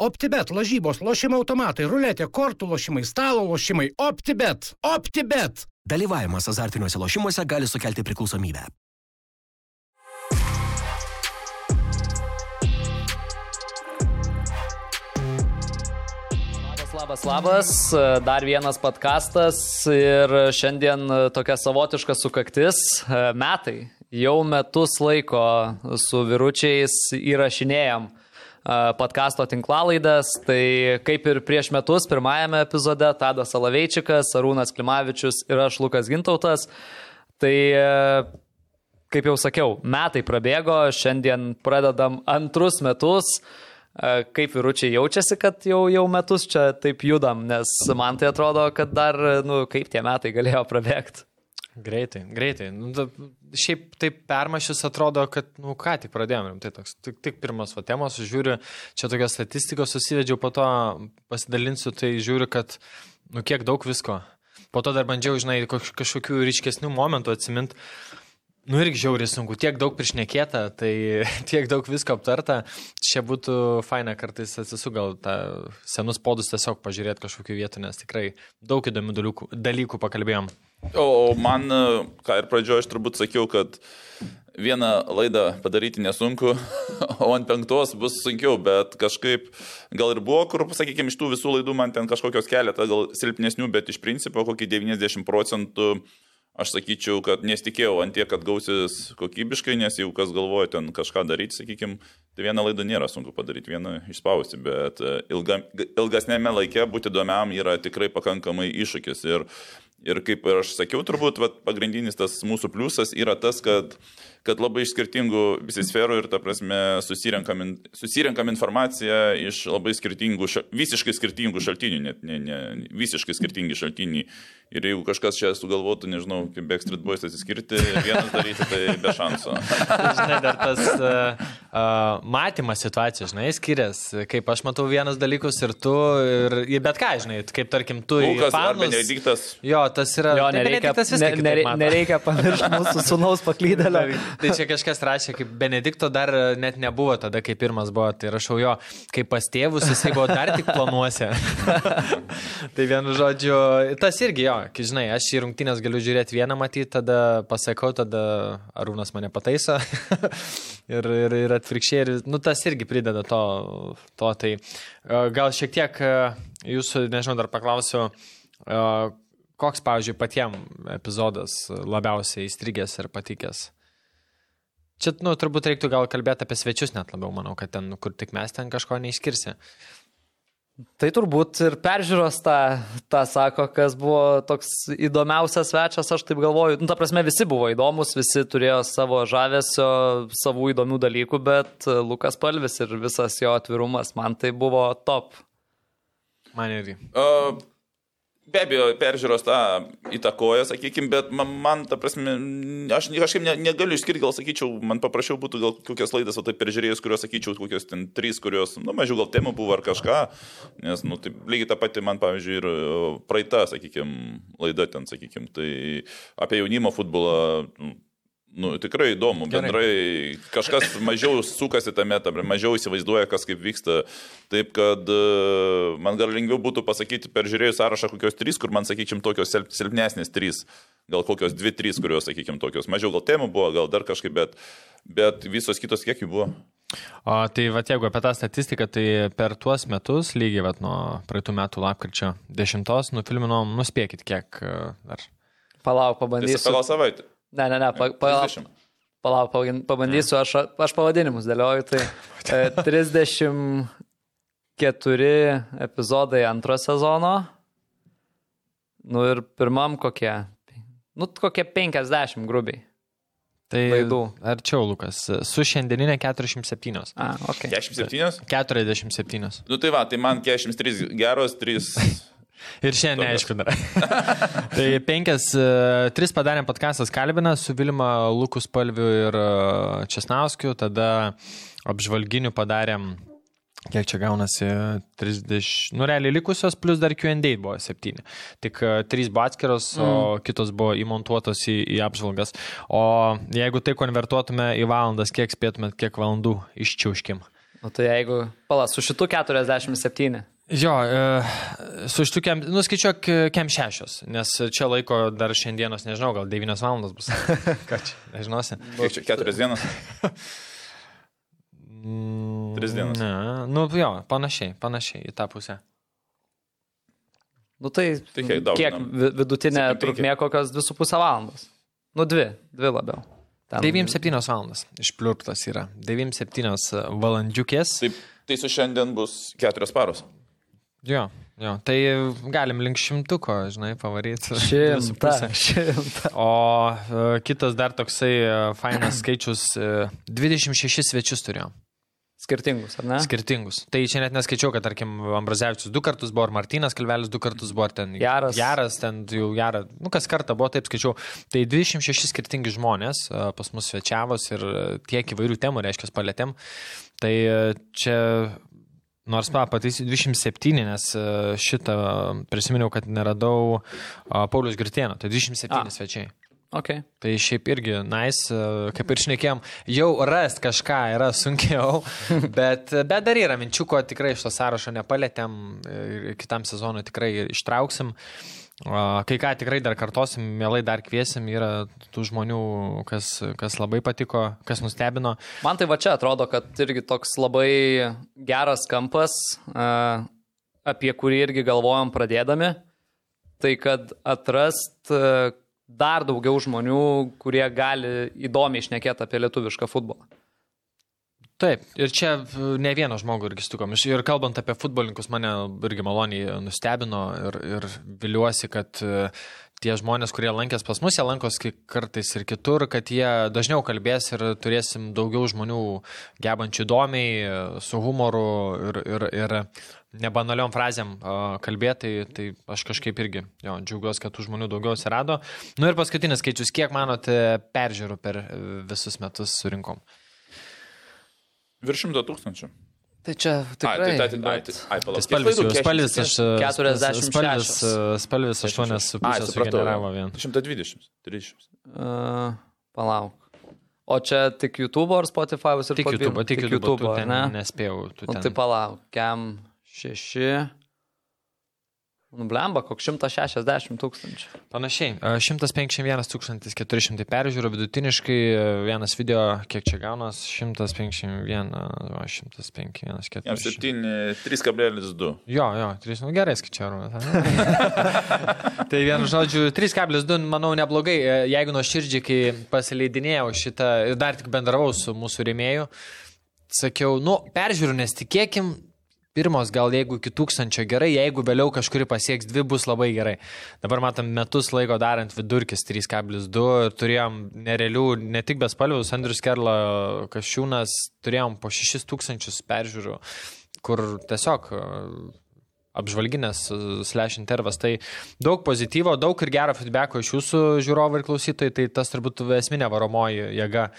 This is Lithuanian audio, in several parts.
OptiBet, lažybos, lošimo automatai, ruletė, kortų lošimai, stalo lošimai. OptiBet. OptiBet. Dalyvavimas azartiniuose lošimuose gali sukelti priklausomybę. Labas, labas, dar vienas podkastas ir šiandien tokia savotiška sukaktis metai. Jau metus laiko su vyručiais įrašinėjom podkasto tinklalaidas, tai kaip ir prieš metus, pirmajame epizode, Tadas Salaveičikas, Arūnas Klimavičius ir aš Lukas Gintautas. Tai kaip jau sakiau, metai prabėgo, šiandien pradedam antrus metus kaip vyručiai jaučiasi, kad jau, jau metus čia taip judam, nes man tai atrodo, kad dar, nu, kaip tie metai galėjo prabėgti. Greitai, greitai. Nu, da, šiaip taip permašys atrodo, kad, nu, ką tik pradėjome, tai toks, tik, tik pirmas va temos, žiūriu, čia tokios statistikos susivedžiau, po to pasidalinsiu, tai žiūriu, kad, nu, kiek daug visko. Po to dar bandžiau, žinai, kažkokių ryškesnių momentų atsiminti. Nu irgi žiauriai sunku, tiek daug priešnekėta, tai tiek daug visko aptarta. Čia būtų faina kartais atsisuk gal tą senus podus tiesiog pažiūrėti kažkokiu vietu, nes tikrai daug įdomių dalykų, dalykų pakalbėjom. O man, ką ir pradžioje aš turbūt sakiau, kad vieną laidą padaryti nesunku, o ant penktos bus sunkiau, bet kažkaip gal ir buvo, kur, sakykime, iš tų visų laidų man ten kažkokios keletą gal silpnesnių, bet iš principo kokį 90 procentų aš sakyčiau, kad nesitikėjau ant tiek, kad gausis kokybiškai, nes jau kas galvoja ten kažką daryti, sakykime, tai vieną laidą nėra sunku padaryti, vieną išspausti, bet e, ilga, ilgesnėme laike būti įdomiam yra tikrai pakankamai iššūkis. Ir, ir kaip ir aš sakiau, turbūt vat, pagrindinis tas mūsų pliusas yra tas, kad kad labai iš skirtingų visi sferų ir, ta prasme, susirenkam, susirenkam informaciją iš labai skirtingų, visiškai skirtingų šaltinių, net ne, ne, visiškai skirtingi šaltiniai. Ir jeigu kažkas čia sugalvotų, nežinau, kaip Backstreet Boys atsiskirti, vienas daryti, tai be šansų. žinai, dar tas uh, uh, matymas situacijos, žinai, skiriasi. Kaip aš matau vienas dalykus ir tu, ir, ir bet ką, žinai, kaip tarkim tu. Lukas ar Benediktas. Jo, tas yra. Jo, nereikia, ne, nereikia, nereikia pamiršti mūsų sunaus paklydėlio. Tai čia kažkas rašė, kaip Benedikto dar net nebuvo tada, kai pirmas buvo. Tai rašau jo, kaip pas tėvus jisai buvo dar tik planuose. tai vienu žodžiu, tas irgi jo, kai žinai, aš į rungtynės galiu žiūrėti vieną matyti, tada pasakau, tada Arūnas mane pataiso. ir, ir, ir atvirkščiai, ir, nu, tas irgi prideda to, to. Tai gal šiek tiek jūsų, nežinau, dar paklausiu, koks, pavyzdžiui, patiem epizodas labiausiai įstrigęs ir patikęs? Čia, nu, turbūt reiktų gal kalbėti apie svečius net labiau, manau, kad ten, kur tik mes ten kažko neišskirsi. Tai turbūt ir peržiūros tą, tą sako, kas buvo toks įdomiausias svečias, aš taip galvoju. Nu, ta prasme, visi buvo įdomus, visi turėjo savo žavesio, savų įdomių dalykų, bet Lukas Palvis ir visas jo atvirumas man tai buvo top. Man irgi. Uh, Be abejo, peržiūros tą įtakoja, sakykime, bet man, man ta prasme, aš kažkaip ne, negaliu išskirti, gal sakyčiau, man paprašiau būtų gal kokias laidas, o tai peržiūrėjus, kurios sakyčiau, kokios ten trys, kurios, nu, mažiau gal temų buvo ar kažką, nes, nu, tai lygiai tą patį man, pavyzdžiui, ir praeita, sakykime, laida ten, sakykime, tai apie jaunimo futbolą. Nu, Nu, tikrai įdomu, Gerai. bendrai kažkas mažiau sukasi tame, tam, mažiau įsivaizduoja, kas kaip vyksta. Taip, kad uh, man gal lengviau būtų pasakyti per žiūrėjus sąrašą kokios trys, kur man, sakykim, tokios silpnesnės trys, gal kokios dvi, trys, kurios, sakykim, tokios. Mažiau gal temų buvo, gal dar kažkaip, bet, bet visos kitos kiek jų buvo. O tai va, jeigu apie tą statistiką, tai per tuos metus, lygiai va, nuo praeitų metų lapkričio 10 nufilminom, nuspėkit kiek dar. Palauk, pabandysiu. Gal savaitę. Ne, ne, ne, pa, pa, palauk, pabandysiu, aš, aš pavadinimus dėlioju. Tai 34 e, epizodai antro sezono. Nu ir pirmam kokie. Nu, kokie 50 grubiai. Tai laidų. Arčiau, Lukas. Su šiandieninė 47. A, ok. 47? 47. Nu tai va, tai man 43 geros, 3 Ir šiandien neaišku dar. tai penkias, e, tris padarėm podcastas Kalbina su Vilma Lukus Palviu ir e, Česnauskiu, tada apžvalginių padarėm Kiek čia gaunasi 30, nu realiai likusios, plus dar QA buvo 7. Tik 3 e, buvo atskiros, mm. o kitos buvo įmontuotos į, į apžvalgas. O jeigu tai konvertuotume į valandas, kiek spėtumėt, kiek valandų iščiauškim? Nu tai jeigu, pala, su šitu 47. Jo, e, su kem, nuskaičiuok e, kem šešios, nes čia laiko dar šiandienos, nežinau, gal devynios valandos bus. Ką čia, nežinosi. Kiek čia keturias dienas? Tris dienas. Ne, nu jo, panašiai, panašiai į tą pusę. Nu tai, Tai kiek daug, kiek vi- vidutinė trukmė kokios 2,5 valandos. Nu dvi, dvi labiau. Ten- 9-7 valandas išpliurtas yra. 9-7 valandžiukės. Taip, tai su šiandien bus keturios paros. Jo, jo, tai galim link šimtuko, žinai, pavaryti. Šimta, šimta. O e, kitas dar toksai e, fainas skaičius e, - 26 svečius turėjom. Skirtingus, ar ne? Skirtingus. Tai čia net neskaičiau, kad, tarkim, Ambrazevičius du kartus buvo, ar Martinas Kalvelis du kartus buvo, ar ten Jaras. Jaras, ten jau Jaras, nu kas kartą buvo, taip skaičiau. Tai 26 skirtingi žmonės pas mus svečiavos ir tiek įvairių temų, reiškia, palėtėm. Tai čia, nors pa, pataisysiu 27, nes e, šitą prisiminiau, kad neradau Paulius Girtieno, tai 27 A. svečiai. Okay. Tai šiaip irgi nice, e, kaip ir šnekėjom, jau rast kažką yra sunkiau, bet, bet dar yra minčių, ko tikrai iš to sąrašo nepalėtėm ir kitam sezonui tikrai ištrauksim. A, Kai ką tikrai dar kartosim, mielai dar kviesim, yra tų žmonių, kas, kas labai patiko, kas nustebino. Man tai va čia atrodo, kad irgi toks labai geras kampas, a, apie kurį irgi galvojom pradėdami, tai kad atrast a, dar daugiau žmonių, kurie gali įdomiai išnekėti apie lietuvišką futbolą. Taip, ir čia e, ne vieną žmogų irgi sutikom. Ir kalbant apie futbolininkus, mane irgi maloniai nustebino ir, ir viliuosi, kad e, tie žmonės, kurie lankės pas mus, jie lankos kartais ir kitur, kad jie dažniau kalbės ir turėsim daugiau žmonių gebančių įdomiai, e, su humoru ir, ir, ir nebanaliom frazėm kalbėti, tai aš kažkaip irgi jo, džiaugiuosi, kad tų žmonių daugiau atsirado. Nu ir paskutinis skaičius, kiek manote peržiūrų per visus metus surinkom? Virš šimto tūkstančių. Tai čia Ai, tikrai. tai, tai, ai, bet- tai, ai, palauk. Tai spalvis, jau- spalvis aš. 46. Spalvis, spalvis 8,5 Ai, supratau. sugeneravo vien. 120, 300. Uh, palauk. O čia tik YouTube ar Spotify ir Tik? YouTube, tik YouTube, tu ten ne? nespėjau. Tu ten. tai palauk, kem 6. Nublemba, koks 160 tūkstančių. Panašiai, e, 151 400 peržiūrų, vidutiniškai e, vienas video, kiek čia gaunas, 151, o, 151, Jam 400. 7, 3,2. Jo, jo, 3, nu gerai skaičiavau. tai vienu žodžiu, 3,2, manau, neblogai. E, Jeigu nuo širdžiai, kai pasileidinėjau šitą ir dar tik bendravau su mūsų rėmėju, sakiau, nu, peržiūrų, nes tikėkim, pirmos gal jeigu iki tūkstančio gerai, jeigu vėliau kažkuri pasieks dvi, bus labai gerai. Dabar matom metus laiko darant vidurkis 3,2 ir turėjom nerealių, ne tik bespalvius, Andrius Kerla, Kašiūnas, turėjom po 6 tūkstančius peržiūrų, kur tiesiog e, apžvalginės e, slash intervas. Tai daug pozityvo, daug ir gero feedbacko iš jūsų žiūrovų ir klausytojų, tai tas turbūt esminė varomoji jėga.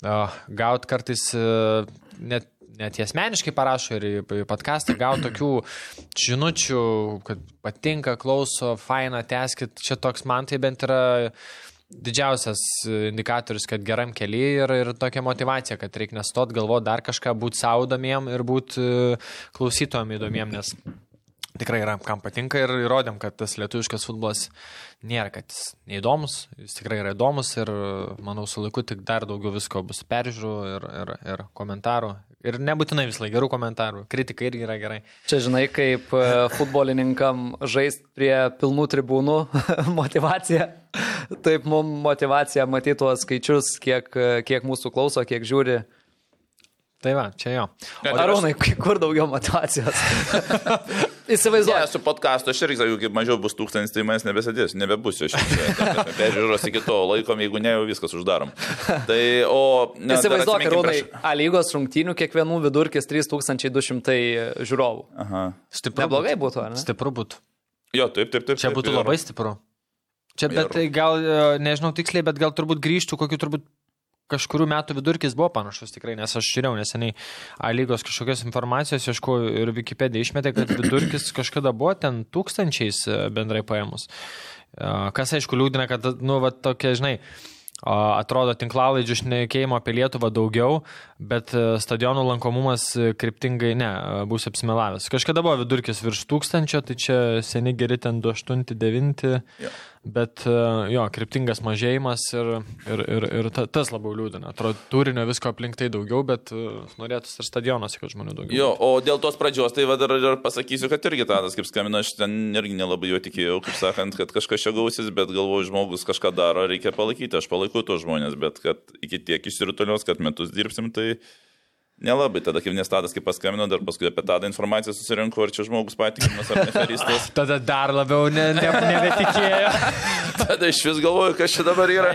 Gaut kartais e, net, net asmeniškai parašo ir į podcastą, gaut tokių žinučių, kad patinka, klauso, faina, teskit. Čia toks man tai bent yra didžiausias indikatorius, kad geram keliui ir, ir tokia motivacija, kad reikia nestot galvoti dar kažką, būti saudomiem ir būti klausytojam įdomiem, nes tikrai yra, kam patinka ir įrodėm, kad tas lietuviškas futbolas nėra, kad jis neįdomus, jis tikrai yra įdomus ir manau su laiku tik dar daugiau visko bus peržiūrų ir, ir, ir komentarų. Ir nebūtinai vis laik gerų komentarų, kritika irgi yra gerai. Čia žinai, kaip e, futbolininkam žaisti prie pilnų tribūnų motivacija. Taip mums motivacija matyti tuos skaičius, kiek, e, kiek mūsų klauso, kiek žiūri. Tai va, čia jo. Tai Arūnai, kur daugiau motivacijos? Ne, Įsivaizduoju. su podkastu aš irgi sakiau, kaip mažiau bus tūkstantis, tai manęs nebesidės, nebebus iš čia. Peržiūros iki to laikom, jeigu ne, jau viskas uždarom. Tai, o... Ne, Įsivaizduok, atsiminkim Arūnai, prieš- A lygos rungtynių kiekvienų vidurkis 3200 žiūrovų. Aha. Stipru Neblogai būtų. ar ne? Stipru būtų. Jo, taip, taip, taip. Čia būtų ir- labai stipru. Čia, bet Ir- tai gal, e, nežinau tiksliai, bet gal turbūt grįžtų kokiu turbūt kažkurių metų vidurkis buvo panašus tikrai, nes aš žiūrėjau neseniai A lygos kažkokios informacijos, ieškojau ir Wikipedia išmetė, kad vidurkis kažkada buvo ten tūkstančiais e, bendrai paėmus. E, Kas aišku liūdina, kad, nu, va, tokia, žinai, atrodo, tinklalaidžių šnekėjimo apie Lietuvą daugiau, bet e, stadionų lankomumas kryptingai ne, bus apsimelavęs. Kažkada buvo vidurkis virš tūkstančio, tai čia seni geri ten 289, Jo. Bet e, jo, kryptingas mažėjimas ir, ir, ir, ir ta, tas labiau liūdina. Atrodo, turinio visko aplink tai daugiau, bet e, norėtųsi ir stadionuose, kad žmonių daugiau. Jo, o dėl tos pradžios, tai dar ir pasakysiu, kad irgi Tadas, kaip skambina, aš ten irgi nelabai jo tikėjau, kaip sakant, kad kažkas čia gausis, bet galvoju, žmogus kažką daro, reikia palaikyti, aš palaikau tos žmonės, bet kad iki tiek išsirutulios, kad metus dirbsim, tai nelabai. Tada kaip nestadas, kaip paskambino, dar paskui apie Tadą informaciją susirinko, ar čia žmogus patikimas ar neferistas. Tada dar labiau ne, ne, nebetikėjo. Tada iš vis galvoju, kas čia dabar yra.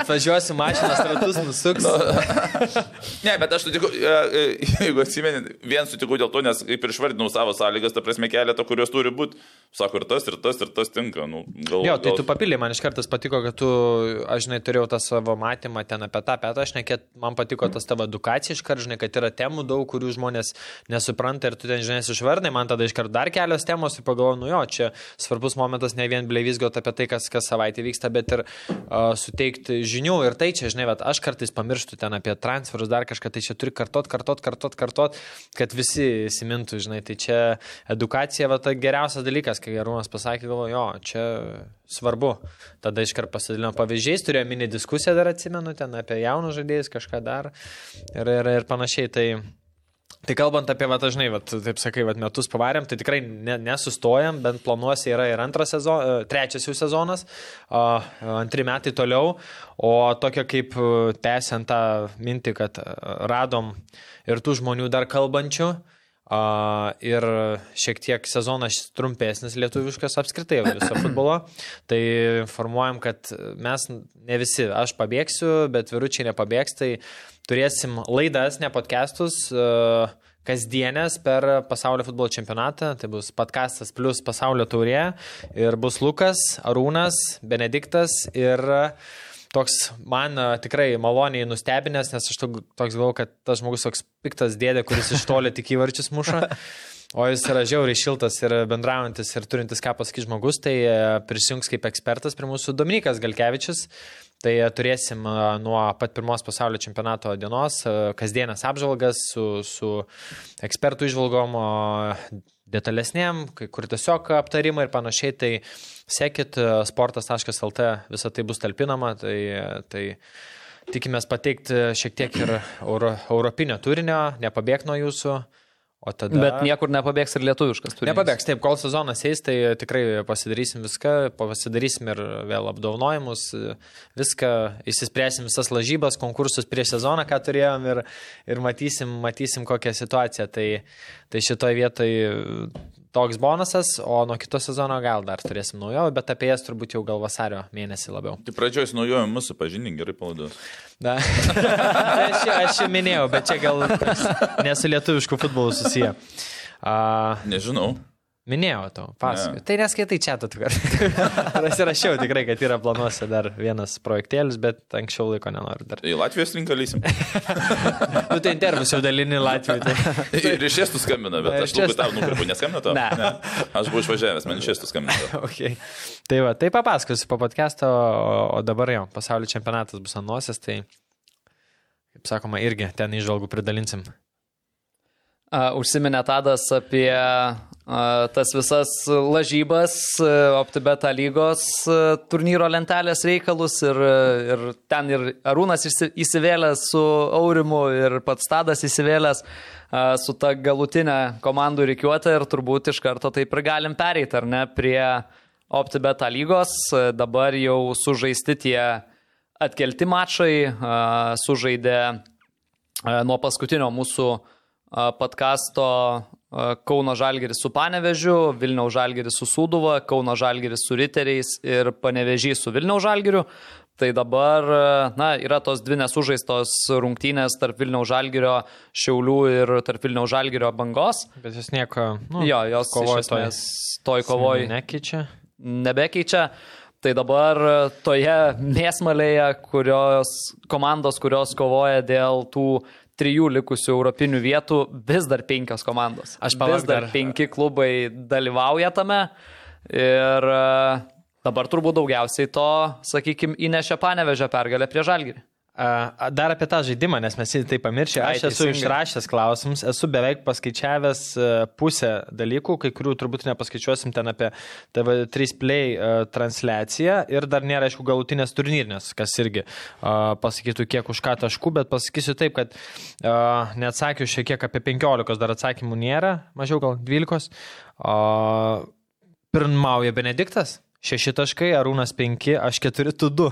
Atvažiuosiu mašinas, ratus nusuks. Ne, bet aš sutikau, e, e, jeigu atsimeni, vien sutikau dėl to, nes kaip ir išvardinau savo sąlygas, ta prasme keletą, kurios turi būti. Sako, ir tas, ir tas, ir tas tinka. Nu, gal, Jo, tai gal- tu papildai, man iš karto patiko, kad tu, aš žinai, turėjau tą savo matymą ten apie tą, apie tą, aš nekėt, man patiko tas tavo edukacija iš karto, žinai, kad yra temų daug, kurių žmonės nesupranta ir tu ten, žinai, išvardai, man tada iš karto dar kelios temos ir pagalvoju, nu jo, čia svarbus momentas ne vien bleivizgot apie tai, kas kas savaitę vyksta, bet ir uh, suteikti žinių. Ir tai čia, žinai, bet aš kartais pamirštu ten apie transferus, dar kažką, tai čia turi kartot, kartot, kartot, kartot, kad visi įsimintų, žinai, tai čia edukacija, va, tai geriausias dalykas, kai Arūnas pasakė, galvoju, jo, čia svarbu. Tada iškart pasidalino pavyzdžiais, turėjo mini diskusiją dar atsimenu ten apie jaunus žaidėjus, kažką dar ir, ir, ir panašiai. Tai, Tai kalbant apie, va, dažnai, va, taip sakai, va, metus pavarėm, tai tikrai ne, nesustojam, bent planuose yra ir antras sezonas, trečias jau sezonas, antri metai toliau, o tokio kaip e, tęsiant tą mintį, kad e, radom ir tų žmonių dar kalbančių. Uh, ir šiek tiek sezonas trumpesnis lietuviškas apskritai viso futbolo. Tai informuojam, kad mes ne visi, aš pabėgsiu, bet viručiai nepabėgs, tai turėsim laidas, ne podcastus. Uh, kasdienės per pasaulio futbolo čempionatą. Tai bus podcastas plus pasaulio taurė. Ir bus Lukas, Arūnas, Benediktas ir uh, toks man tikrai maloniai nustebinęs, nes aš to- toks galvoju, kad tas žmogus toks piktas dėdė, kuris iš toli tik įvarčius muša. O jis yra žiauriai šiltas ir bendraujantis ir turintis ką pasakyti žmogus, tai e, prisijungs kaip ekspertas prie mūsų Dominikas Galkevičius. Tai e, turėsim nuo pat pirmos pasaulio čempionato dienos kasdienės apžvalgas su, su ekspertų išvalgom, detalesnėm, kai kur tiesiog aptarimai ir panašiai. Tai sekit e, sportas.lt, visą tai bus talpinama. Tai, tai tikimės pateikti šiek tiek ir euro, europinio turinio, nepabėg nuo jūsų. O tada... Bet niekur nepabėgs ir lietuviškas turinys. Nepabėgs, taip, kol sezonas eis, tai tikrai pasidarysim viską, pasidarysim ir vėl apdovanojimus, viską, įsispręsim visas lažybas, konkursus prieš sezoną, ką turėjom ir, ir matysim, matysim kokią situaciją. Tai, tai šitoje vietoje toks bonusas, o nuo kito sezono gal dar turėsim naujovių, bet apie jas turbūt jau gal vasario mėnesį labiau. Tai pradžioj su naujoju mūsų pažinink gerai palaidos. Na, Tai aš, aš jau minėjau, bet čia gal nesu lietuvišku futbolu susiję. Uh, Nežinau. Minėjau tau, pasakoju. Ne. Tai neskaitai čia tu tikrai. Pasirašiau tikrai, kad yra planuose dar vienas projektėlis, bet anksčiau laiko nenoriu dar. Į Latvijos rinką lysim. Nu tai intervus jau dalini Latvijai. Tai... Ir iš estų skambina, bet aš labai tau nukreipiu, neskambina tau. Ne. Aš buvau išvažiavęs, man iš estų skambina. Okay. Tai va, tai papasakosiu po podcast'o, o, dabar jau pasaulio čempionatas bus ant nosies, tai, kaip sakoma, irgi ten išvalgų pridalinsim. Uh, užsiminė Tadas apie tas visas lažybas, OptiBeta lygos turnyro lentelės reikalus ir, ir ten ir Arūnas įsi- įsivėlęs su Aurimu ir pats Tadas įsivėlęs su ta galutinė komandų reikiuotė ir turbūt iš karto taip ir galim pereiti, ar ne, prie OptiBeta lygos. Dabar jau sužaisti tie atkelti mačai, sužaidė nuo paskutinio mūsų podkasto Kauno Žalgeris su Panevežiu, Vilniaus Žalgeris su Sūduva, Kauno Žalgeris su Riteriais ir Panevežys su Vilniaus Žalgeriu. Tai dabar, na, yra tos dvi nesužaistos rungtynės tarp Vilniaus Žalgerio Šiaulių ir tarp Vilniaus Žalgerio bangos. Bet jis nieko, nu, Jo, jos kovoja toj, toj kovoj Nekeičia. nebekeičia. Tai dabar toje mėsmalėje, kurios komandos, kurios kovoja dėl tų trijų likusių europinių vietų, vis dar penkios komandos. Aš palauk vis dar dar- penki klubai dalyvauja tame. Ir e, Dabar turbūt daugiausiai to, sakykime, įnešė panevežę pergalę prie žalgirį. Dar apie tą žaidimą, nes mes jį tai pamiršę. Aš esu išrašęs klausimus, esu beveik paskaičiavęs e, pusę dalykų, kai kurių turbūt nepaskaičiuosim ten apie TV3 Play e, transliaciją ir dar nėra, aišku, galutinės turnyrinės, kas irgi a, pasakytų, kiek už ką taškų, bet pasakysiu taip, kad neatsakiau šiek tiek apie 15, dar atsakymų nėra, mažiau gal 12. A, Pirmauja Benediktas. Šeši taškai, Arūnas penki, aš keturi, tu du.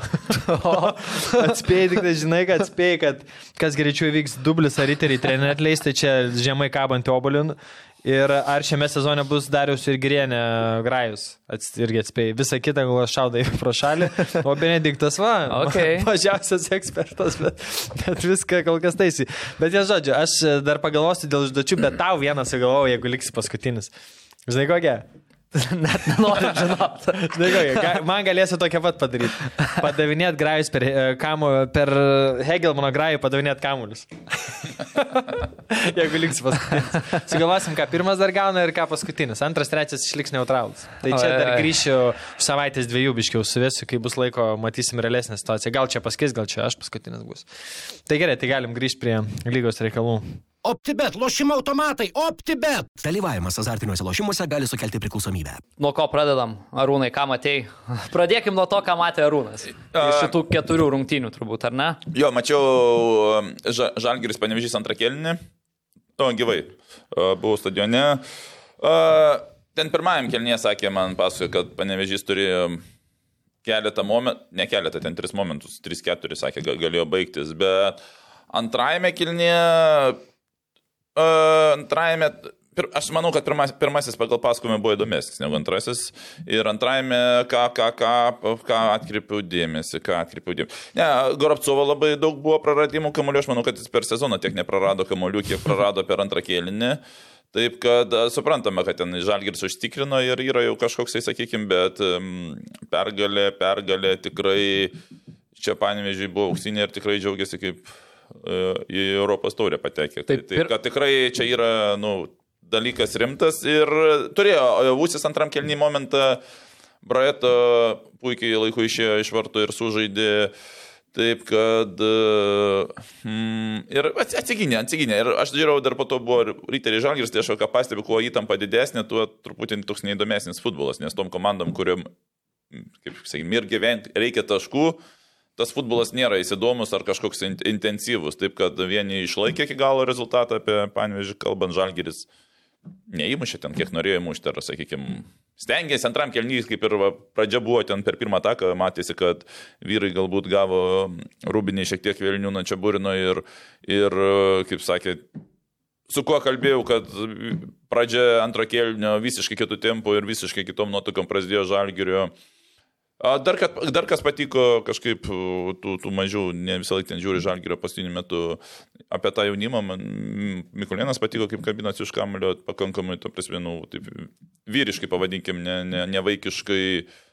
atspėjai, tik tai žinai, kad atspėjai, kad kas greičiau įvyks dublis ar riteriai treneriai atleis, tai čia žemai kabantį obolin. Ir ar šiame sezone bus Darius ir Grienė Grajus, ats, irgi atspėjai. Visą kitą gal šaudai pro šalį, o Benediktas va, Okay. mažiausias ekspertas, bet, bet viską kol kas taisy. Bet jie žodžiu, aš dar pagalvosiu dėl užduočių, bet tau vieną sugalvoju, jeigu liksi paskutinis. Žinai kokia? Net nenoriu kokia, ga- man galėsi tokia pat padaryti. Padavinėt grajus per, e, kamu, per Hegelmano grajų, padavinėt kamuolius. Jeigu liks paskutinis. Sugalvosim, ką pirmas dar gauna ir ką paskutinis. Antras, trečias išliks neutralus. Tai čia dar grįšiu savaitės dviejų biškiau suvesiu, kai bus laiko, matysim realesnę situaciją. Gal čia paskis, gal čia aš paskutinis bus. Tai gerai, tai galim grįžti prie lygos reikalų. OptiBet, lošimo automatai, OptiBet. Dalyvavimas azartiniuose lošimuose gali sukelti priklausomybę. Nuo ko pradedam? Arūnai, ką matėjai? Pradėkim nuo to, ką matė Arūnas. Iš šitų keturių rungtynių turbūt, ar ne? Jo, mačiau ža, Žalgiris panevežys antrą kelnį. O, gyvai. A, Buvau stadione. A, Ten pirmajam kelnėje sakė, man pasakojo, kad panevežys turėjo keletą momentų, ne keletą, ten tris momentus, tris keturi, sakė, ga- galėjo baigtis, bet antrajame kelnėje, a, antrajame, pir, aš manau, kad pirmas, pirmasis pagal pasakojimą buvo įdomesnis negu antrasis. Ir antrajame, ką, ką, ką, ką atkreipiau dėmesį, ką atkreipiau dėmesį. Ne, Goropcovo labai daug buvo praradimų kamuolių, aš manau, kad jis per sezoną tiek neprarado kamuolių, kiek prarado per antrą kėlinį. Taip, kad suprantame, kad ten Žalgiris užtikrino ir yra jau kažkoks, tai sakykime, bet pergalė, pergalė tikrai čia panevežiai buvo auksinė ir tikrai džiaugiasi kaip į Europos taurę patekė. Tai, Taip, tai, ir- kad tikrai čia yra, nu, dalykas rimtas ir turėjo Vusis antram kelnį momentą, Braeto puikiai laiku išėjo iš vartų ir sužaidė. Taip, kad... Mm, ir ats- atsiginė, atsiginė. Ir aš žiūrėjau, dar po to buvo Ryteriai Žalgiris, tai aš ką pastebiu, kuo įtampa didesnė, tuo truputį toks neįdomesnis futbolas, nes tom komandom, kuriuom, kaip sakykime, ir gyventi reikia taškų, tas futbolas nėra įsidomus ar kažkoks in- intensyvus. Taip, kad vieni išlaikė iki galo rezultatą apie Panevežį, kalbant Žalgiris neįmušė ten, kiek norėjo įmušti, ar, sakykime, stengiasi antram kelnys, kaip ir pradžia buvo ten per pirmą taką, matėsi, kad vyrai galbūt gavo rūbinį šiek tiek vėlinių nuo čia burino ir, ir, kaip sakė, su kuo kalbėjau, kad pradžia antro kėlinio visiškai kitų tempų ir visiškai kitom nuotokom prasidėjo žalgirio. A, Dar, kad, dar kas patiko kažkaip tų, tų mažiau, ne visą laiką ten žiūri žalgyrio paskutiniu metu apie tą jaunimą, man Mikulėnas patiko, kaip kabinosi iš kamulio, pakankamai, to prasme, nu, taip vyriškai pavadinkim, ne, ne, ne vaikiškai,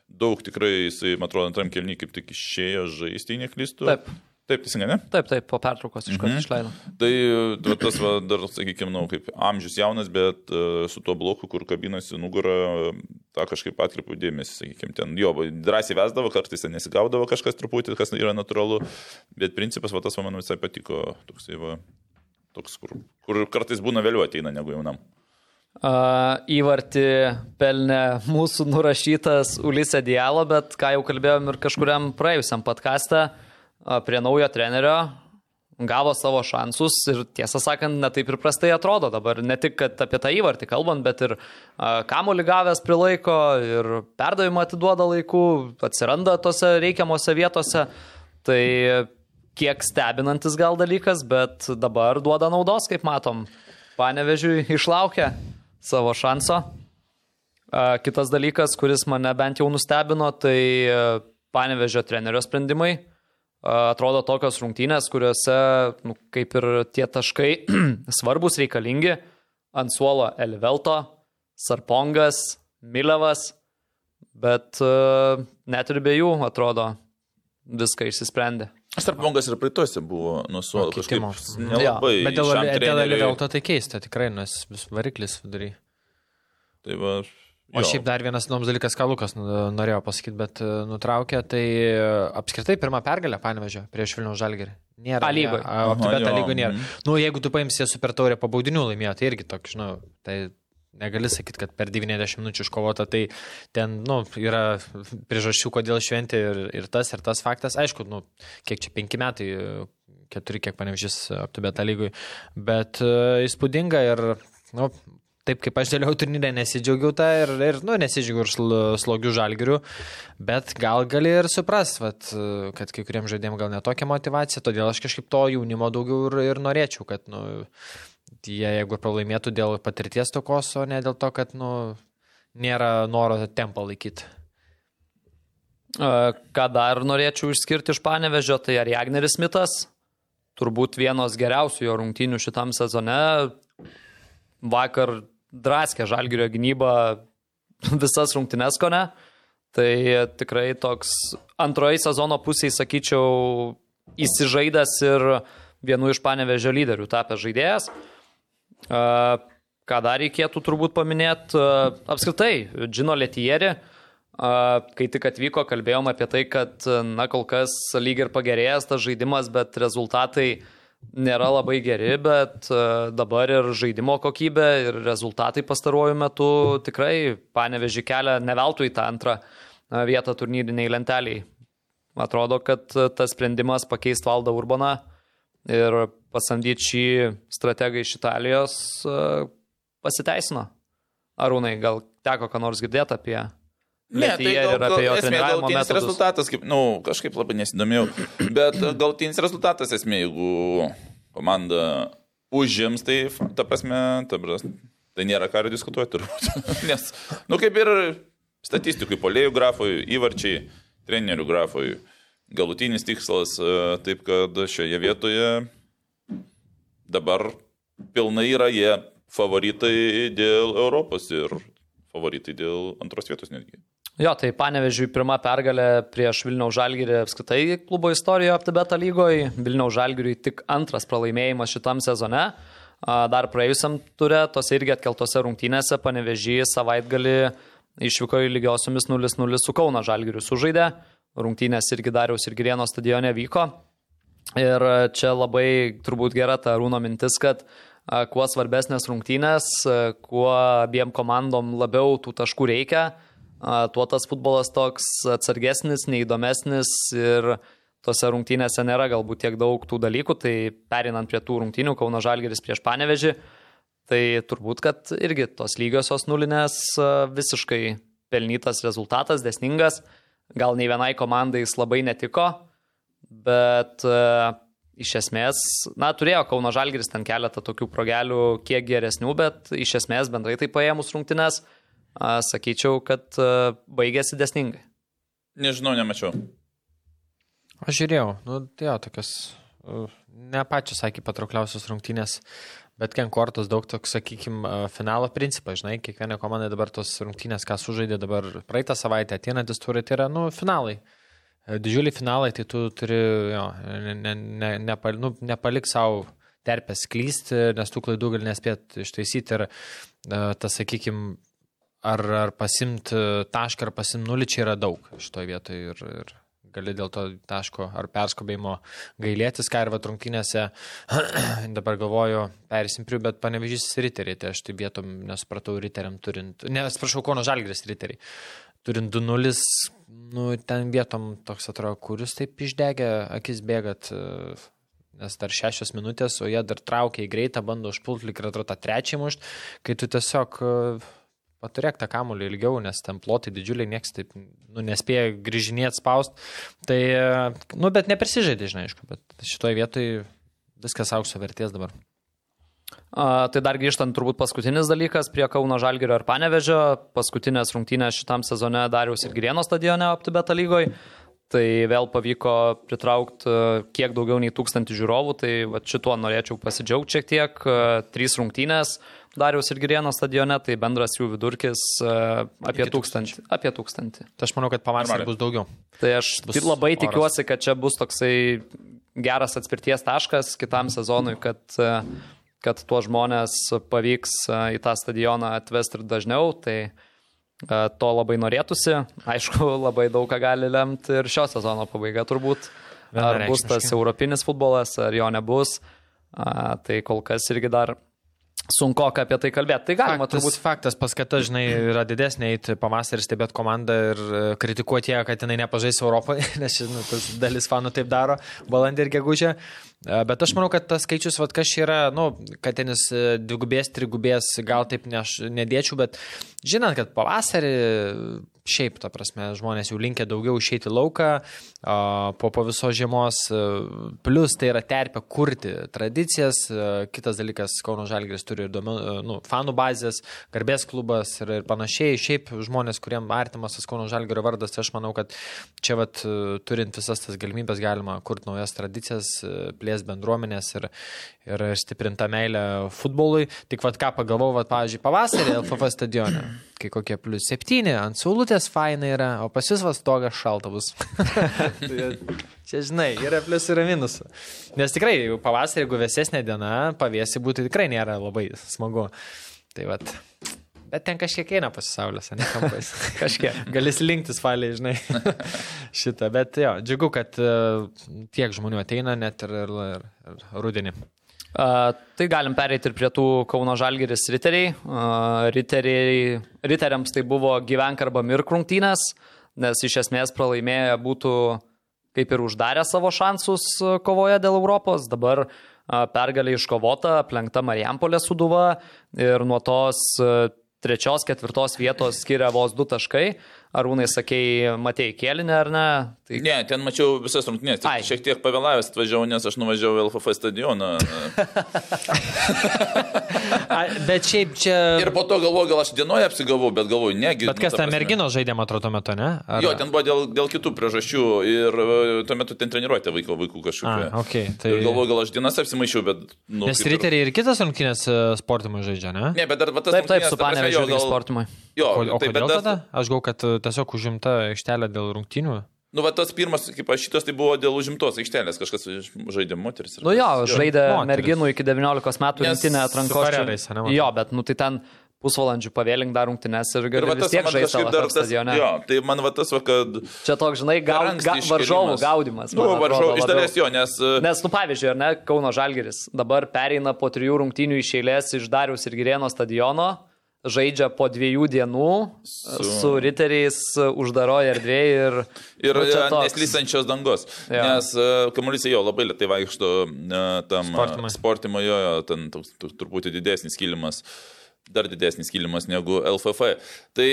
daug tikrai jisai, man atrodo, antram kelniui kaip tik išėjo žaisti, neklystu. Taip. Taip, teisingai, ne? Taip, taip, po pertraukos iš karto Mhm. išleido. Tai va, tas, va, dar, sakykime, nu, kaip amžius jaunas, bet uh, su tuo bloku, kur kabinasi nugarą, tą kažkaip atkreipiu dėmesį, sakykime, ten jo, va, drąsiai vesdavo, kartais ten nesigaudavo kažkas truputį, kas yra natūralu, bet principas, va, tas man visai patiko, toksai, va, toks, kur, kur kartais būna vėliau ateina negu jaunam. Uh, įvartį pelnė mūsų nurašytas Ulysė Dialo, bet ką jau kalbėjom ir kažkuriam praėjusiam podcast'e, uh, prie naujo trenerio gavo savo šansus ir tiesą sakant, netaip ir prastai atrodo dabar. Ne tik apie tą įvartį kalbant, bet ir kamolį gavęs prilaiko ir perdavimą atiduoda laiku, atsiranda tose reikiamose vietose. Tai kiek stebinantis gal dalykas, bet dabar duoda naudos, kaip matom. Panevežiui išlaukė savo šanso. Kitas dalykas, kuris mane bent jau nustebino, tai Panevežio trenerio sprendimai. Atrodo tokios rungtynės, kuriuose, nu, kaip ir tie taškai svarbus, reikalingi. Ant suolo Elvelto, Sarpongas, Milevas, bet e, net ir be jų, atrodo, viską išsisprendė. Starpongas ir praeituose buvo nuo suolo kažkaip Keitimo. nelabai. Bet dėl, dėl Livelto tai keista, tikrai, nes vis variklis vidury. Tai va, O Jo. šiaip dar vienas įdomus dalykas, ką Lukas nu, norėjo pasakyti, bet e, nutraukė, tai e, apskritai pirmą pergalę panevežė prieš Vilnių Žalgerį. Nėra. A lygoj. ne, a, Optibet Aha, A jo, lygoj nėra. mhm. Nu, jeigu tu paimsi super taurę po baudinių laimėjo, tai irgi toks, žinau, tai negali sakyti, kad per 90 minučių iškovota, tai ten, nu, yra priežasčių, kodėl šventė ir, ir tas, ir tas faktas. Aišku, nu, kiek čia penki metai, keturi, kiek panevežys Optibet A lygoj, bet uh, įspūdinga ir, nu, taip kaip aš dėliau turnyrę, nesidžiaugiau tą ir, ir nu, nesidžiaugiau ir sl slogių žalgirių, bet gal gali ir suprast, vat, kad kai kuriems žaidėjams gal netokia motivacija, todėl aš kažkaip to jaunimo daugiau ir, ir norėčiau, kad nu, jie jeigu pralaimėtų dėl patirties tokos, o ne dėl to, kad nu, nėra noro tempą laikyti. Ką dar norėčiau išskirti iš panevežio, tai ar Jagneris Mitas, turbūt vienos geriausių jo rungtynių šitam sezone. Vakar draskė Žalgirio gynybą visas rungtynes kone. Tai tikrai toks antroji sezono pusėje, sakyčiau, įsižaidęs ir vienu iš panevežio lyderių tapęs žaidėjas. Ką dar reikėtų turbūt paminėti? Apskritai, Džino Letieri, A, kai tik atvyko, kalbėjom apie tai, kad, na, kol kas lyg ir pagerėjęs tas žaidimas, bet rezultatai nėra labai geri, bet a, dabar ir žaidimo kokybė, ir rezultatai pastaruoju metu tikrai paneveži kelią neveltui tą antrą a, vietą turnyriniai lenteliai. Atrodo, kad a, tas sprendimas pakeisti valdą Urbaną ir pasamdyti šį strategą iš Italijos pasiteisino. Arūnai, gal teko ką nors girdėti apie Letier ir apie jo esmė galutinis metodus. rezultatas, kaip, na, nu, kažkaip labai nesidomėjau, bet galutinis rezultatas esmė, jeigu komanda užims, tai, ta prasme, ta prasme tai nėra ką diskutuoti turbūt. Nes, nu, kaip ir statistikui, polėjų grafui, įvarčiai, trenerių grafui, galutinis tikslas, e, taip kad šioje vietoje dabar pilnai yra jie favoritai dėl Europos ir favoritai dėl antros vietos netgi. Jo, tai panevežiui pirma pergalė prieš Vilniaus Žalgirį apskritai klubo istorijoje aptibeta lygoje. Vilniaus Žalgiriui tik antras pralaimėjimas šitam sezone. Dar praėjusiam turė, tose irgi atkeltose rungtynėse panevežį savaitgalį išvyko į lygiosiomis 0-0 su Kauna Žalgiriu sužaidė. Rungtynės irgi Dariaus ir Girieno stadione vyko. Ir čia labai turbūt gera ta Rūno mintis, kad kuo svarbesnės rungtynės, kuo abiem komandom labiau tų taškų reikia, tuo tas futbolas toks atsargesnis, neįdomesnis ir tose rungtynėse nėra galbūt tiek daug tų dalykų, tai perinant prie tų rungtynių Kauno Žalgeris prieš Panevežį, tai turbūt, kad irgi tos lygiosios nulinės visiškai pelnytas rezultatas, desningas, gal nei vienai komandai jis labai netiko, bet iš esmės, na, turėjo Kauno Žalgiris ten keletą tokių progelių kiek geresnių, bet iš esmės bendrai tai paėmus rungtynes, uh, sakyčiau, kad uh, baigėsi desningai. Nežinau, nemačiau. Aš žiūrėjau, nu, tai jo, tokios, uh, ne pačios, sakė, patraukliausios rungtynės, bet ken kortos daug toks, sakykime, finalo principas, žinai, kiekviena komanda dabar tos rungtynės, ką sužaidė dabar praeitą savaitę, ateinantis turai, tai yra, nu, finalai. E, Didžiuliai finalai, tai tu turi, jo, ne, ne, ne, nepal, nu, nepalik savo terpės klysti, nes tų klaidų gali nespėti ištaisyti ir tas, sakykime, ar, ar pasimti tašką, ar pasimti nulį, čia yra daug šitoje vietoje ir, ir gali dėl to taško ar perskubėjimo gailėtis, ką ir va trunkinėse, dabar galvoju, perėsim prie, bet panevežys riteriai, tai aš tai vietom nesupratau riteriam turint, ne, atsiprašau, Kono Žalgris riteriai. Turint 2-0, nu, ten vietom toks atrodo, kuris taip išdegė, akis bėgat, e, nes dar šešios minutės, o jie dar traukia į greitą, bando užpulti, lyg ir atrodo tą trečią mušt, kai tu tiesiog e, paturėk tą kamuolį ilgiau, nes ten plotai didžiuliai, nieks taip, nu, nespėja grįžinėti spaust. Tai, e, nu, bet neprisižaidė, žinai, aišku, bet šitoje vietoje viskas aukso vertės dabar. A, tai dar grįžtant turbūt paskutinis dalykas prie Kauno Žalgirio ir Panevežio, paskutinės rungtynės šitam sezone Dariaus ir Grieno stadione Optibeta lygoje. Tai vėl pavyko pritraukti kiek daugiau nei tūkstantį žiūrovų, tai va, šituo norėčiau pasidžiaugti šiek tiek. Trys rungtynės Dariaus ir Grieno stadione, tai bendras jų vidurkis apie Iki tūkstantį. Apie tūkstantį. Tai aš manau, kad pavasarį bus daugiau. Tai aš Bus labai oras. tikiuosi, kad čia bus toksai geras atspirties taškas kitam sezonui, kad, e, kad tuos žmonės pavyks e, į tą stadioną atvesti ir dažniau. Tai E, To labai norėtųsi. Aišku, labai daug ką gali lemti ir šio sezono pabaiga turbūt. Ar bus tas europinis futbolas, ar jo nebus. A, Tai kol kas irgi dar sunku apie tai kalbėti. Tai galima Faktas, turbūt faktas paskata, žinai, yra didesnė eiti pavasarį stebėti komandą ir e, kritikuoti ją, kad jinai nepažais Europoje, nes tas dalis fanų taip daro, balandį ir gegužę. E, Bet aš manau, kad tas skaičius, vad kas yra, nu, kad tenis e, dvigubės, trigubės, gal taip ne aš nedėčiau, bet žinant, kad pavasarį šiaip, ta prasme, žmonės jau linkia daugiau išeiti lauką po, po visos žiemos, e, plus tai yra terpė kurti tradicijas, kitas dalykas, Kauno Žalgris turi ir duomenų, e, nu, fanų bazės, garbės klubas ir, ir panašiai, šiaip žmonės, kuriems artimas tas Kauno Žalgrio vardas, tai aš manau, kad čia vat, turint visas tas galimybės galima kurti naujas tradicijas, e, plės bendruomenės ir, ir stiprinti tą meilę futbolui. Tik vad ką pagalvojau, vad, pavyzdžiui, pavasarį LFF stadione, kai kokie plus septyni, ant saulutės fainai yra, o pas jūs vas togas šalta bus. Tai Čia žinai, yra pliusų ir minusų. Nes tikrai, jau pavasarį, jeigu vėsesnė diena, pavėsi būti tikrai nėra labai smagu. Tai vad. Bet ten kažkiek eina pasisaulės, ne kampais. kažkiek. Gali slinktis faliai, žinai. Šitą. Bet jo, džiugu, kad e, tiek žmonių ateina net ir, ir, ir, rudenį. A, tai galim pereiti ir prie tų Kauno Žalgeris riteriai. A, riteriai. Riteriams tai buvo gyvenk arba mirk rungtynės, nes iš esmės pralaimėję būtų kaip ir uždarę savo šansus kovoje dėl Europos. Dabar a, pergalė iškovota, aplenkta Marijampolė suduva ir nuo tos a, trečios, ketvirtos vietos skiria vos du taškai. Arūnai, sakei, matėjai kėlinę ar ne? Tai Ne, ten mačiau visas rungtynės. Ai. Tik Šiek tiek pavėlavęs atvažiavau, nes aš nuvažiavau į LFF stadioną. A, bet šiaip čia... Ir po to galvoju, gal aš dienoje apsigavau, bet galvoju, negi. Bet kas nu, ta prasme. mergino žaidė, man atrodo, tuo metu, ne? Ar... Jo, ten buvo dėl, dėl kitų priežasčių ir e, tuo metu ten treniruotė vaikų, vaikų kažkokia. A, okay, Tai... Ir galvoju, gal aš dienas apsimaišiau, bet... Nu, Nes kaip ir- riteriai ir kitas rungtynės e, sportimui žaidžia, ne? Ne, bet dar va, tas taip, taip, su ta gal- sportimui. Jo, O, o tai, bet kodėl tas, tada? Aš galvoju, kad e, tiesiog užimta aikštelė dėl rungtynių. nu, va, tas pirmas, kaip aš šitas, tai buvo dėl užimtos aikštelės, kažkas žaidė moteris. Nu jo, žaidė moteris. merginų iki 19 metų su atrankos. Jo, bet nu tai ten pusvalandžių pavėlink dar rungtynės ir Ir gali va, vis tas tiek žaisti dar stadione. jo, tai man va tas, va, kad... Čia toks, žinai, per gau, anksti ga, varžovų gaudimas. Nu, varžovų, iš dalies jo, nes... e, Nes, nu pavyzdžiui, ar ne, Kauno Žalgeris dabar pereina po trijų rungtynių iš eilės iš Darius ir Girėno stadiono, žaidžia po dviejų dienų su, Su- riteriais uždaroje erdvėje ir... Ir nu, e, neslysančios dangos. Jo. Nes uh, kamuolys jo labai lietai vaikšto uh, tam Sportimui. sportimo, jo, jo, ten truputį didesnis kilimas, dar didesnis kilimas negu LFF. Tai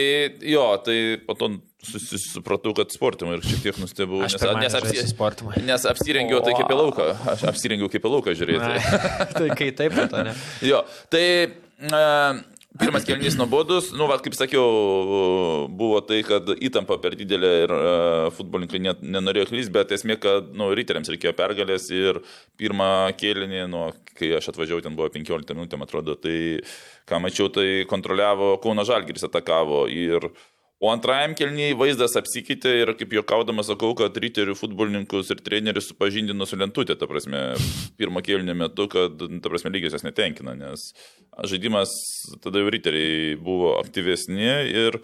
jo, tai po to supratau, kad sportimui ir šiek tiek nustebau, nes, nes, sportimą. nes apsirengiau tai kaip į lauką. Aš apsirengiau kaip į lauką žiūrėti. tai kai taip, to ne. Jo, tai uh, pirmas kelnys nuobodus, nu, va, kaip sakiau, buvo tai, kad įtampa per didelė ir uh, futbolininkai net, nenorėjo klysti, bet esmė, kad, nu, riteriams reikėjo pergalės ir pirmą kėlinį, nu, kai aš atvažiavau, ten buvo 15 minutė, man atrodo, tai ką mačiau, tai kontroliavo Kauno Žalgiris atakavo ir O antrajam kelniai vaizdas apsikeitė ir kaip juokaudamas sakau, kad riterių futbolininkus ir trenerius supažindino su lentutė, ta prasme, pirmą kelnių metu, kad, ta prasme, lygiai jas netenkina, nes žaidimas tada jau riteriai buvo aktyvesni ir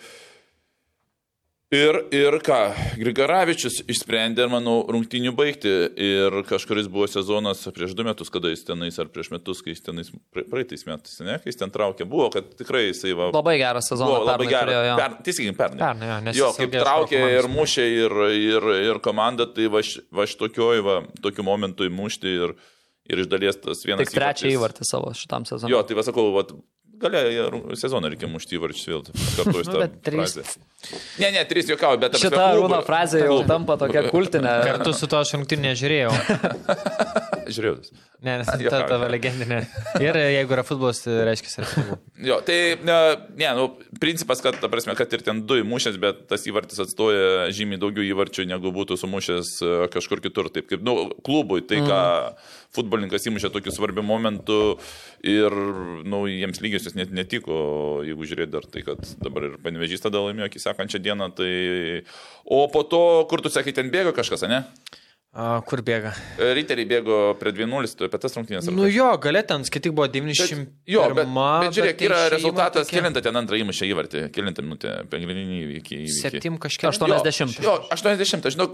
Ir, ir ką, Grigaravičius išsprendė, manau, rungtinių baigti. Ir kažkuris buvo sezonas prieš du metus, kada jis tenais, ar prieš metus, kai jis tenais, pra- praeitais metais, ne, kai jis ten traukė, buvo, kad tikrai jisai va, Labai gerą sezoną. Buvo labai geras. Per, teisingai, pernai. Pernai, jo, nes jo, kaip traukė ir mušė ir, ir, ir komanda, tai va, va šitokioj, va, tokiu momentu įmušti ir, ir iš dalies tas vienas. Tik trečią įvartį savo šitam sezonui. Jo, tai va sakau, va, galėjo sezoną reikia mušti įvarčius vėl. Kartu iš Nu, to. trys. Ne, ne, trys juokauju, bet... ta Šita prasme, Rūno frazė jau tampa tokia kultinė. Kartu su to aš rungtynį nežiūrėjau. Žiūrėjau. Ne, nes ta tavo legendinė. Ir jeigu yra futbolas, tai reiškia ir futbolas. Jo, tai, ne, ne, nu, principas, kad, ta prasme, kad ir ten du įmušęs, bet tas įvartis atstoja žymiai daugiau įvarčių, negu būtų sumušęs e, kažkur kitur. Taip kaip, nu, klubui, tai ką futbolininkas įmušė tokiu svarbiu momentu ir, nu, jiems lygiosios net netiko, jeigu žiūrėt dar tai, kad dabar ir panevežys tada laimėjo iki sekančią dieną, tai... O po to, kur tu sakai, ten bėga kažkas, ne? A, kur bėga? Riteriai bėgo prie 2-0, tu apie tas rungtynės. ar Nu jo, galėtent, kai tik buvo Bet- 90. Jo, bet, bet žiūrėk, tai yra rezultatas, tokie- kilintą ten antrą įmušę įvartį, kilintą minutę, pagrindinį įvykį. įvykį. Septim kažkiek. Aštuoni- 80. Jo, jo 80, žinok,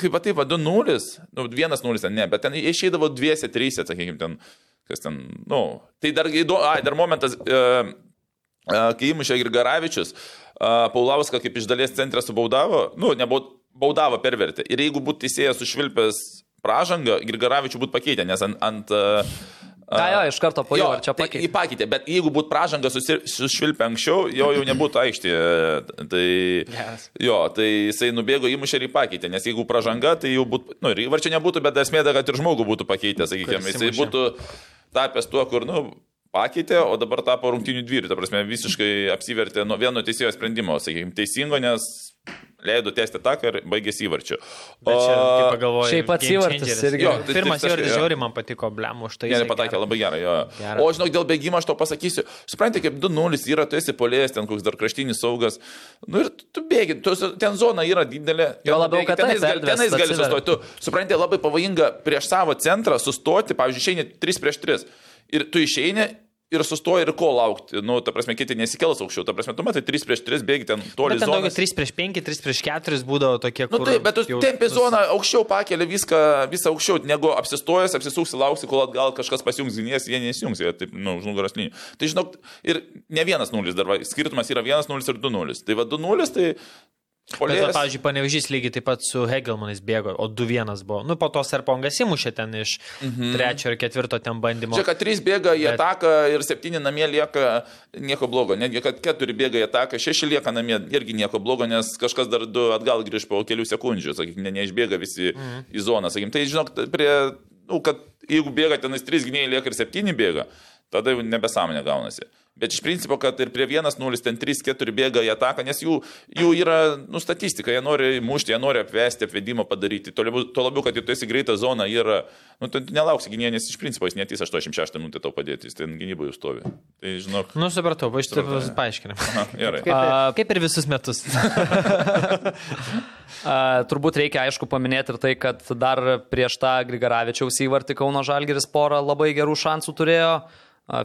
kaip taip, va, 2-0, nu, 1-0, ten ne, bet ten išeidavo 2-3, sakykime, ten, kas ten, nu, tai dar, ai, dar momentas, e, e, kai įmušė Grigaravičius, e, Paulauską kaip iš dalies centrą subaudavo, nu, nebaud, baudavo pervertė. Ir jeigu būtų teisėjas sušvilpęs pražangą, Grigaravičių būtų pakeitę, nes ant... ant e, Ką jo, iš karto po jo, ar čia tai pakeitė? Jį pakeitė, bet jeigu būtų pražanga sušvilpę anksčiau, jo jau nebūtų aikštėje. Tai, Yes. jo, tai jisai nubėgo įmušę ir pakeitė, nes jeigu pražanga, tai jau būtų, nu, ir varčia nebūtų, bet esmė, ta, kad ir žmogų būtų pakeitę, sakykime, jisai būtų tapęs tuo, kur, nu, pakeitė, o dabar tapo rungtinių dvyrių, ta prasme, visiškai apsivertė nuo vieno teisėjo sprendimo, sakykime, teisingo, nes leido tęsti taką ir baigėsi įvarčiu. Bet čia, kai pagalvoju, Šiaip pats įvartis irgi. Jo, tai- Pirmas tai- įvartis jo. žiauriai man patiko, blem, už tai. Nepataikė, gerą. labai gerai, jo. Gerą. O žinok, dėl bėgimo aš to pasakysiu. Suprantate, kaip 2-0 yra, tu esi polėjęs, ten koks dar kraštinis saugas. Nu ir tu, bėgi, tu, ten zona yra didelė. Jo labiau, kad tenais, erdvės tenais gali sustoti. Tu suprantate, labai pavojinga prieš savo centrą sustoti, pavyzdžiui, išeini 3 prieš 3. Ir tu išeini ir sustoji ir ko laukti. Nu, ta prasme, kiti nesikels aukščiau. Ta prasme, tu matai 3 prieš 3 bėgi ten toli. Bet ten daugiau zonos. 3 prieš 5, 3 prieš 4 būdavo tokie, Nu kur... taip, bet tu tempi zoną aukščiau pakeli viską, visą aukščiau, negu apsistojęs, apsisuksi, lauksi, kol atgal kažkas pasijungs gynės, jie nesijungs, jie taip, nu, už nugaros linijų. Tai žinok, ir ne vienas nulis dar, va, skirtumas yra vienas nulis ir du nulis. Tai va, du nulis, tai... Bet, Polės, va, pavyzdžiui, panevežys lygiai taip pat su Hegelmanais bėgo, o 2-1 buvo. Nu, po to Serpongas įmušė ten iš Mhm. trečio ir ketvirto ten bandymo. Čia, kad trys bėga į Bet- ataką ir septyni namie lieka nieko blogo. Netgi, kad keturi bėga į ataką, šeši lieka namie irgi nieko blogo, nes kažkas dar du atgal grįž po kelių sekundžių, sakykime, ne, neišbėga visi Mhm. į zoną. Sakykime, tai žinok, prie, nu, kad jeigu bėga tenais trys gynėjai lieka ir septyni bėga, tada jau nebesąmonė gaunasi. Bet iš principo, kad ir prie 1-0 ten 3-4 bėga į ataką, nes jų, jų yra nu, statistika, jie nori mušti, jie nori apvesti, apvedimą padaryti. Tuo labiau, tuo labiau kad tu esi greita zona, yra, nu, tu nelauksi gynėjai, nes iš principo jis netys 86 minutę tau padėti, jis ten gynyboje jau stovi. Tai žinok, Nu, supratau, va, iš taip aha, gerai. Kaip, ir- kaip ir visus metus. A, turbūt reikia aišku paminėti ir tai, kad dar prieš tą Grigaravičiaus įvartį Kauno Žalgeris porą labai gerų šansų turėjo.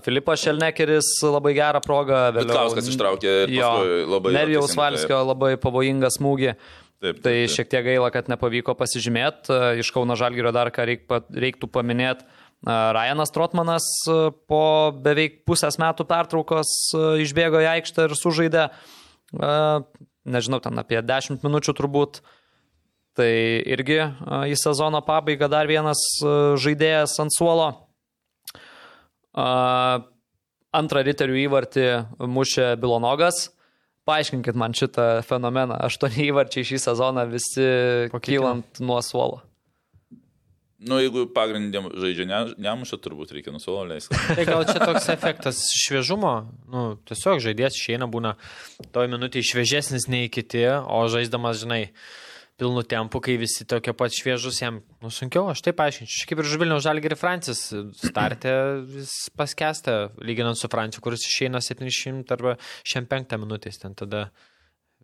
Filipas Šelnekeris labai gerą progą. vėliau- Vitkauskas ištraukė Jo, labai Nerijaus Valskio labai pavojingą smūgį. Taip, taip, Tai taip. šiek tiek gaila, kad nepavyko pasižymėti. Iš Kauno Žalgirio dar ką reiktų paminėti. Ryanas Trotmanas po beveik pusės metų pertraukos išbėgo į aikštę ir sužaidė, nežinau, ten apie 10 minučių turbūt. Tai irgi į sezono pabaigą dar vienas žaidėjas ant suolo. A, Antrą riterių įvartį mušė Bilonogas. Paaiškinkit man šitą fenomeną. Aštuoni įvarčiai šį sezoną visi Po kiek kylant nuo suolo. Nu, jeigu pagrindėm žaidžia ne, nemušą, turbūt reikia nusuolo leisti. Tai gal čia toks efektas šviežumo, nu, tiesiog žaidėjas išeina, būna toj minutė šviežesnis nei kiti, o žaisdamas, žinai, pilnu tempu, kai visi tokie pat šviežus, jam, nu, sunkiau, aš taip aiškinčiau. Čia Kaip ir Žvilniaus Žalgiri Francis, startė vis paskesta, lyginant su Franciu, kuris išeina 700 arba 105 minutės, ten tada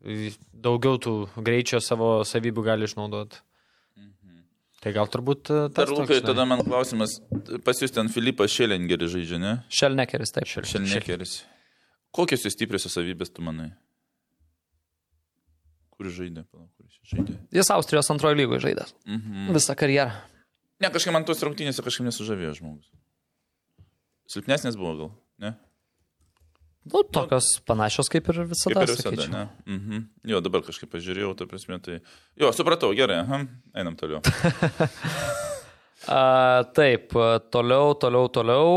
daugiau tų greičio savo savybių gali išnaudoti. Tai gal turbūt e, tas toks, Lukai, tada man klausimas, pas jūs ten Filipas Šelengeris žaidžia, ne? Šelnekeris taip. Šelnekeris. Kokios jų stipriosios savybės tu manai? Kur jis žaidė? Palauk, Kur jis žaidė? Jis Austrijos antrojo lygoje žaidęs. Mhm. Visą karjerą. Ne, kažkaip man tos rungtynėse kažkaip nesužavėjo žmogus. Silpnesnės buvo gal, ne? Nu, tokios panašios kaip ir visada. Kaip ir visada, ne? Mhm. Jo, dabar kažkaip pažiūrėjau, ta prasme, tai... Jo, supratau, gerai, aha, einam toliau. A, taip, toliau, toliau, toliau.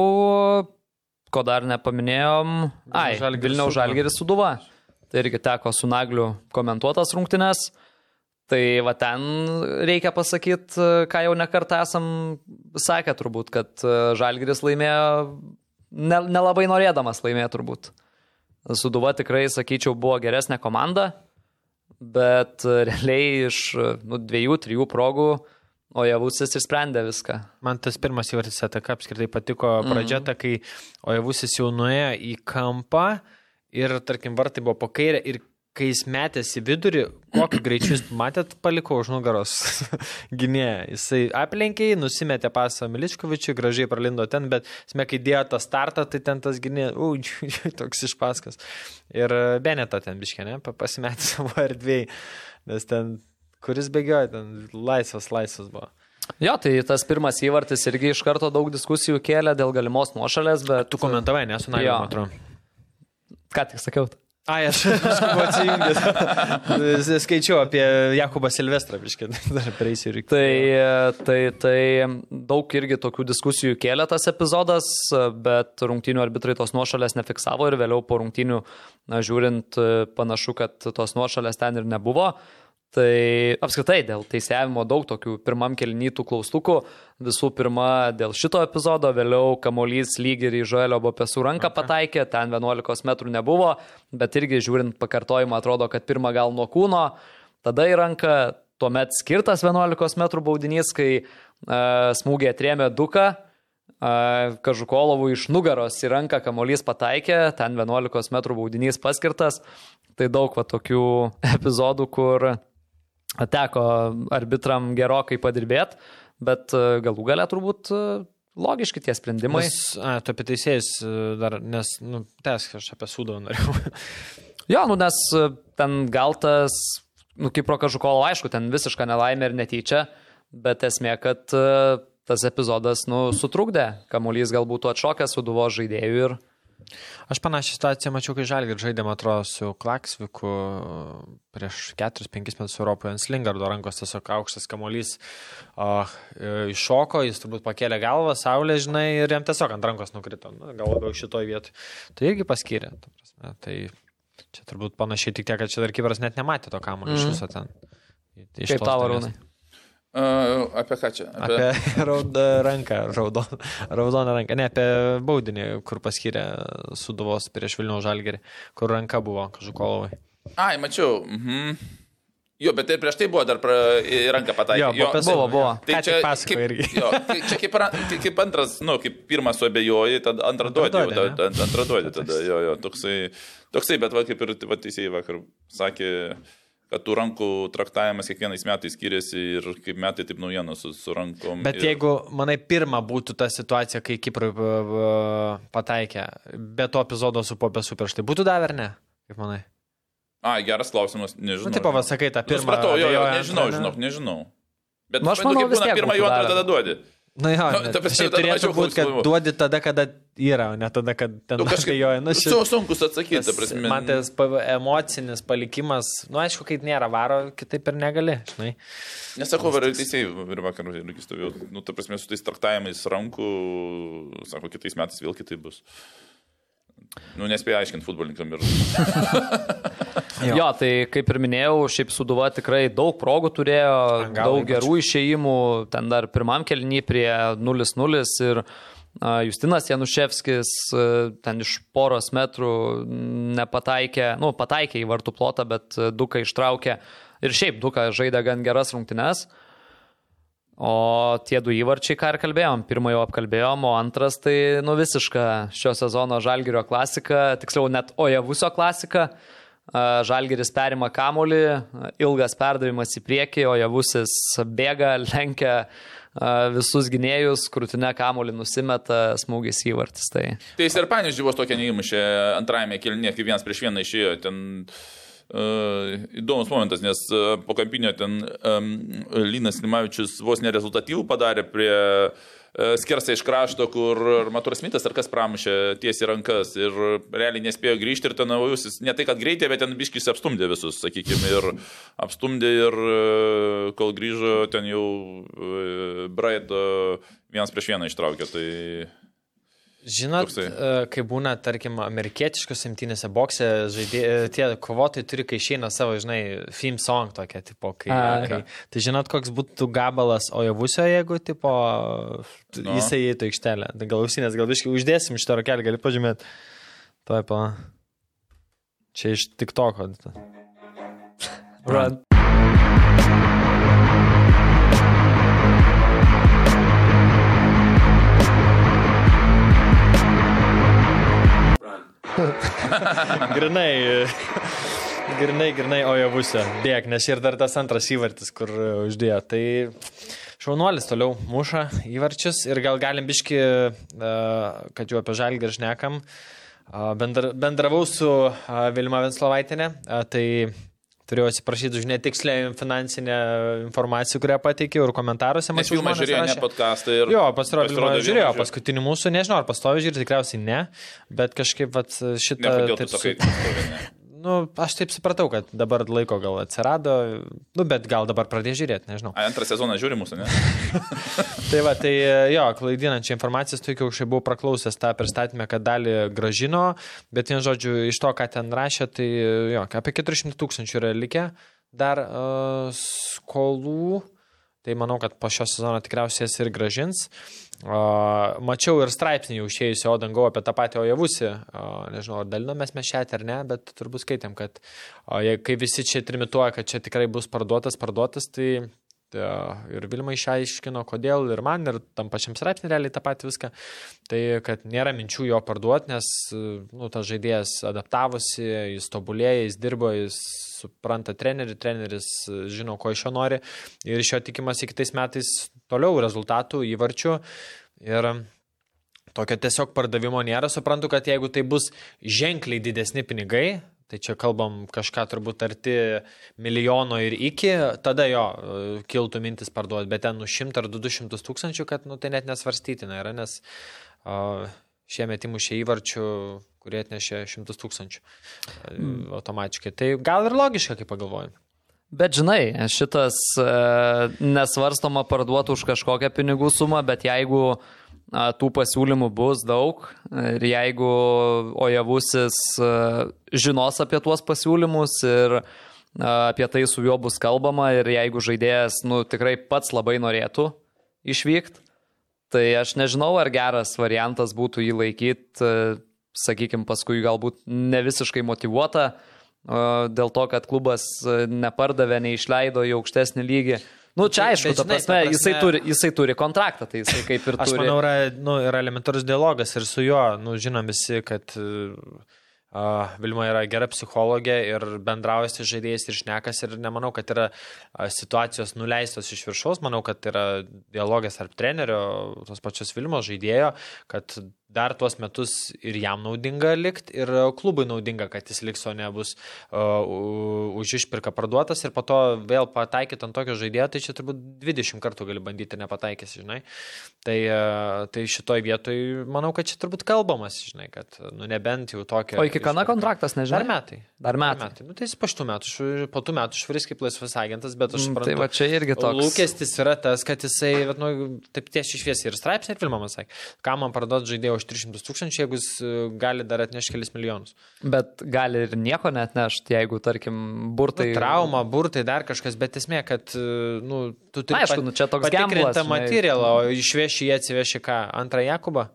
Ko dar nepaminėjom. Ai, Vilniaus. Žalgeris suduva. Tai irgi teko su Nagliu komentuotas rungtynes. Tai va ten reikia pasakyti, ką jau nekartą esam sakę turbūt, kad a, Žalgeris laimėjo ne- nelabai norėdamas laimėjo turbūt. Suduva tikrai, sakyčiau, buvo geresnė komanda, bet a, realiai iš a, nu, dviejų, trijų progų O Javusis išsprendė viską. Man tas pirmas įvartis ataka apskritai patiko pradžia, ta, kai Ojavusis jau nuėjo į kampą ir, tarkim, vartai buvo po kairę ir kai jis metėsi vidurį, kokiu greičiu jūs matėt, paliko už nugaros gynėją. Jisai aplenkė, nusimetė pasą Miličkovičiui, gražiai pralindo ten, bet esmė, kai dėjo tą startą, tai ten tas gynėjas, ui, toks išpaskas. Ir Beneta ten biškė, ne, pasimetė savo erdvėjai, nes ten, kuris bėgiojo, ten laisvas, laisvas buvo. Jo, tai tas pirmas įvartis irgi iš karto daug diskusijų kėlė dėl galimos nuošalės, bet... Tu komentavai, nesu Jo. man atrodo. Ką tik sakiau? Ai, aš kažkaip atsijungęs. Skaičiau apie Jakubą Silvestrą, biškė, dar prieisiu ir Tai, tai, tai daug irgi tokių diskusijų kėlė tas epizodas, bet rungtynių arbitrai tos nuošalės nefiksavo ir vėliau po rungtynių, na, žiūrint, panašu, kad tos nuošalės ten ir nebuvo. Tai apskritai dėl teisėjimo daug tokių pirmam kelnytų klaustukų. Visų pirma, dėl šito epizodo, vėliau kamolys lyg ir į Žoelio Bopesų ranką pataikė, ten 11 metrų nebuvo, bet irgi žiūrint pakartojimą atrodo, kad pirmą gal nuo kūno, tada į ranką, tuomet skirtas 11 metrų baudinys, kai uh, smūgį atrėmė duką, uh, Kažukolovų iš nugaros į ranką kamolys pataikė, ten 11 metrų baudinys paskirtas. Tai daug va tokių epizodų, kur teko arbitram gerokai padirbėti, bet e, galų gale turbūt e, logiški tie sprendimai. Nes, a, tu apie teisėjus e, dar, nes, nu, tesk, aš apie sūdą norėjau. Jo, nu nes ten gal tas, nu kaip Prokažukolo, aišku, ten visiška nelaimė ir netyčia, bet esmė, kad tas epizodas, nu, sutrukdė, kamuolys galbūt atšokęs suduvo žaidėjų ir Aš panašią situaciją mačiau, kai Žalgir žaidėm, atrodo, su Klaksviku prieš 4-5 metus Europoje ant Slingardo rankos tiesiog aukštas kamuolys o, e, iššoko, jis turbūt pakėlė galvą, saulė, žinai, ir jam tiesiog ant rankos nukrito, nu, gal labiau šitoj vietoj. Tai irgi paskyrė. ta prasme, Tai čia turbūt panašiai tik tiek, kad čia dar kiberas net nematė to kamuolio mm. iš viso ten. Iš kaip tavo dalies. Uh, apie ką čia? Apie raudą ranką, raudon, raudoną ranką, ne apie baudinį, kur paskyrė Suduvos prieš Vilnių žalgerį, kur ranka buvo Kažukolovai. Ai, mačiau. Mhm. Jo, bet ir prieš tai buvo dar pra, į ranką pataikė. Jo, buvo apie- Buvo, buvo. Tai čia kaip, irgi. jo, tai čia kaip, tai kaip antras, nu, kaip pirmas suabejoji, tada antrą ta- Antrą duodi tada, jo, jo, toksai, toksai, bet va, kaip ir va, teisėjai vakar sakė, kad tų rankų traktavimas kiekvienais metais skiriasi ir kaip metai, taip naujienos su, su rankom. Bet ir... jeigu, manai, pirma būtų ta situacija, kai Kiprui pataikė, be to epizodo su Popesu prieš tai būtų davę ar ne? Kaip manai? Ai, geras klausimas, nežinau. Nu, taip, pasakai tą Nu, pirmą. Supratau, jo, jo, nežinau, žinok, nežinau. Bet Nu, aš manau, tiek pirmą jų antrą tada duodi. Na jo, Nu, nu, ta prasme, turėtų būti, kad duodi tada, kada yra, o ne tada, kad ten Nu, kažkaip abejoja. Nu, su, sunkus atsakyti, ta prasme. Man tas emocinis palikimas, nu aišku, kai nėra varo, kitaip ir negali, žinai. Nesakau, var ir teisėjai ir vakar irgi stovėjau. Nu, ta prasme, su tais traktavimais rankų, sako, kitais metais vėl kitaip bus. Nu, nespėjau aiškinti futbolininkam ir... Jo. jo, tai kaip ir minėjau, šiaip Suduva tikrai daug progų turėjo, Gal daug gerų išėjimų, ten dar pirmam kelny prie 0-0 ir a, Justinas Januševskis a, ten iš poros metrų nepataikė, nu, pataikė į vartų plotą, bet a, Duka ištraukė ir šiaip Duka žaidė gan geras rungtynes. O tie du įvarčiai, ką ir kalbėjom, pirmą jau apkalbėjom, o antras tai nu visiška šio sezono Žalgirio klasika, tiksliau net Ojavusio klasika. A, Žalgiris perima kamolį, ilgas perdavimas į priekį, Ojavusis bėga, lenkia visus gynėjus, krūtinę kamolį nusimeta, smūgis įvartis. Tai Tai jis ir panės žyvos tokia neįmušė antrajame kelnie, kai vienas prieš vieną išėjo. Ten uh, įdomus momentas, nes uh, po kampinio ten um, Linas Limavičius vos nerezultatyvų padarė prie uh, skersai iš krašto, kur Maturas Mitas ar kas pramušė tiesiai rankas ir realiai nespėjo grįžti ir ten naujusis, ne tai kad greitai, bet ten biškis apstumdė visus, sakykime, ir apstumdė ir uh, kol grįžo, ten jau Bright uh, vienas prieš vieną ištraukė. Tai... Žinot, Toksai. e, kai būna, tarkim, amerikietiškos imtynėse bokse, žaidė, e, tie kovotojai turi, kai išeina savo, žinai, film song tokia, tipo, kai, A, kai tai žinot, koks būtų gabalas Ojavusio, jeigu, tipo, No. jisai įeitų aikštelę. Tai gal ausinės, gal biškai uždėsim šitą rokelį, gali pažymėti. Tuoj pa. Čia iš tik toko. Run. Grinai. Grinai, grinai, o jau būsiu. Bėg, nes ir dar tas antras įvartis, kur e, uždėjo. Tai šaunuolis toliau muša įvarčius ir gal galim biški, e, kad jau apie žalgį ir šnekam. Bendra, bendravau su Vilma Venslovaitinė, tai turėjau atsiprašyti už netikslę finansinę informaciją, kurią pateikiau ir komentaruose. Nes filmą žiūrėjo ne rašė. podcastą ir... Jo, pasirodė, pasirodė žiūrėjo Vilma paskutinį mūsų, nežinau, ar pastovi žiūri, tikriausiai ne, bet kažkaip vat, šitą... Ne, taip sakai, pastovi, ne? Nu, aš taip supratau, kad dabar laiko gal atsirado, nu, bet gal dabar pradėjo žiūrėti, nežinau. A, antrą sezoną žiūri mūsų, ne? Tai va, tai jo, klaidinančią informaciją, tu iki šiai buvau praklausęs tą pristatymę, kad dalį gražino, bet vien žodžiu, iš to, ką ten rašė, tai jo, apie 400 tūkstančių yra likę dar uh, skolų. Tai manau, kad po šio sezono tikriausiai jas ir gražins. Uh, mačiau ir straipsnį jau išėjusio Odangau apie tą patį Ojavusi. Uh, nežinau, ar dalinomės mes šią ar ne, bet turbūt skaitėm, kad uh, jei- kai visi čia trimituoja, kad čia tikrai bus parduotas, parduotas, tai ir Vilma išaiškino, kodėl ir man, ir tam pačiam straipsnį realiai tą patį viską. Tai, kad nėra minčių jo parduoti, nes nu, tas žaidėjas adaptavosi, jis tobulėja, jis dirbo, jis supranta trenerių, treneris žino, ko iš jo nori ir iš jo tikimasi kitais metais toliau rezultatų, įvarčių. Ir tokio tiesiog pardavimo nėra. Suprantu, kad jeigu tai bus ženkliai didesni pinigai, tai čia kalbam kažką turbūt arti milijono ir iki, tada jo e, kiltų mintis parduoti, bet ten nu 100 ar 200 tūkstančių, kad nu, tai net nesvarstytina yra, nes uh, šie metimų šie įvarčių, kurie atnešė 100 tūkstančių mm. automatiškai. Tai gal ir logiška, kaip pagalvoju. Bet žinai, šitas e, nesvarstoma parduoti už kažkokią pinigų sumą, bet jeigu e, tų pasiūlymų bus daug ir jeigu Ojavusis e, žinos apie tuos pasiūlymus ir e, apie tai su juo bus kalbama ir jeigu žaidėjas nu, tikrai pats labai norėtų išvykti, tai aš nežinau, ar geras variantas būtų jį laikyti, sakykime, paskui galbūt ne visiškai motivuota dėl to, kad klubas nepardavė, neišleido į aukštesnį lygį. Nu, čia aišku, Bet ta žinai, prasme, ta prasme- jisai, turi, jisai turi kontraktą, tai jisai kaip ir Aš turi. manau, yra, nu, yra elementarus dialogas ir su juo, nu, žinom visi, kad uh, Vilma yra gera psichologė ir bendrauja su žaidėjais ir šnekas ir nemanau, kad yra uh, situacijos nuleistos iš viršaus, manau, kad yra dialogas tarp trenerio, tos pačios Vilmos žaidėjo, kad dar tuos metus ir jam naudinga likti, ir uh, klubui naudinga, kad jis liks, o nebus uh, u- už išpirką parduotas ir po to vėl pataikyti ant tokio žaidėjo, tai čia turbūt 20 kartų gali bandyti nepataikys, žinai. Tai, uh, tai šitoj vietoj manau, kad čia turbūt kalbamas, žinai, kad nu, nebent jau tokio. O iki kada kontraktas, nežinau. Dar metai. Dar metai. metai. Nu, tai jis po šitų metų, po tų metų švaris kaip laisvas agentas, bet aš Mm, suprantu. tai va čia irgi toks. Lūkestis yra tas, kad jisai, nu, taip tiesiai šviesiai ir straipsnė ir filmą man sakė, ką man parduoti žaidėjo už 300 tūkstančių, jeigu jis e, gali dar atnešti kelis milijonus. Bet gali ir nieko net nešti, jeigu, tarkim, burtai. Tai trauma, burtai, dar kažkas, bet esmė, kad, e, nu, tu turi Aišku, nu, čia toks gamblas, patikrintą žinai. materialą, o išveši jie atsiveši ką, antrą Jakubą.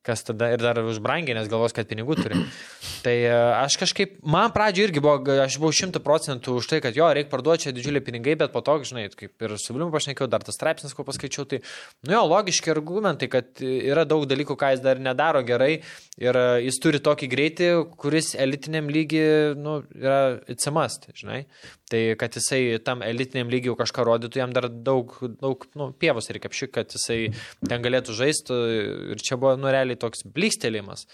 Kas tada ir dar už brangiai, nes galvos, kad pinigų turi. Tai e, aš kažkaip, man pradžioje irgi buvo, aš buvau šimtų procentų už tai, kad jo, reikia parduoti čia didžiuliai pinigai, bet po to, žinai, kaip ir su Vilimu pašnekėjau, dar tas straipsnis, ko paskaičiau, tai, nu jo, logiški argumentai, kad yra daug dalykų, ką jis dar nedaro gerai ir e, jis turi tokį greitį, kuris elitiniam lygiui, nu, yra įtsimast, žinai. Tai kad jisai tam elitiniam lygiui kažką rodytų, jam dar daug, daug nu, pievos reikia apšik, kad jisai ten galėtų žaisti. Ir čia buvo, nu, realiai toks blykstelimas.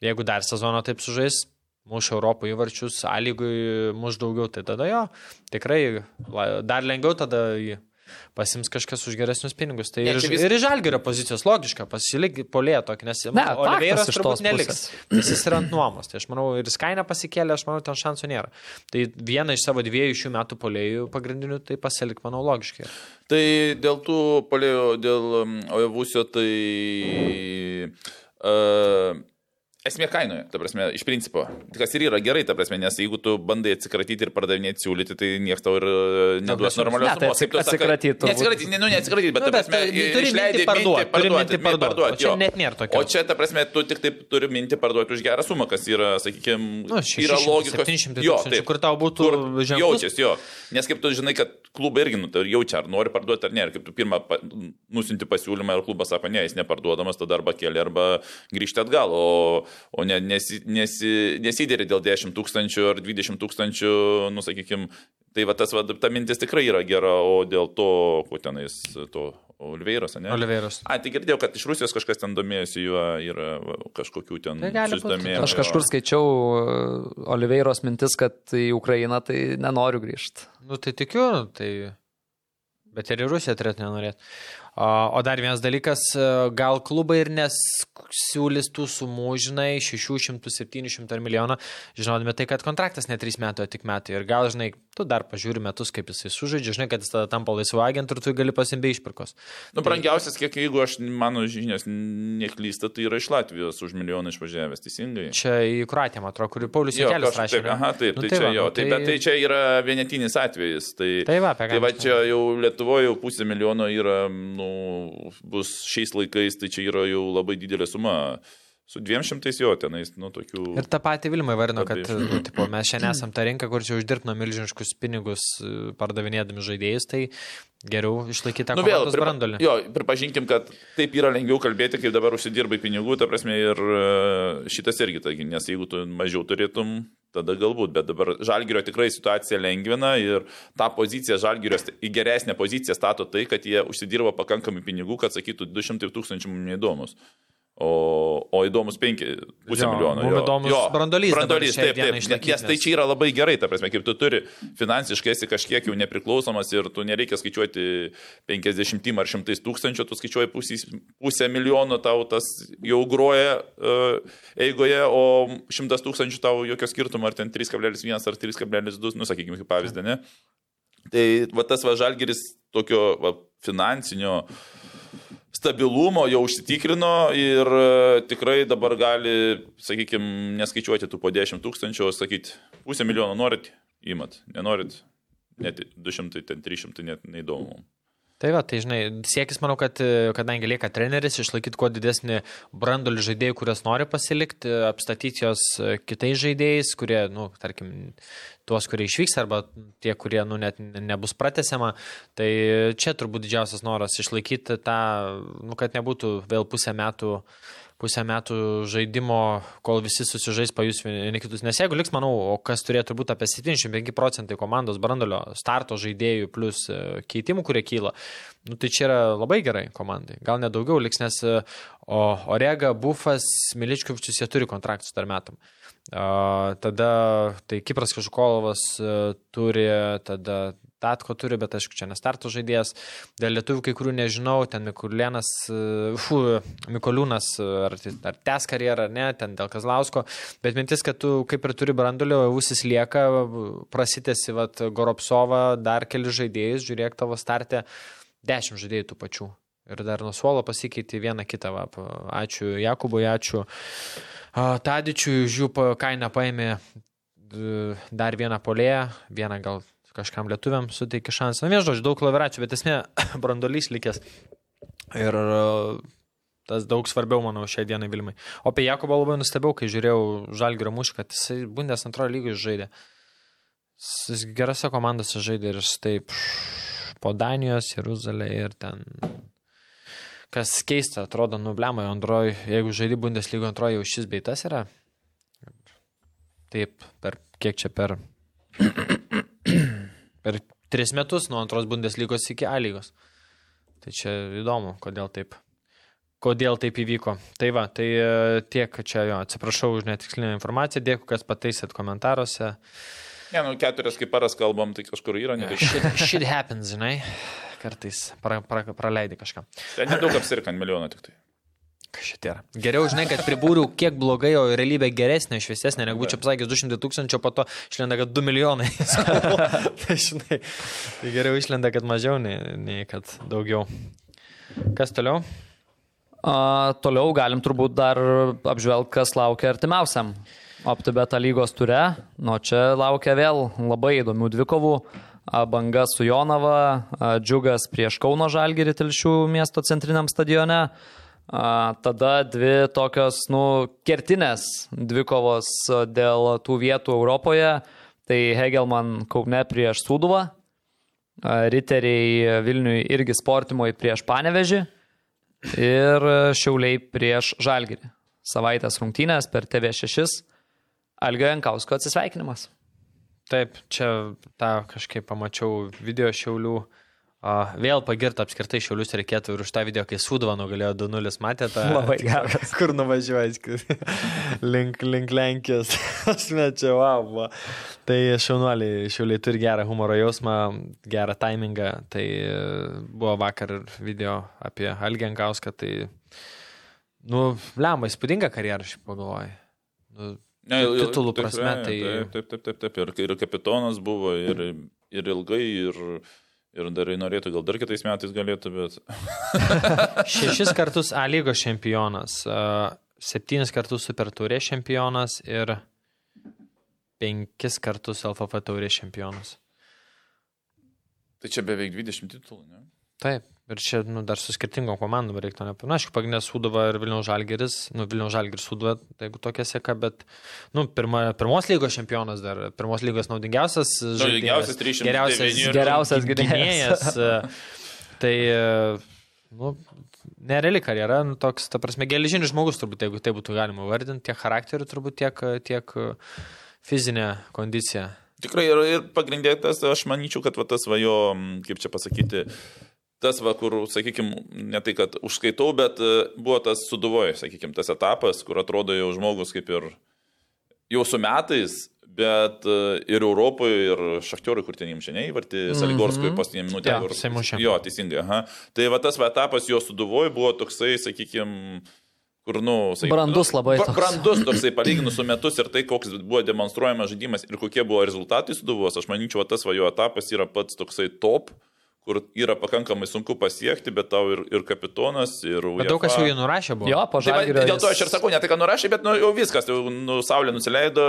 Jeigu dar sezoną taip sužais, muš Europų įvarčius, sąlygui muš daugiau, tai tada jo, tikrai dar lengviau tada jį pasims kažkas už geresnius pinigus. Tai Ne, ir, vis- ir iš Žalgerio pozicijos logiška, pasilik polėjo tokį, nes Ne, Oliveiras iš tos neliks. Nes jis yra ant nuomos. Tai aš manau, ir Skaina pasikėlė, aš manau, ten šansų nėra. Tai viena iš savo dviejų šių metų polėjų pagrindinių, tai pasilik, manau, logiškai. Tai dėl tų palėjo, dėl um, Ojavusio, tai... Uh, Esmė kainoje, ta prasme, iš principo. Kas ir yra gerai, ta prasme, nes jeigu tu bandai atsikratyti ir pardavinėti siūlyti, tai niekas tau ir e, neduos normalios Ne, tai sumos. Kaip tu sakai- atsikratyt turbūt. Neatsikratyti, ne, nu, neatsikratyti, bet, Nu, ta prasme, tai turi išleidi mintį parduot, turi mintį parduot. parduot, O čia net nėra tokio. O čia, ta prasme, tu tik taip turi mintį parduoti už gerą sumą, kas yra, sakykime, Nu, yra 600, logikos. 700 Jo, taip. kur tau būtų ženklus- Jaučiasi, jo. Nes kaip tu žinai, kad klubai irgi nu, tai jaučia, ar nori parduoti ar ne. Ir kaip tu pirmą pa, nusinti pasiūlymą ir klubas sako, ne, jis neparduodamas, tada arba keli, arba grįžti atgal. O o ne, nesi, nesi, nesidėri dėl 10 tūkstančių ar 20 tūkstančių, nu, sakykime, tai va tas, va, ta mintis tikrai yra gera, o dėl to, kuo tenais, to Oliveiras, ne? Oliveiras. A, tai girdėjau, kad iš Rusijos kažkas ten domėjosi juo ir va, kažkokių ten Tai susidomėjimų. Aš kažkur skaičiau uh, Oliveiros mintis, kad į Ukrainą tai nenoriu grįžti. Nu tai tikiu, tai... Bet ir į Rusiją turėtų nenorėti. O, dar vienas dalykas, e, gal klubai ir nesiūlys tų sumų, žinai, 600, 700 ar milijoną, žinodami tai, kad kontraktas ne 3 metų, o tik metai. Ir gal, žinai, tu dar pažiūri metus, kaip jisai sužaidžia, žinai, kad jis tada tampa laisvu agentu ir tu gali pasimbi išpirkos. Nu, brangiausias, kiek jeigu aš, mano žinias neklysta, tai yra iš Latvijos už milijoną išvažiavęs, teisingai. Čia į Kroatiją, man atrodo, kurį Paulius Jekelis kažkaip rašė. taip, aha, taip, Nu, tai, tai čia va, jo, nu, tai, bet tai čia yra vienetinis atvejis. Tai, Tai va, apie ką tai va čia jau Lietuvoje jau pusė milijono yra, nu, bus šiais laikais, tai čia yra jau labai didelė suma. Su 200 jo tenais, nu, tokių... Ir tą patį Vilmą įvardino, kad nu, tipo, mes šiandien esam ta rinka, kur čia uždirbno milžiniškus pinigus e, pardavinėdami žaidėjus, tai geriau išlaikyti tą Nu vėl, pripa, brandolį. jo, pripažinkim, kad taip yra lengviau kalbėti, kaip dabar užsidirbai pinigų, ta prasme ir e, šitas irgi, taigi, nes jeigu tu mažiau turėtum, tada galbūt, bet dabar Žalgirio tikrai situacija lengvina ir tą poziciją Žalgirio į geresnę poziciją stato tai, kad jie užsidirba pakankamai pinigų, kad sakytų 200 tūkstančių mums neįdomus. O, o įdomus 5,5 Jo, milijono. mum įdomus dabar Brandolys, šiai taip, taip. išlaikyt, Nes tai čia yra labai gerai, ta prasme, kaip tu turi finansiškai esi kažkiek jau nepriklausomas ir tu nereikia skaičiuoti 50 ar 100 tūkstančių, tu skaičiuoji pusę, pusę milijono, tau tas jau groja uh, eigoje, o 100 tūkstančių tau jokio skirtumo, ar ten 3,1 ar 3,2, nu sakykime, kaip pavyzdį, ne? Tai va tas va žalgeris tokio va, finansinio stabilumo jau užsitikrino ir e, tikrai dabar gali, sakykime, neskaičiuoti tų po 10 tūkstančių, o sakyti, pusę milijono norit, įmat, nenorit, net 200, ten 300, net neįdomu. Tai va, tai žinai, siekis, manau, kad kadangi lieka treneris, išlaikyti kuo didesnį brandolį žaidėjų, kurias nori pasilikti, apstatyti jos e, kitais žaidėjais, kurie, nu, tarkim, tuos, kurie išvyks arba tie, kurie, nu, net ne- nebus pratesiama. Tai čia turbūt didžiausias noras išlaikyti tą, nu, kad nebūtų vėl pusę metų pusę metų žaidimo, kol visi susižais pajus vieni kitus. Nes jeigu liks, manau, o kas turėtų būti apie 75 procentai komandos brandolio starto žaidėjų plus e, keitimų, kurie kyla, nu, tai čia yra labai gerai komandai. Gal net daugiau liks, nes e, Orega, Bufas, Miličkovičius, jie turi kontraktus dar metam. Tada tai Kipras Kažukolovas e, turi, tada Tatko turi, bet aišku, čia nestarto žaidėjas. Dėl lietuvių kai kurių nežinau, ten Mikulėnas, e, fu, Mikoliūnas, e, ar, ar tes karjerą, ar ne, ten dėl Kazlausko. Bet mintis, kad tu kaip ir turi brandulio, ausis lieka, prasitėsi, vat, Goropsova, dar keli žaidėjus, žiūrėk tavo startę, dešimt žaidėjų tų pačių. Ir dar nuo suolo pasikeitė vieną kitą. Va. Ačiū Jakubui, ačiū Tadičiui, už jų kainą paėmė dar vieną polėją, vieną gal kažkam lietuviam suteikė šansą. Na, žodžiu, daug klaviračių, bet esmė, brandolys likęs. Ir a, tas daug svarbiau, manau, šiai dienai Vilmai. O apie Jakubą labai nustebėjau, kai žiūrėjau Žalgirio mūšį, kad jisai Bundes antrojo lygiai žaidė. Jis gerose komandose žaidė ir jis taip po Danijos, Jeruzalė ir ten. Kas keista, atrodo, nublemai antroji, jeigu žaidži Bundeslygo antroji, jau šis beitas yra. Taip, per kiek čia per. Per tris metus nuo antros Bundeslygos iki A lygos. Tai čia įdomu, kodėl taip. Kodėl taip įvyko. Tai va, tai e, tiek čia jo, atsiprašau už netikslinę informaciją, dėkui, kas pataisėt komentaruose. Ne, nu keturias kaip paras kalbam, tai kažkur yra, ne, Shit, shit happens, žinai, kartais pra, pra, praleidi kažką. ten nedaug apsirka ant milijono tik tai. Kas šit yra? Geriau, žinai, kad pribūriau kiek blogai, o realybė geresnė, šviesesnė, negu būčiau pasakęs 200 tūkstančių, po to išlenda, kad 2 milijonai. tai žinai, tai geriau išlenda, kad mažiau, nei, nei kad daugiau. Kas toliau? A, toliau galim turbūt dar apžvelgti, kas laukia artimiausiam. OptiBeta lygos ture, nuo čia laukia vėl labai įdomių dvikovų. Banga su Jonava, Džiugas prieš Kauno Žalgirį Tilšių miesto centriniam stadione. A, Tada dvi tokios, nu, kertinės dvikovos dėl tų vietų Europoje. Tai Hegelman Kaune prieš Sūduvą, a, Riteriai Vilniui irgi sportimui prieš Panevežį ir Šiauliai prieš Žalgirį. savaitės rungtynės per TV6. Algio Jankausko atsisveikinimas. Taip, čia tą kažkaip pamačiau video šiaulių. A, vėl pagirti apskritai šiaulius reikėtų ir už tą video, kai Sudva nugalėjo 2-0, matėte? Labai geras. Kur nuvažiuoji? link, link Lenkijos. Asmečia, wow. Va. Tai šaunuoliai, šiauliai turi gerą humoro jausmą, gerą timingą. Tai e, buvo vakar video apie Algenkauską. Tai, nu, lemba, įspūdinga karjera, šiaip pagalvoju. Nu, Ne, Titulų prasme, tai- Taip, taip, taip, taip, taip. Ir, ir kapitonas buvo, ir, ir ilgai, ir, ir dar norėtų, gal dar kitais metais galėtų, bet... Šešis kartus A lygos čempionas, septynis kartus Super Taurės čempionas ir penkis kartus LFF Taurės čempionas. Tai čia beveik 20 titulų, ne? Taip, ir čia nu, dar su skirtingom komandom reiktų nepamiršti. Na, aišku, pagrindinė Sudova ir Vilniaus Žalgeris, nu, Vilniaus Žalgeris Sudova, tai jeigu tokia seka, bet, nu, pirma, pirmos lygos čempionas dar, pirmos lygos naudingiausias. žaidėjas, naudingiausias 309 geriausias, Geriausias gynėjas. e, Tai, e, nu, nereali karjera, nu, toks, ta prasme, geležinis žmogus turbūt, jeigu tai būtų galima vardinti, tiek charakteriu turbūt, tiek, tiek e, fizinė kondicija. Tikrai ir, ir pagrindė tas, aš manyčiau, kad va, tas va jo, kaip čia pasakyti, tas va, kur, sakykime, ne tai, kad užskaitau, bet e, buvo tas suduvoje, sakykime, tas etapas, kur atrodo jau žmogus kaip ir jau su metais, bet e, ir Europoje, ir Šachtiorui, kur ten jiems šiandien įvartį, Saligorskui paskutinį minutę. Jo, kur-. Jo, teisingai, aha. Tai va tas va etapas jo suduvoje buvo toksai, sakykime, kur, nu, sakykim, Brandus labai toks. Brandus toksai palyginus su metus ir tai, koks buvo demonstruojamas žaidimas ir kokie buvo rezultatai suduvos, aš manyčiau, tas va jo etapas yra pats toksai top, kur yra pakankamai sunku pasiekti, bet tau ir, ir kapitonas, ir... Bet daug kas jau jį nurašė buvo. Jo, po Tai žalgirio. dėl to aš ir sakau, ne tai, ką nurašė, bet nu, jau viskas, jau nu, saulė nusileido,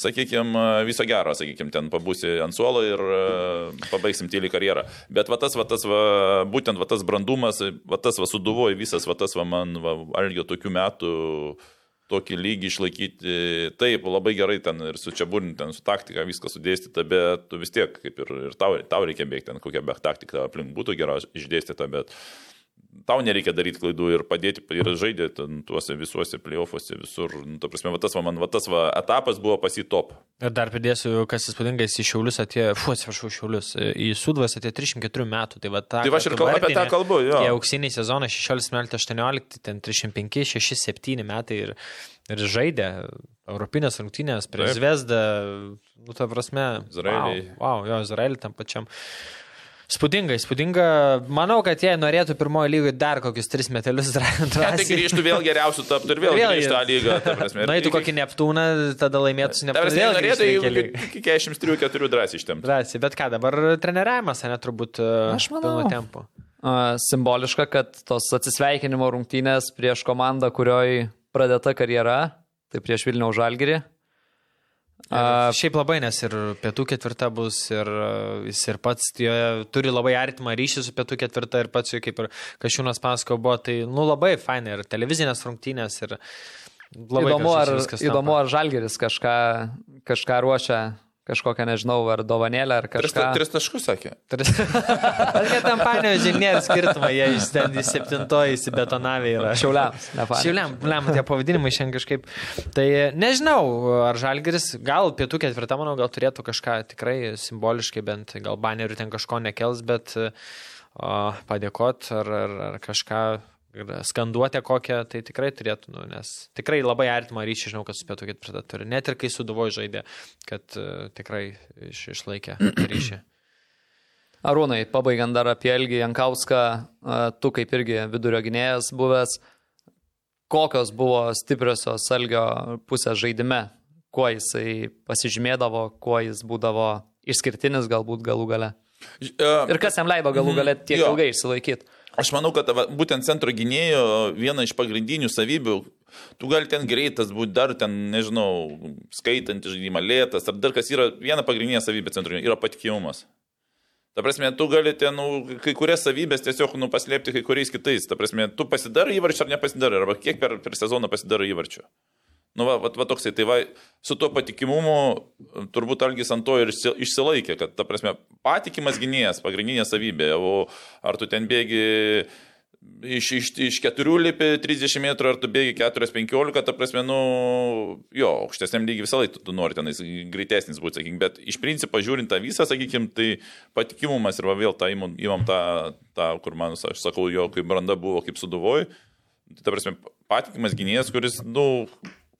sakykime, viso gero, sakykime, ten pabūsi ant suolo ir uh, pabaigsim tyliai karjerą. Bet va tas, va tas, va, būtent va tas brandumas, va tas va suduvoji visas, va tas va man, va, algio tokių metų tokį lygį išlaikyti, taip, labai gerai ten ir su čia burni, ten su taktika viskas sudėstyta, bet tu vis tiek, kaip ir, ir tau, tau reikia bėgti, ten kokia be taktika aplink būtų gera išdėstyta, bet tau nereikia daryti klaidų ir padėti, ir žaidė tuose visuose playoffuose, visur. Nu, ta prasme, va tas, va, man, va tas va, etapas buvo pasi top. Ir dar pridėsiu, kas įspūdingai, į Šiaulius atėjo, fu, atsiprašau, Šiaulius, į Sudvas atėjo 304 metų. Tai, va, ta, Tai va aš ir kal, apie tą kalbu, jo. Tie auksiniai sezonai 16, 17, 18, ten 305, 6, 7 metai ir, ir žaidė Europinės rungtynės prie Taip. Zvezdą, nu, ta prasme. Izraeliai. Wow, wow, jo, Izraelį tam pačiam. Spūdinga, spūdinga. Manau, kad jie norėtų pirmojo lygoje dar kokius tris metelius tai drąsiai. grįžtų vėl geriausių taptų ir vėl, Vėl grįžtų tą lygą. ta prasme. Na, į kokį Neptūną, tada laimėtų su Neptūnu. Vėl norėtų jeigu iki 43-4 drąsiai ištemti. Drąsiai, bet ką, dabar treniravimas, ne, turbūt pilno tempo. A, simboliška, kad tos atsisveikinimo rungtynės prieš komandą, kurioj pradėta karjera, tai prieš Vilniaus Žalgirį. A, šiaip labai, nes ir pietų ketvirta bus, ir jis ir pats tie, turi labai artimą ryšį su pietų ketvirta, ir pats, jau kaip ir Kašiūnas pasako buvo, tai, nu, labai fainai, ir televizinės rungtynės, ir labai Įdomu, ar, įdomu, ar Žalgiris kažką, kažką ruošia, kažkokią, nežinau, ar dovanėlę, ar Tris, kažką. tris taškus sakė. Tris- Ar kad tam panėjo žinėri skirtumą, jie iš ten į septintoją įsibetonavę yra. Šiauliams, ne Panevėžiui. Šiauliam, lem, tie pavadinimai šiandien kažkaip. Tai nežinau, ar Žalgeris, gal pietų ketvirtą, manau, gal turėtų kažką tikrai simboliškai, bent gal banerių ten kažko nekels, bet o, padėkot ar, ar, ar kažką skanduotę kokią, tai tikrai turėtų, nu, nes tikrai labai artimą ryšį žinau, kad su pietų ketvirtą turi. Net ir kai su Duvoju žaidė, kad uh, tikrai iš, išlaikė ryšį. Arūnai, pabaigiant dar apie Elgį Jankauską, a, tu kaip irgi vidurio gynėjas buvęs, kokios buvo stipriosios Elgio pusės žaidime, kuo jisai pasižymėdavo, kuo jis būdavo išskirtinis galbūt galų gale. Ir kas jam leido galų gale tiek Jo. ilgai išsilaikyti. Aš manau, kad va, būtent centro gynėjo viena iš pagrindinių savybių, tu gali ten greitas būti, dar ten, nežinau, skaitant žaidimą, lėtas, ar dar kas yra viena pagrindinė savybė centro gynėjo, yra patikimumas. Ta prasme, tu gali ten, nu, kai kurias savybės tiesiog, nu, paslėpti kai kuriais kitais. Ta prasme, tu pasidarai įvarčių ar nepasidarai, arba kiek per, per sezoną pasidarai įvarčių. Nu, va, va, va toksai, tai va, su tuo patikimumu turbūt Algis ant to ir išsi- išsilaikė, kad, ta prasme, patikimas gynėjas, pagrindinė savybė, o ar tu ten bėgi iš, iš, iš keturių lipi 30 metrų, ar tu bėgi 4-15, ta prasme, nu, jo, aukštesniam lygiai visą laiką tu, tu nori tenais greitesnis būti, sakykim, bet iš principo žiūrint tą visą, sakykim, tai patikimumas ir va vėl tą įmam, įmam tą, tą, kur man, aš sakau, jo, kaip branda buvo, kaip suduvoj, tai ta prasme, patikimas gynėjas, kuris, nu,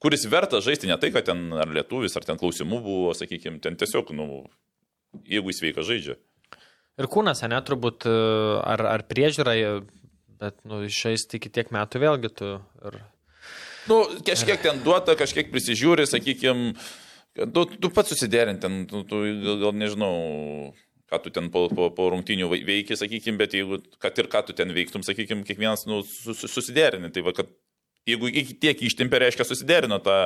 kuris verta žaisti ne tai, kad ten ar lietuvis, ar ten klausimų buvo, sakykim, ten tiesiog, nu, jeigu jis veikia žaidžia. Ir kūnas, ne, turbūt, e, ar, ar priežiūra, bet, nu, išeis tik tiek metų vėlgi tu. Ir... Nu, kažkiek ten duota, kažkiek prisižiūri, sakykim, tu, tu pats susiderint, ten, tu, tu gal, gal nežinau, ką tu ten po, po, po rungtinių veiki, sakykim, bet jeigu, kad ir ką tu ten veiktum, sakykim, kiekvienas nu, sus, susiderini. Tai va, kad jeigu iki tiek ištimpė, reiškia susiderino tą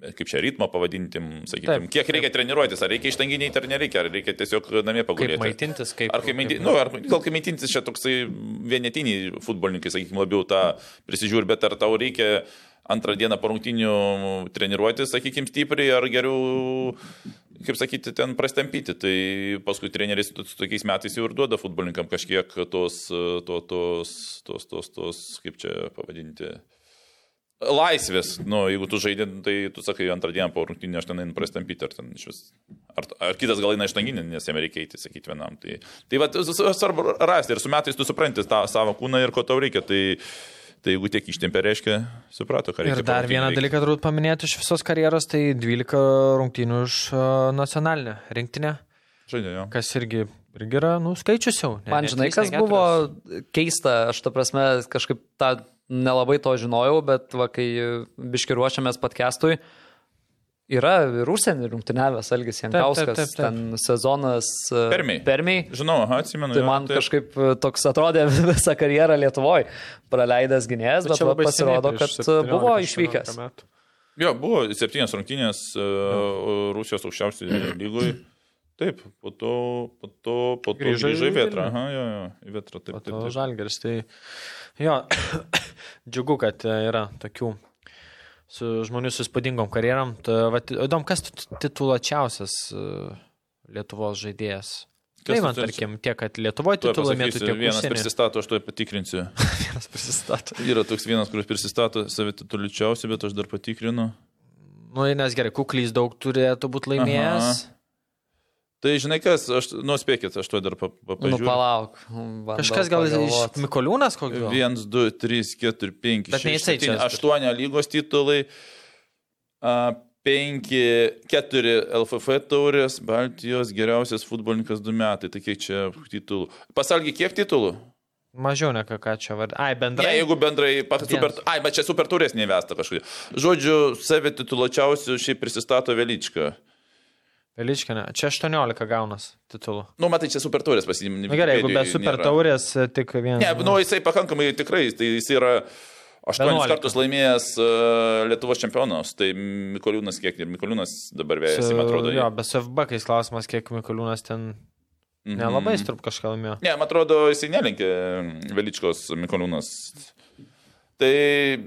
kaip čia ritmo pavadinti, sakykime, kiek reikia treniruotis, ar reikia ištanginiai, ar nereikia, ar reikia tiesiog namie pagulėti. Kaip maitintis, kaip. Ar kaip maitintis, nu, ar gal kaip maitintis čia toksai vienetiniai futbolininkai, sakykime, labiau tą prisižiūri, bet ar tau reikia antrą dieną po rungtinių treniruotis, sakykime, stipriai, ar geriau, kaip sakyti, ten prastampyti. Tai paskui treneris tokiais metais jau ir duoda futbolininkam kažkiek tos, tos, tos, tos, tos, tos kaip čia pavadinti laisvės, nu, jeigu tu žaidži, tai tu sakai antrą dieną po rungtynį aš ten einu prastampyti, ar ten iš vis. Ar, ar kitas gal eina ištanginį, nes jam reikia eiti, sakyti vienam. Tai, tai va, svarbu rasti ir su metais tu supranti tą savo kūną ir ko tau reikia. Tai, tai jeigu tiek ištempė, reiškia, suprato, ką reikia. Ir dar vieną dalyką turbūt paminėti iš visos karjeros, tai 12 rungtynių už nacionalinę rinktinę. Žaidė, jo. Kas irgi irgi yra, nu, skaičius jau. Ne, Man žinai, kas buvo keista, aš ta prasme kažkaip tą nelabai to žinojau, bet va, kai biški ruošiamės podcastui, yra ir užsienį rungtyniavęs Elgis Jankauskas, taip, taip, taip, taip. ten sezonas e, Permiai. Permiai. Žinau, atsimenu. Tai man taip. kažkaip e, toks atrodė visą karjerą Lietuvoje, praleidęs gynėjas, bet, bet pasirodo, kad 17, buvo išvykęs. Jo, buvo septynės rungtynės uh, Rusijos aukščiausiai lygui. Taip, po to, po to, po to grįžai į Vietrą. Aha, jo, jo, į Vietrą, taip. Po to Žalgeris, tai jo, džiugu, kad e, yra tokių su žmonių su įspūdingom karjeram. Įdomu, kas tituluočiausias e, Lietuvos žaidėjas? Kas tai man, tarkim, tiek, kad Lietuvoje titulą laimėtų tiek. Vienas užsienį. prisistato, aš to patikrinsiu. vienas prisistato. Yra toks vienas, kuris prisistato save tituliučiausiai, bet aš dar patikrinu. Nu, nes gerai, kuklys daug turėtų būti laimėjęs. Aha. Tai žinai kas, aš, nuspėkit, aš to dar papažiūrėjau. Nu, palauk. Kažkas gal pagalvot. iš Mikoliūnas kokio? 1, 2, 3, 4, 5, 6, 7, 8 lygos titulai, 5, 4 LFF taurės, Baltijos geriausias futbolininkas 2 metai. Tai kiek čia titulų? Pasalgi, kiek titulų? Mažiau negu ką čia vardė. Ai, bendrai. Ne, jeigu bendrai, super, ai, bet čia super turės nevesta kažkokia. Žodžiu, savi tituluočiausių šiaip prisistato Veličką. Veličkinė, čia 18 gaunas titulų. Nu, matai, čia super taurės pasiimti. Na gerai, jeigu be super nėra. taurės, e, tik vienas. Ne, nu, jisai pakankamai tikrai, tai jis yra aštuonis kartus laimėjęs uh, Lietuvos čempionus, tai Mikoliūnas kiek ir Mikoliūnas dabar vėjasi, man atrodo. Jo, be SFB, kai klausimas, kiek Mikoliūnas ten Mm -hmm. Nelabai strup kažką laimėjo. Ne, man atrodo, jisai nelinkė Veličkos Mikoliūnas Tai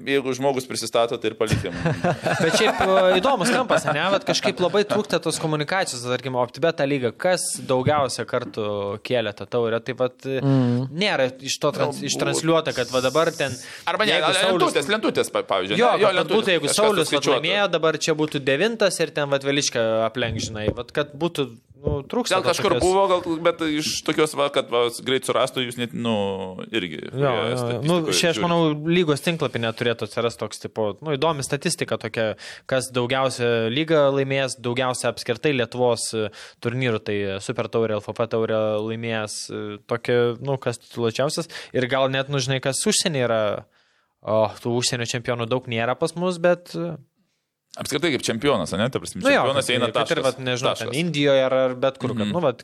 jeigu žmogus prisistato, tai ir palikim. Bet šiaip įdomus kampas, ne? Bet kažkaip labai trūksta tos komunikacijos, tarkim, OptiBeta lyga, kas daugiausia kartų kėlė tą taurę, tai vad mm. nėra iš to trans, ištransliuota, kad va dabar ten... Arba ne, Saulius... lentutės, lentutės, pavyzdžiui. Jo, jo lentutės, būtų, jeigu Saulis laimėjo, dabar čia būtų devintas ir ten vad Veliška aplenk, žinai, vad kad būtų Nu, trūksta. Gal kažkur tokios... buvo, gal, bet iš tokios, va, kad va, greit surastų, jūs net, nu, irgi. Jo, jo, nu, čia aš manau, lygos tinklapį neturėtų atsirasti toks, tipo, nu, įdomi statistika tokia, kas daugiausia lygą laimės, daugiausia apskritai Lietuvos e, turnyrų, tai Super Taurė, LFP Taurė laimės, e, tokia, nu, kas tituluočiausias. Ir gal net, nu, žinai, kas užsienį yra, o tų užsienio čempionų daug nėra pas mus, bet Apskritai kaip čempionas, ne? Ta prasme, nu, čempionas jo, eina taškas. Ir, vat, nežinau, taškas. Indijoje ar, ar bet kur, kad, mm. nu, vat,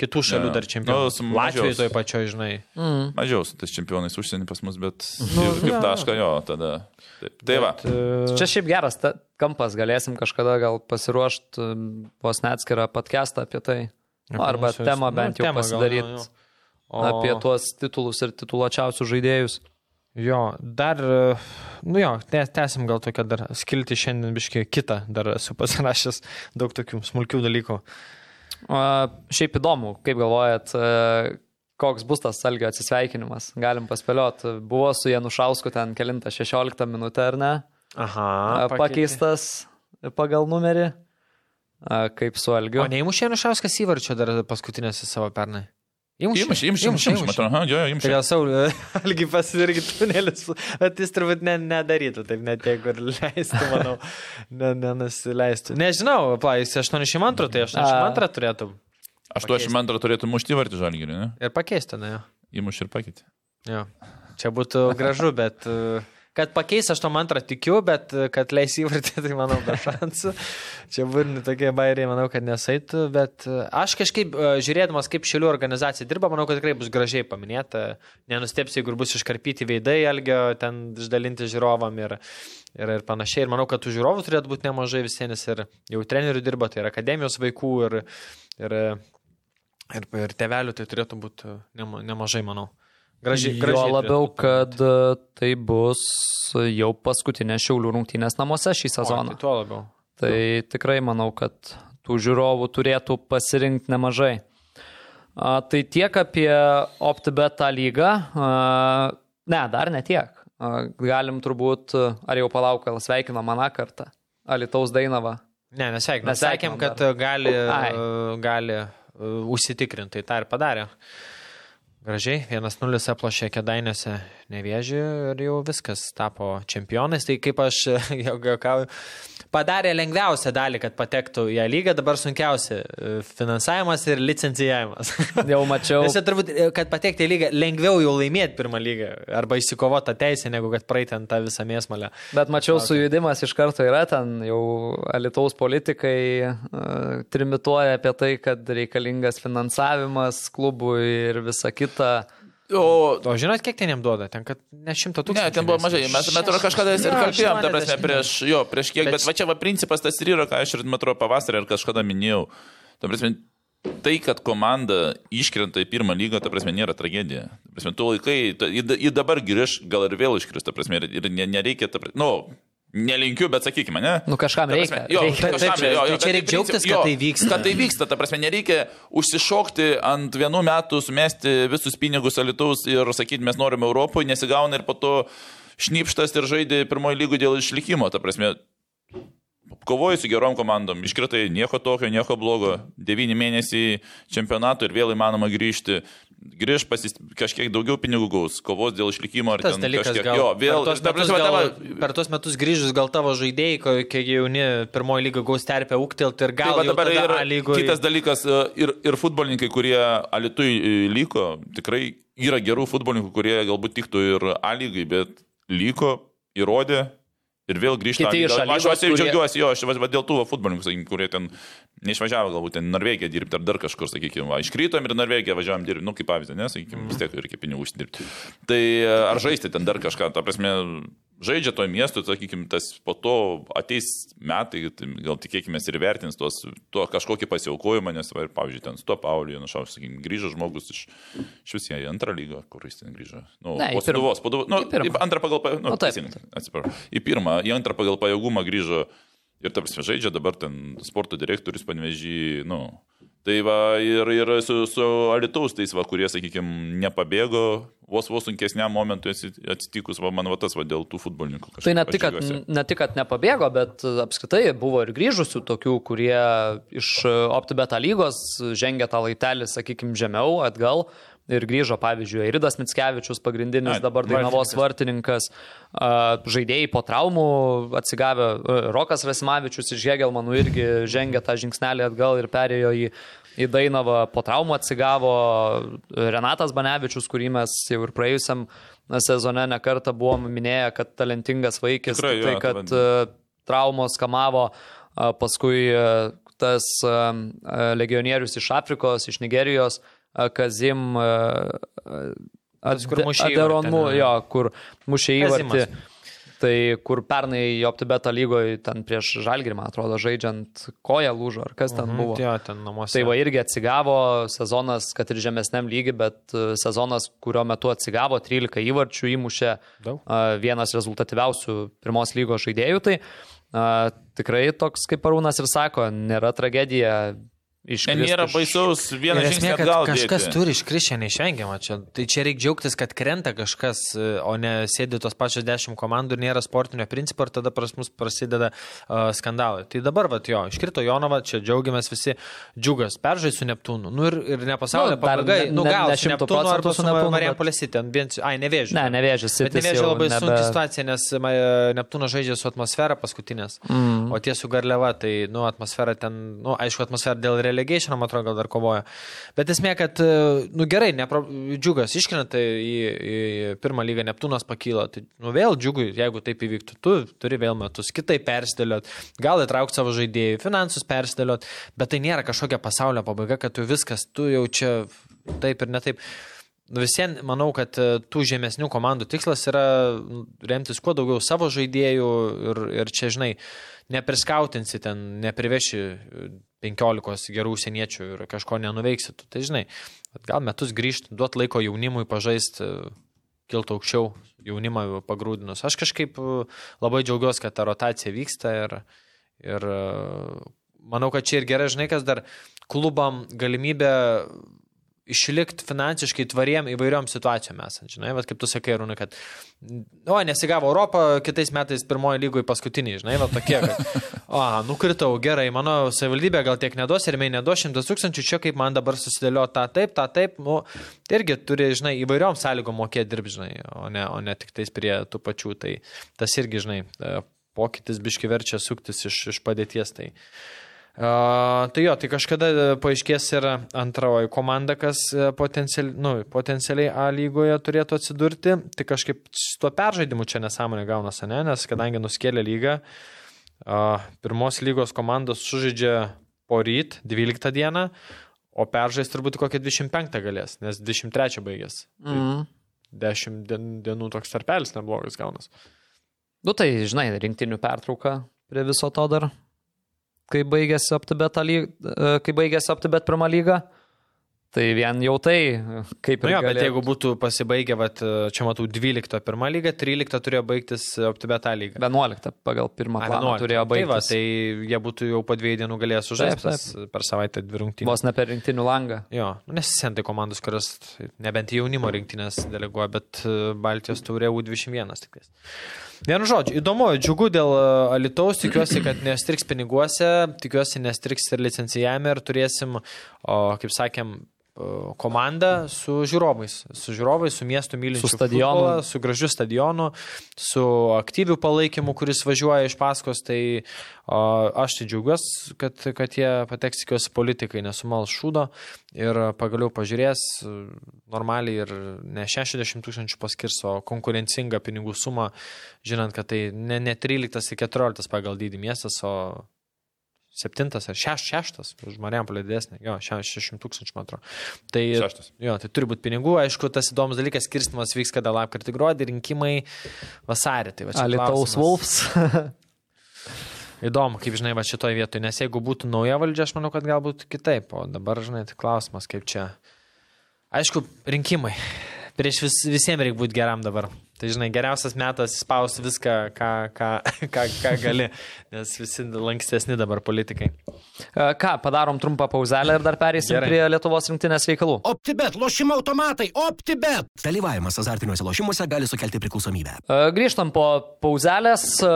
kitų šalių ja. dar čempionai. Nu, Latvijoje toje pačioje, žinai. Mm. Mažiau su tais čempionais užsienį pas mus, bet nu, kaip ja. tašką jo, tada. Taip, tai va. Bet, uh... Čia šiaip geras ta, kampas, galėsim kažkada gal pasiruošti vos net atskirą podcastą apie tai. Nu, arba temą bent jau pasidaryti o... apie tuos titulus ir tituluočiausius žaidėjus. Jo, dar, nu jo, tęsim gal tokią dar skilti šiandien biškai kitą, dar esu pasirašęs daug tokių smulkių dalykų. A, šiaip įdomu, kaip galvojat, koks bus tas Algio atsisveikinimas. Galim paspėlioti. Buvo su Janušausku ten kilintą 16 minutę, ar ne? Aha. Pakeistas pagal numerį. A, Kaip su Algiu. O neįmušė Nušauskas įvarčio dar paskutinėse savo pernai. Įmušė, įmušė, įmušė, įmušė, man atrodo, aha, jo, jo, Tai įmušė. gal Saulė, algi pasirgi tunelis, bet jis turbūt ne, nedarytų, taip net jeigu ir leistų, manau, ne, nenusileistų. Nežinau, pa, jis 82, tai 82 turėtų 82 turėtų mušti vartį žalgirį, ne? ir pakeisti, na jo. Įmušė ir pakeitė. jo. Čia būtų gražu, bet e, kad pakeis 82 tikiu, bet e, kad leis įvartį, tai manau, be šansų. Čia būtų tokie bairiai, manau, kad nesaitų, bet e, aš kažkaip e, žiūrėdamas, kaip šilių organizacija dirba, manau, kad tikrai bus gražiai paminėta. Nenustepsiu, jeigu bus iškarpyti veidai, Elgio ten išdalinti žiūrovam ir, ir, ir panašiai. Ir manau, kad tų žiūrovų turėtų būti nemažai visienis ir jau trenerių dirba, tai yra akademijos vaikų ir, ir, ir, ir tevelių, tai turėtų būti nema, nemažai, manau. Gražiai, Jo gražiai labiau, turėtų būt. kad e, tai bus jau paskutinė Šiaulių rungtynės namuose šį O, sezoną. Tai tuo labiau. Tai tikrai manau, kad tų žiūrovų turėtų pasirinkti nemažai. A, tai tiek apie OptiBet tą lygą. A, ne, dar ne tiek. A, galim turbūt, ar jau palauk, gal sveikino maną kartą. Alitaus Dainava. Ne, Nesveikinam sakėm, kad dar. gali, Ai. gali uh, užsitikrinti, tai tą ir padarė. Gražiai, 1-0 aplošė kėdainėse nevėžį ir jau viskas tapo čempionais. Tai kaip aš jau juokauju, padarė lengviausią dalį, kad patektų į lygą, dabar sunkiausia uh, - finansavimas ir licencijavimas. Jau mačiau. Nes turbūt, e, kad patekti į lygą, lengviau jau laimėti pirmą lygą arba išsikovoti tą teisę, negu kad praeiti ant tą visą mėsmalę. Bet mačiau, sujudimas iš karto yra ten, jau Alitaus politikai uh, trimituoja apie tai, kad reikalingas finansavimas klubui ir visa kita. O, O žinot, kiek ten jam duoda? Ten, kad ne šimto Ne, tūkstančių. ten buvo mažai. Mes metro kažkada ir Jo, kalbėjom, ta prasme, 80. prieš, jo, prieš kiek, Bet bet va čia va principas tas ir yra, ką aš ir metro pavasarį ar kažkada minėjau. Ta prasme, tai, kad komanda iškrenta į pirmą lygą, ta prasme, nėra tragedija. Ta prasme, tu laikai, ta- į da- į dabar grįž, gal ir vėl iškris, ta prasme, ir, ir ne- nereikia, ta prasme, nu, nelinkiu, bet sakykime, ne? Nu kažkam Ta reikia. prasme, Jo, reikia. Kažkam, taip, jo, tai jo, čia bet reik princip- džiaugtis, kad tai vyksta. Kad tai vyksta, ta prasme, nereikia užsišokti ant vienų metų, sumesti visus pinigus alitaus ir sakyti, mes norime Europoje, nesigauna ir po to šnipštas ir žaidė pirmoji lygų dėl išlikimo, ta prasme. Kovoji su gerom komandom, iškritai nieko tokio, nieko blogo, devyni mėnesiai čempionato ir vėl įmanoma grįžti, grįž pasis, kažkiek daugiau pinigų gaus, kovos dėl išlikimo ar Tas dalykas, kažkiek. gal, Jo, vėl, per, tuos metus, prasme, gal, tavo- per tuos metus grįžus gal tavo žaidėjai, kiek jauni pirmoji lyga gaus terpę ūktelti ir gal jau dabar yra A lygoj- kitas dalykas, e, ir, ir futbolininkai, kurie Alitui e, liko, tikrai yra gerų futbolininkų, kurie galbūt tiktų ir A lygai, bet liko, įrodė ir vėl grįžta. A Aš taip kurie- džiaugiuosi, jo, aš va, dėl tų futbolininkų, sakykim, kurie ten neišvažiavo galbūt ten Norvegiją dirbti ar dar kažkur, sakykime, va, iškrytom ir Norvegiją važiavam dirbti, nu kaip pavyzdį, ne, sakykime, vis tiek reikia pinigų užsidirbti. Tai e, ar žaisti ten dar kažką, ta prasme, žaidžia toj miestui, sakykime, tas po to ateis metai, tai gal tikėkime ir vertins tuos, tuo kažkokį pasiaukojimą, nes, va, ir, pavyzdžiui, ten su to Pauliu, nušau, sakykime, grįžo žmogus iš, iš vis į antrą lygą, kur jis ten grįžo. Nu, Ne, po. Suduvos, po Suduvos, nu, Į antrą pagal, pa- nu, teisingai, atsiprašau, į pirmą, į antrą pagal pajėgumą grįžo ir, ta prasme, žaidžia dabar ten sporto direktorius panevežį, nu. Tai va ir, ir su, su Alitaus tais, va, kurie, sakykime, nepabėgo, vos vos sunkesniam momentui atsi- atsitikus, va, man va tas, va, dėl tų futbolininkų. Tai ne tik, kad, ne tik, kad nepabėgo, bet apskritai buvo ir grįžusių tokių, kurie iš OptiBeta lygos žengė tą laitelį, sakykime, žemiau, atgal. Ir grįžo, pavyzdžiui, Eiridas Mitskevičius, pagrindinis Ai, dabar Dainavos vartininkas, a, žaidėjai po traumų atsigavę, a, Rokas Rasimavičius iš Hegelmanų irgi žengė tą žingsnelį atgal ir perėjo į, į Dainavą, po traumų atsigavo Renatas Banevičius, kurį mes jau ir praėjusiam sezone nekartą buvom minėję, kad talentingas vaikis, Tikrai, tai jo, kad tai e, traumos kamavo, a, paskui e, tas e, e, legionierius iš Afrikos, iš Nigerijos, a, Kazim ne? jo, kur mušė įvartį. Kazimas. Tai kur pernai Optibeto lygoje ten prieš Žalgirį, man atrodo, žaidžiant koją lūžo, ar kas ten Mhm, buvo. Jo, ten namuose. Tai va irgi atsigavo sezonas, kad ir žemesniam lygiui, bet e, sezonas, kurio metu atsigavo, 13 įvarčių įmušė, Daug. vienas rezultatyviausių pirmos lygos žaidėjų. Tai a, tikrai toks, kaip Arūnas ir sako, nėra tragedija iškristų Nėra baisaus esmė, kad atgal. kažkas dėti. turi iškrišę neišvengiamą. Čia, tai čia reikia džiaugtis, kad krenta kažkas, o ne sėdi tos pačios dešimt komandų ir nėra sportinio principo ir tada pas mus prasideda uh, skandalai. Tai dabar, va, jo, iškrito Jonava, čia džiaugiamės visi, džiugas, peržai su Neptūnu. Nu ir, ir ne pasaulio Nu, ne- nu ne- gal ne su 100% Neptūnu arba su su Neptūnu, Marijampolės City, ant vien, ai, nevėžiu. Ne, nevėžis. Bet nevėžė labai nebe... sunki situacija, nes Neptūnas žaidžia su atmosfera paskutinės, mm. o tie su Garliava, tai, nu, atmosfera ten, nu, aišku, atmosfera dėl relegation, man atrodo, gal dar kovoja. Bet esmė, kad, e, nu, gerai, nepro... džiugas iškrenta į, į pirmą lygą, Neptūnas pakyla, tai, nu, vėl džiugui, jeigu taip įvyktų, tu turi vėl metus kitaip persidėliot, gal įtraukti savo žaidėjų, finansus persidėliot, bet tai nėra kažkokia pasaulio pabaiga, kad tu viskas, tu jau čia taip ir netaip. Nu, Visien manau, kad e, tų žemesnių komandų tikslas yra nu, remtis kuo daugiau savo žaidėjų ir, ir čia, žinai, nepriskautinsi ten, nepriveši e, 15 gerų užsieniečių ir kažko nenuveiksi. Tu, tai žinai, gal metus grįžti, duot laiko jaunimui pažaisti, kilti aukščiau jaunimą pagrūdinus. Aš kažkaip e, labai džiaugiuosi, kad ta rotacija vyksta ir, ir e, manau, kad čia ir gerai, žinai, kas dar klubam galimybę išlikti finansiškai tvariem įvairiom situacijom esant. Žinai, bet kaip tu sakai, Rūna, kad, o, nesigavo Europą, kitais metais pirmoji lygoje paskutiniai, žinai, va tokie, kad, o, nukritau, gerai, mano savivaldybė gal tiek neduos ir mei neduos šimtas tūkstančių, čia kaip man dabar susidėlio tą taip, tą taip, nu, tai irgi turi, žinai, įvairiom sąlygom mokėti dirbti, žinai, o ne, o ne tik tais prie tų pačių, tai tas irgi, žinai, e, pokytis biški verčia suktis iš, iš padėties. Tai. Uh, tai jo, tai kažkada e, paaiškės ir antroji komanda, kas e, potencialiai, nu, potencialiai A lygoje turėtų atsidurti. Tai kažkaip su tuo peržaidimu čia nesąmonė gaunasi, ne? nes kadangi nuskėlė lygą, uh, pirmos lygos komandos sužaidžia po ryt, 12 dieną, o peržais turbūt kokią 25 galės, nes 23 baigės. Mm. 10 dien, dienų toks tarpelis neblogas gaunas. Nu tai, žinai, rinktinių pertrauka prie viso to dar, kai baigėsi OptiBet, lyg, kai baigėsi OptiBet pirmą lygą. Tai vien jau tai, kaip Nu ir jo, bet galėtų- jeigu būtų pasibaigę, vat, čia matau 12 pirmą lygą, 13 turėjo baigtis OptiBeta lyga. 11 pagal pirmą 11. turėjo Tai, va, baigtis. tai jie būtų jau po dviejų dienų galėję sužaisti per savaitę dvi rungtynės. Vos ne per rinktinių langą. Jo, nu, nes sentai komandos, kurios nebent jaunimo rinktinės deleguoja, bet e, Baltijos taurė U21 tik tais. Vienu žodžiu, įdomu, džiugu dėl e, Alitaus, tikiuosi, kad nestriks piniguose, tikiuosi nestriks ir licencijame ir turėsim, o, kaip sakėm, e, komandą su žiūrovais, su žiūrovais, su miestu mylinčiu, Su stadionu. futbolą, su gražiu stadionu, su aktyviu palaikymu, kuris važiuoja iš paskos, tai o, aš tai džiaugiuosi, kad, kad jie pateks, tikiuosi, politikai nesumals šūdo ir pagaliau pažiūrės e, normaliai ir ne 60 tūkstančių paskirs, o konkurencingą pinigų sumą, žinant, kad tai ne, ne 13 ir 14 pagal dydį miestas, o 7 ar 6, 6 už Marijampolę didesnė, jo, 60 tūkstančių, man atrodo. Tai, Šeštas. jo, tai turi būti pinigų, aišku, tas įdomus dalykas, skirstimas vyks kada lapkritį gruodį, rinkimai vasarį. Tai Alitaus. Wolfs. Įdomu, kaip žinai, va šitoje vietoje, nes jeigu būtų nauja valdžia, aš manau, kad galbūt kitaip, o dabar, žinai, tai klausimas, kaip čia. Aišku, rinkimai. Prieš vis, visiems reikia būti geram dabar. Tai žinai, geriausias metas spausti viską, ką, ką, ką, ką gali, nes visi lankstesni dabar politikai. E, Ką, padarom trumpą pauzelę ir dar pereisim Gerai. prie Lietuvos rinktinės reikalų. OptiBet, lošimo automatai, OptiBet. Dalyvavimas azartiniuose lošimuose gali sukelti priklausomybę. E, Grįžtam po pauzelės, e,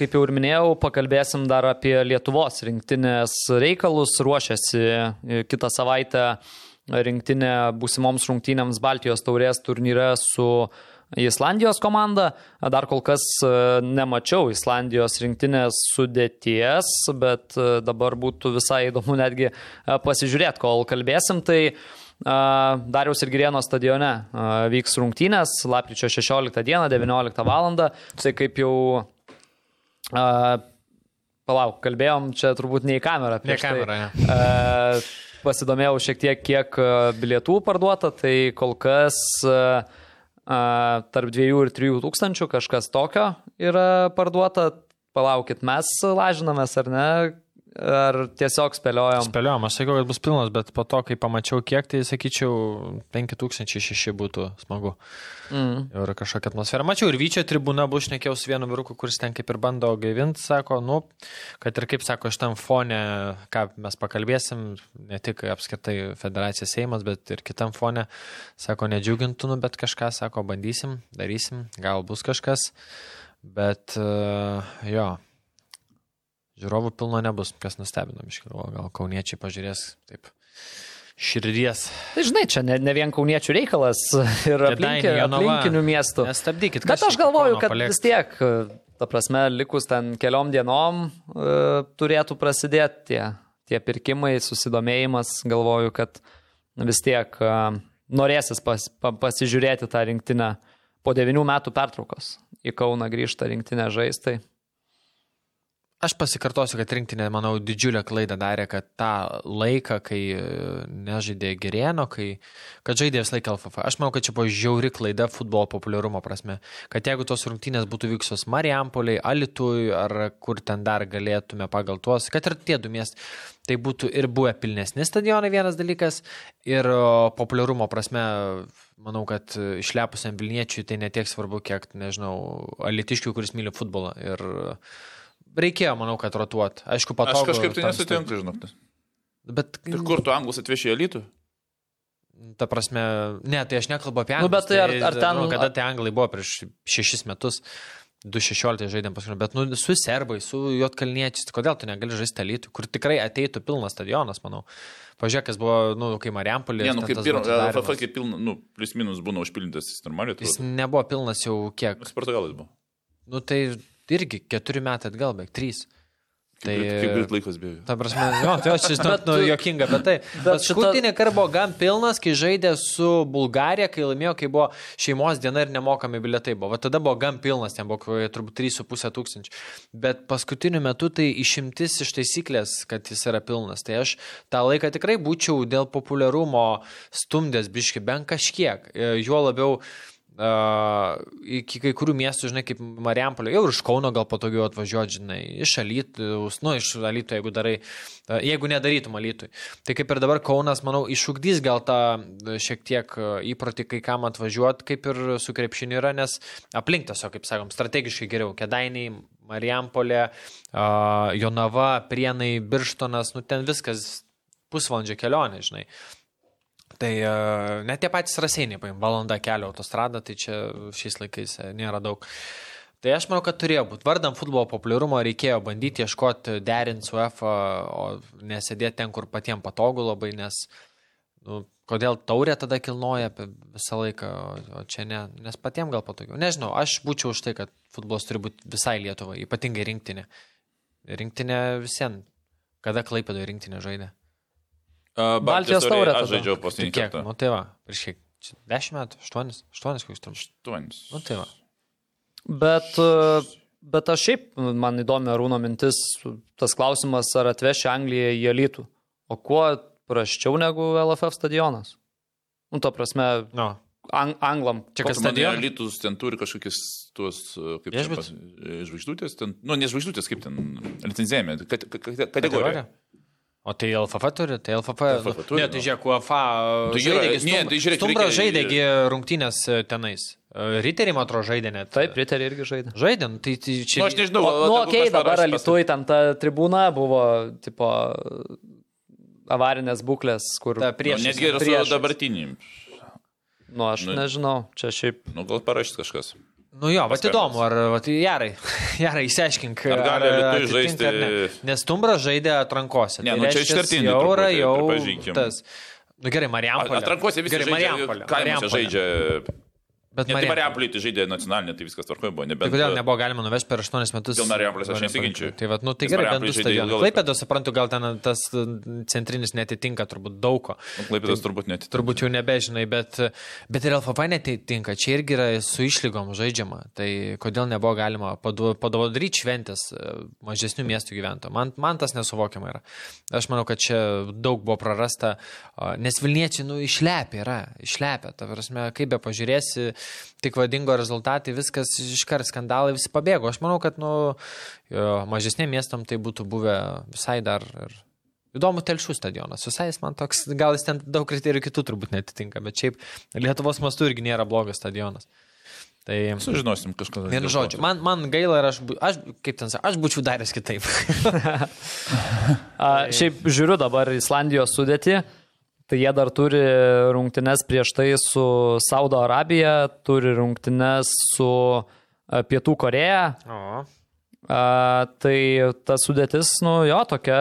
kaip jau ir minėjau, pakalbėsim dar apie Lietuvos rinktinės reikalus. Ruošiasi kitą savaitę rinktinė būsimoms rungtynėms Baltijos taurės turnyre su Islandijos komanda. Dar kol kas e, nemačiau Islandijos rinktinės sudėties, bet e, dabar būtų visai įdomu netgi e, pasižiūrėti, kol kalbėsim. Tai Dariaus ir Girieno stadione vyks rungtynės lapkričio 16 dieną, 19 val. Tai kaip jau Palauk, kalbėjom čia turbūt ne į kamerą. Ne prieš tai. Pasidomėjau šiek tiek, kiek e, bilietų parduota, tai kol kas e, e, tarp 2 ir 3 tūkstančių kažkas tokio yra parduota. Palaukit, mes lažinamės ar ne? Ar tiesiog spėliojom? Spėliojom, aš sakiau, kad bus pilnas, bet po to, kai pamačiau kiek, tai sakyčiau, 5006 būtų smagu. Mm. Ir kažkokia atmosfera. Mačiau ir Vyčio tribūną, bus šnekėjau su vienu vyruku, kuris ten kaip ir bando gaivinti, sako, nu, kad ir kaip sako, šitam fone, ką mes pakalbėsim, ne tik apskritai federacija Seimas, bet ir kitam fone, sako, nedžiugintų, nu, bet kažką, sako, bandysim, darysim, gal bus kažkas, bet uh, jo. Žiūrovų pilno nebus, kas nustebino, iškilo, gal kauniečiai pažiūrės taip širdies. Tai žinai, čia ne, ne vien kauniečių reikalas ir aplinki, aplinkinių miestų. Nestabdykit, Bet kas aš galvoju, kad paliks? vis tiek, ta prasme, likus ten keliom dienom e, turėtų prasidėti tie, tie pirkimai, susidomėjimas. Galvoju, kad vis tiek e, norėsis pas, pa, pasižiūrėti tą rinktinę po devinių metų pertraukos. Į Kauną grįžta rinktinė žaistai. Aš pasikartosiu, kad rinktinė, manau, didžiulę klaidą darė, kad tą laiką, kai e, nežaidė Gerėno, kai, kad žaidė vis laiką LFF. Aš manau, kad čia buvo žiauri klaida futbolo populiarumo prasme. Kad jeigu tos rungtynės būtų vykusios Marijampoliai, Alitui ar kur ten dar galėtume pagal tuos, kad ir tie du miestai, tai būtų ir buvę pilnesni stadionai vienas dalykas ir populiarumo prasme, manau, kad išlepusiam Vilniečiui tai netiek svarbu, kiek, nežinau, Alitiškiui, kuris myli futbolą. Ir reikėjo, manau, kad rotuot. Aišku, patogu. Aš kažkaip tai nesutinku, žinok. Bet, Ir kur tu anglus atveši į elitų? ta prasme, ne, tai aš nekalbu apie Nu, anglus. bet tai ar- ar ten- Nu, kada tai anglai buvo prieš šešis metus, 2.16 žaidėm paskui, bet nu, su serbai, su juotkalniečiais, tai kodėl tu negali žaisti elitų, kur tikrai ateitų pilnas stadionas, manau. Pažiūrėk, kas buvo, nu, kai Mariampolė. Ne, nu kaip pirmas, FF kaip pilna, nu, plius minus būna užpildytas jis normaliai. Jis Tai nebuvo pilnas jau kiek. su Portugalais buvo. Nu, tai irgi keturi metai atgal, beveik trys. Tai, Kaip, greit laikas bėga. Ta prasme, jo, tai aš žinau, Bet nu, jokinga, bet tai. bet Paskutinį šita- kartą buvo gan pilnas, kai žaidė su Bulgarija, kai laimėjo, kai buvo šeimos diena ir nemokami biletai buvo. Va tada buvo gan pilnas, ten buvo turbūt 3,5 tūkstančių. Bet paskutiniu metu tai išimtis iš taisyklės, kad jis yra pilnas. Tai aš tą laiką tikrai būčiau dėl populiarumo stumdęs biški bent kažkiek. E, Juo labiau Uh, iki kai kurių miestų, žinai, kaip Mariampolė, jau ir iš Kauno gal patogiau atvažiuoti, žinai, iš Alytus, nu, iš Alytų, jeigu darai, uh, jeigu nedarytum Alytui. Tai kaip ir dabar Kaunas, manau, išugdys gal tą uh, šiek tiek uh, įprotį kai kam atvažiuoti, kaip ir su krepšiniu yra, nes aplink tiesiog, kaip sakom, strategiškai geriau. Kedainiai, Mariampolė, uh, Jonava, Prienai, Birštonas, nu ten viskas pusvalandžio kelionė, žinai. Tai uh, net tie patys raseiniai, paim, valanda kelio autostrada, tai čia šiais laikais e, nėra daug. Tai aš manau, kad turėjo būti. Vardant futbolo populiarumo reikėjo bandyti ieškoti derinti su UEFA, o nesėdėti ten, kur patiems patogu labai, nes nu, kodėl taurė tada kilnoja visą laiką, o- čia ne, nes patiems gal patogiau. Nežinau, aš būčiau už tai, kad futbolas turi būti visai Lietuvai, ypatingai rinktinė. Rinktinė visiems. Kada Klaipėdo rinktinė žaidė? Baltijos taurę Aš žaidžiau paskutinį kartą. Nu tai va, prieš kiek? Čia 10 metų, 8, 8 kokius tam. Aštuonis. Nu tai va. Bet, e, bet aš šiaip, man įdomi Arūno mintis, tas klausimas, ar atveši Angliją į Alytų. O kuo prasčiau negu LFF stadionas? Nu, to prasme, No. ang anglam. Čia kas Stadion? stadionas? Lytus ten turi kažkokius tuos, uh, kaip čia e, žvaigždutės, ten, nu, ne žvaigždutės, kaip ten, licenzijame, kate- kate- kategorija. Kategorija? O tai LFF turi, tai LFF. LFF turi, ne, tai nu. žiūrėk, UEFA. Tai žaidė yra- gi ne, Stumbra- tai žiūrėk, Stumbra žaidėgi rungtynės e, tenais. E, Riteriai, man atrodo, žaidė net. Taip, Riteriai irgi žaidė. Žaidė, nu, tai, tai čia... Nu, aš nežinau, O, nu, okei, aš dabar Alytui ten ta tribūna buvo, tipo, avarinės būklės, kur... Ta Nu, prieš. netgi ir su dabartinim. Nu, aš Nu. nežinau, čia šiaip... Nu, gal parašys kažkas. Nu jo, Paskambins. įdomu, ar, va, tai gerai, gerai, išsiaiškink. Ar gali atitinka žaisti- ne. Nes Stumbra žaidė atrankose. Ne, tai nu, čia išskirtiniai Jau yra, truputį, jau tas. Nu gerai, Marijampolė. Atrankose visi gerai, žaidžia, Marijampolė. Marijampolė. žaidžia. Bet Ne, tai Marijampolė. Marijampolė tai žaidė nacionalinė, tai viskas tvarkoje buvo. Tai Nebent, kodėl nebuvo galima nuvežti per 8 metus? Dėl Marijampolės aš nesiginčiu. Tai, vat, nu, tai Nes gerai, bent Marijampolė du stadionai. Klaipėdos, suprantu, gal ten tas uh, centrinis netitinka turbūt daug ko. Nu, Klaipėdas turbūt net. Turbūt jau nebežinai, bet, bet ir LFF netitinka. Čia irgi yra su išlygom žaidžiama. Tai kodėl nebuvo galima padavodryti šventės e, mažesnių miestų gyventojų. Man, man tas nesuvokiama yra. Aš manau, kad čia daug buvo prarasta, nes Vilniečiai, nu, išlepia yra, išlepia. Ta prasme, kaip be pažiūrėsi, tik vadingo rezultatai, viskas iškart skandalai, visi pabėgo. Aš manau, kad, nu, jo, mažesnė miestam tai būtų buvę visai dar ir Įdomu telšių stadionas. Visai jis man toks, gal jis ten daug kriterijų kitų turbūt netitinka, bet šiaip Lietuvos mastu irgi nėra blogas stadionas. Tai Sužinosim kažkada. vienu žodžiu, man, man gaila ir aš, aš, kaip ten sakė, aš būčiau daręs kitaip. A, šiaip žiūriu dabar Islandijos sudėtį. Tai jie dar turi rungtynes prieš tai su Saudo Arabija, turi rungtynes su a, Pietų Koreja. O, A, tai ta sudėtis, nu jo, tokia.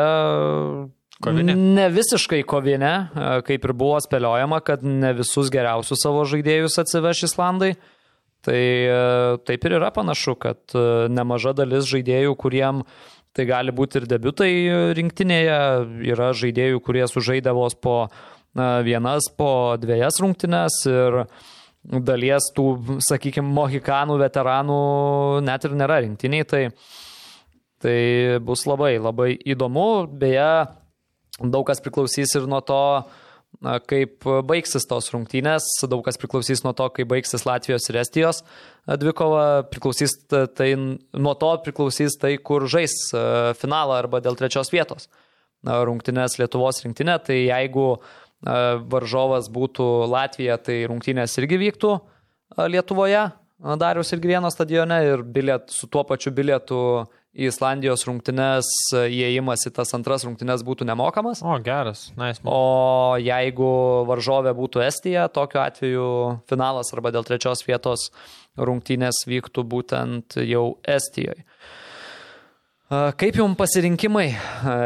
Kovinė. Ne visiškai kovinė, a, kaip ir buvo spėliojama, kad ne visus geriausius savo žaidėjus atsiveš Islandai. Tai e, taip ir yra panašu, kad e, nemaža dalis žaidėjų, kuriem tai gali būti ir debutai rinktinėje, yra žaidėjų, kurie sužaidė vos po vienas, po dviejas rungtynes ir dalies tų, sakykime, mohikanų veteranų net ir nėra rinktiniai. Tai, tai bus labai, labai įdomu. Beje, daug kas priklausys ir nuo to, kaip baigsis tos rungtynės, daug kas priklausys nuo to, kaip baigsis Latvijos ir Estijos dvikova, priklausys ta- tai, nuo to priklausys tai, kur žais a, finalą arba dėl trečios vietos. Rungtynės Lietuvos rinktinė, tai jeigu a, varžovas būtų Latvija, tai rungtynės irgi vyktų a, Lietuvoje, a, Dariaus irgi vieno stadione ir biliet, su tuo pačiu bilietu į Islandijos rungtynes įėjimas į tas antras rungtynes būtų nemokamas. o geras, nice. O jeigu varžovė būtų Estija, tokiu atveju finalas arba dėl trečios vietos rungtynės vyktų būtent jau Estijoje. Kaip jums pasirinkimai,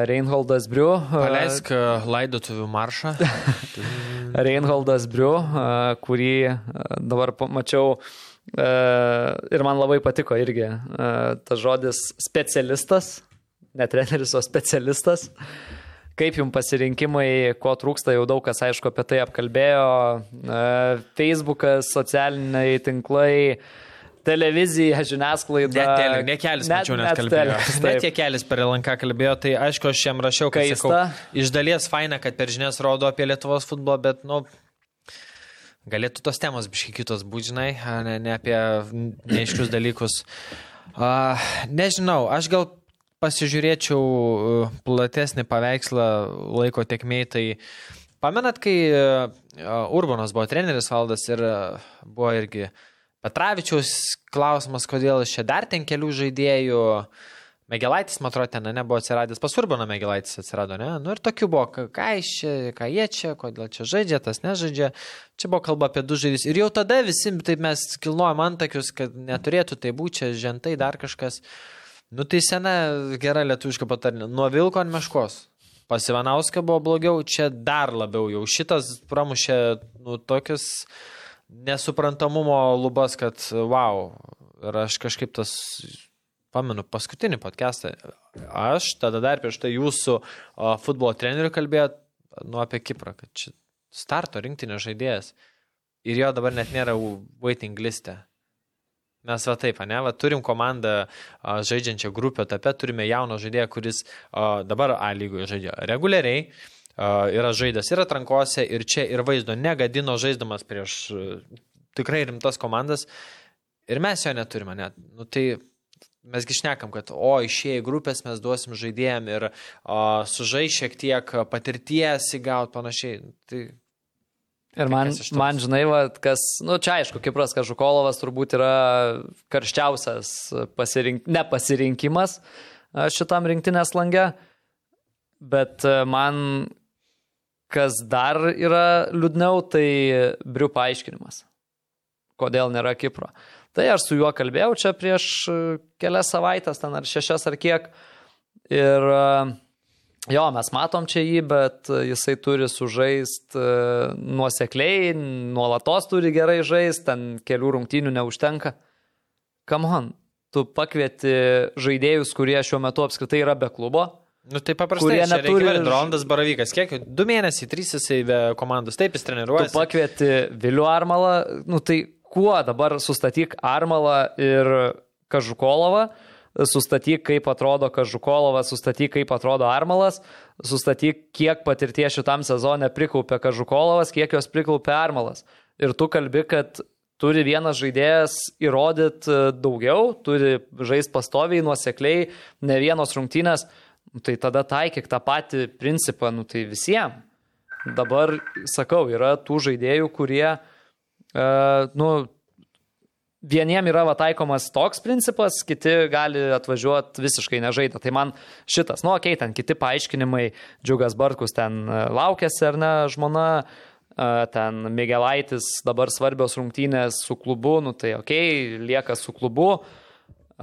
Reinholdas Briu? Paleisk laidotuvių maršą. Reinholdas Briu, kurį dabar pamačiau ir man labai patiko irgi tas žodis specialistas, ne treneris, o specialistas. Kaip jums pasirinkimai, ko trūksta, jau daug kas aišku apie tai apkalbėjo. Facebookas, socialiniai tinklai, televizija, žiniasklaida. Ne, tele, ne kelis, mačiau, net kalbėjo. telekas, Ne taip. tie kelis per LNK kalbėjo, tai aišku, aš jam rašiau, kad sakau, iš dalies faina, kad per žinias rodo apie Lietuvos futbolą, bet, nu, galėtų tos temos biški kitos būti, žinai, ne, ne apie neaiškius dalykus. A, nežinau, aš gal pasižiūrėčiau uh, platesnį paveikslą laiko tekmei, tai pamenat, kai uh, Urbanas buvo treneris valdas ir uh, buvo irgi Petravičiaus klausimas, kodėl iš čia dar ten kelių žaidėjų. Megelaitis, man atrodo, ten nebuvo atsiradęs, pas Urbano Megelaitis atsirado, ne? Nu ir tokių buvo, ką, iš čia, ką jie čia, kodėl čia žaidžia, tas nežaidžia. Čia buvo kalba apie du žaidėjus. Ir jau tada visi taip mes kilnojom antakius, kad neturėtų tai būti, čia žentai dar kažkas. Nu tai sena gera lietuviška patarnė. Nuo Vilko ant meškos. Pas Ivanauską buvo blogiau, čia dar labiau jau. Šitas pramušė, nu, tokius nesuprantamumo lubas, kad wow. Ir aš kažkaip tas, pamenu, paskutinį podcastą. Aš tada dar prieš tai jūsų futbolo trenerių kalbėjot, nu, apie Kiprą, kad čia starto rinktinio žaidėjas. Ir jo dabar net nėra waiting liste. Mes va taip, ne, va, turim komandą a, žaidžiančią grupę etape, turime jauną žaidėją, kuris a, dabar A lygoje žaidžia reguliariai, yra žaidęs ir atrankose, ir čia, ir vaizdo negadino žaiddamas prieš tikrai rimtas komandas. Ir mes jo neturime net. Nu, tai mesgi šnekam, kad o išėję grupės mes duosim žaidėjim ir o, sužai šiek tiek patirties įgauti panašiai. Tai Ir man, toks? man žinai, va, kas, nu čia aišku, Kipras Kažukolovas turbūt yra karščiausias pasirink, nepasirinkimas šitam rinktinės lange, bet man kas dar yra liūdniau, tai Briu paaiškinimas, kodėl nėra Kipro. Tai aš su juo kalbėjau čia prieš a, kelias savaitės, ten ar šešias ar kiek. Ir a, Jo, mes matom čia jį, bet jisai turi sužaist e, nuosekliai, nuolatos turi gerai žaisti, ten kelių rungtynių neužtenka. Come on, tu pakvieti žaidėjus, kurie šiuo metu apskritai yra be klubo. Nu, tai paprastai, čia neturi-. Rondas Baravykas, kiek? Du mėnesiai, trys jisai be komandos, taip jis treniruoja. pakvieti Vilių Armalą, nu tai kuo dabar sustatyk Armalą ir Kažukolovą, sustatyk, kaip atrodo Kažukolovas, sustatyk, kaip atrodo Armalas, sustatyk, kiek patirties šitam sezone prikaupė Kažukolovas, kiek jos prikaupė Armalas. Ir tu kalbi, kad turi vienas žaidėjas įrodyti daugiau, turi žaisti pastoviai, nuosekliai, ne vienos rungtynės, tai tada taikyk tą patį principą, nu tai visiems. Dabar, sakau, yra tų žaidėjų, kurie, uh, nu, vieniem yra va, taikomas toks principas, kiti gali atvažiuoti visiškai nežaidę. Tai man šitas, nu, okei, okay, ten kiti paaiškinimai, Džiugas Bartkus ten e, laukėsi ar ne, žmona, e, ten Migelaitis dabar svarbios rungtynės su klubu, nu tai okei, okay, lieka su klubu,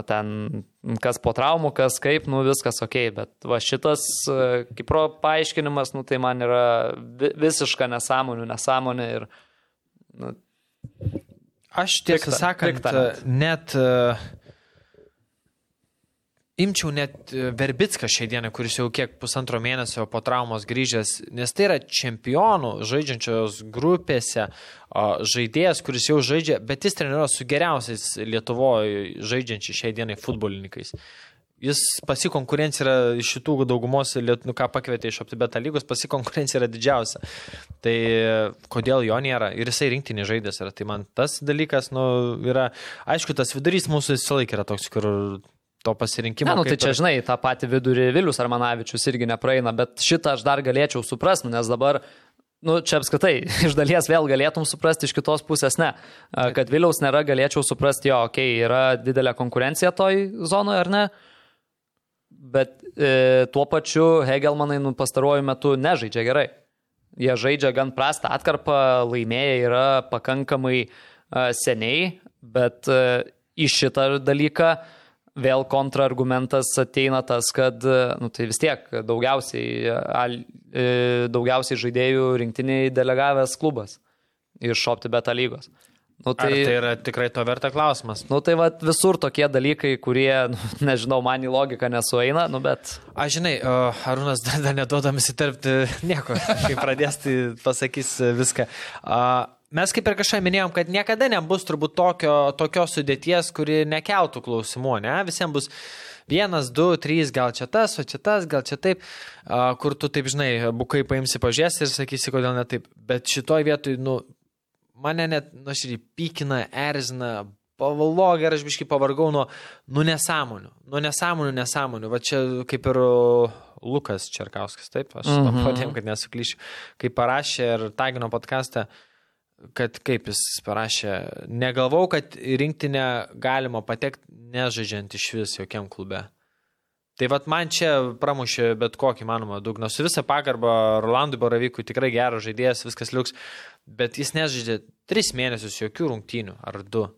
ten kas po traumų, kas kaip, nu viskas okay, bet va šitas e, Kipro paaiškinimas, nu tai man yra visiška nesąmonė, nesąmonė ir nu, Aš tiesą sakant, pikta. net uh, imčiau net e, Verbicką šią dieną, kuris jau kiek pusantro mėnesio po traumos grįžęs, nes tai yra čempionų žaidžiančios grupėse žaidėjas, kuris jau žaidžia, bet jis treniruoja su geriausiais Lietuvoje žaidžiančiais šiai dienai futbolininkais. Jis pasikonkurencija yra iš šitų daugumos, nu, ką pakvietė iš aptibeta lygos, pasikonkurencija yra didžiausia. Tai kodėl jo nėra? Ir jisai rinktinį žaidės yra. Tai man tas dalykas, nu, yra, aišku, tas vidurys mūsų visą laiką yra toks, kur to pasirinkimo. Ne, nu, tai čia, ir- žinai, tą patį vidurį Vilius Armanavičius irgi nepraeina, bet šitą aš dar galėčiau suprasti, nu, nes dabar, nu, čia apskritai, iš dalies vėl galėtum suprasti, iš kitos pusės ne. Kad Viliaus nėra, galėčiau suprasti, jo, okei, okay, yra didelė konkurencija toj zonoje, ar ne? Bet e, tuo pačiu Hegelmanai nu, pastaruoju metu nežaidžia gerai. Jie žaidžia gan prastą atkarpą, laimėję yra pakankamai e, seniai, bet e, į šitą dalyką vėl kontrargumentas ateina tas, kad nu, tai vis tiek daugiausiai, al, e, daugiausiai žaidėjų rinktiniai delegavęs klubas iš OptiBeta lygos. Nu, Tai... Ar tai yra tikrai to verta klausimas? Nu tai va visur tokie dalykai, kurie, nu, nežinau, man į logiką nesueina, nu bet... Aš žinai, Arūnas dar, neduodamas įterpti nieko, kai pradės, tai pasakys viską. A, Mes kaip ir kažką minėjom, kad niekada nebus turbūt tokio, tokios sudėties, kuri nekeltų klausimų, ne? Visiems bus vienas, du, trys, gal čia tas, o čia tas, gal čia taip, kur tu taip, žinai, bukai paimsi pažiūrėsi ir sakysi, kodėl ne taip. Bet šitoj vietoj, nu, mane net, nu, ir pykina, erzina, pavalogė ir aš biškai pavargau nuo, nuo nesąmonių. Nuo nesąmonių, nesąmonių. Va čia kaip ir Lukas Čerkauskas, taip, aš mm. -hmm. padėjau, kad nesuklyšiu, kai parašė ir tagino podcastą, kad kaip jis parašė, negalvau, kad rinktinę galima patekti nežaidžiant iš vis jokiam klube. Tai vad man čia pramušė bet kokį manomą dugną. Su visa pagarba Rolandui Baravykui tikrai geras žaidėjas, viskas liuks, bet jis nežaidžia tris mėnesius jokių rungtynių ar du.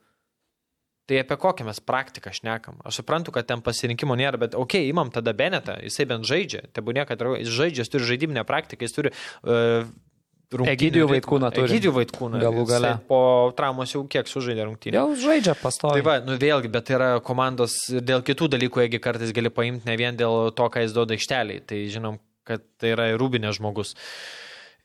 Tai apie kokią mes praktiką šnekam. Aš suprantu, kad ten pasirinkimo nėra, bet okei, okay, imam tada Benetą, jisai bent žaidžia, tebūnė, kad jis žaidžia, jis turi žaidybinę praktiką, jis turi uh, Egidijų Vaitkūną turi. Egidijų Vaitkūną. Galų gale. Po traumos jau kiek sužaidė rungtynį. Jau žaidžia Tai pastoviai. va, nu vėlgi, bet tai yra komandos dėl kitų dalykų, jeigu kartais gali paimti ne vien dėl to, ką jis duoda aikšteliai. Tai žinom, kad tai yra ir rūbinė žmogus.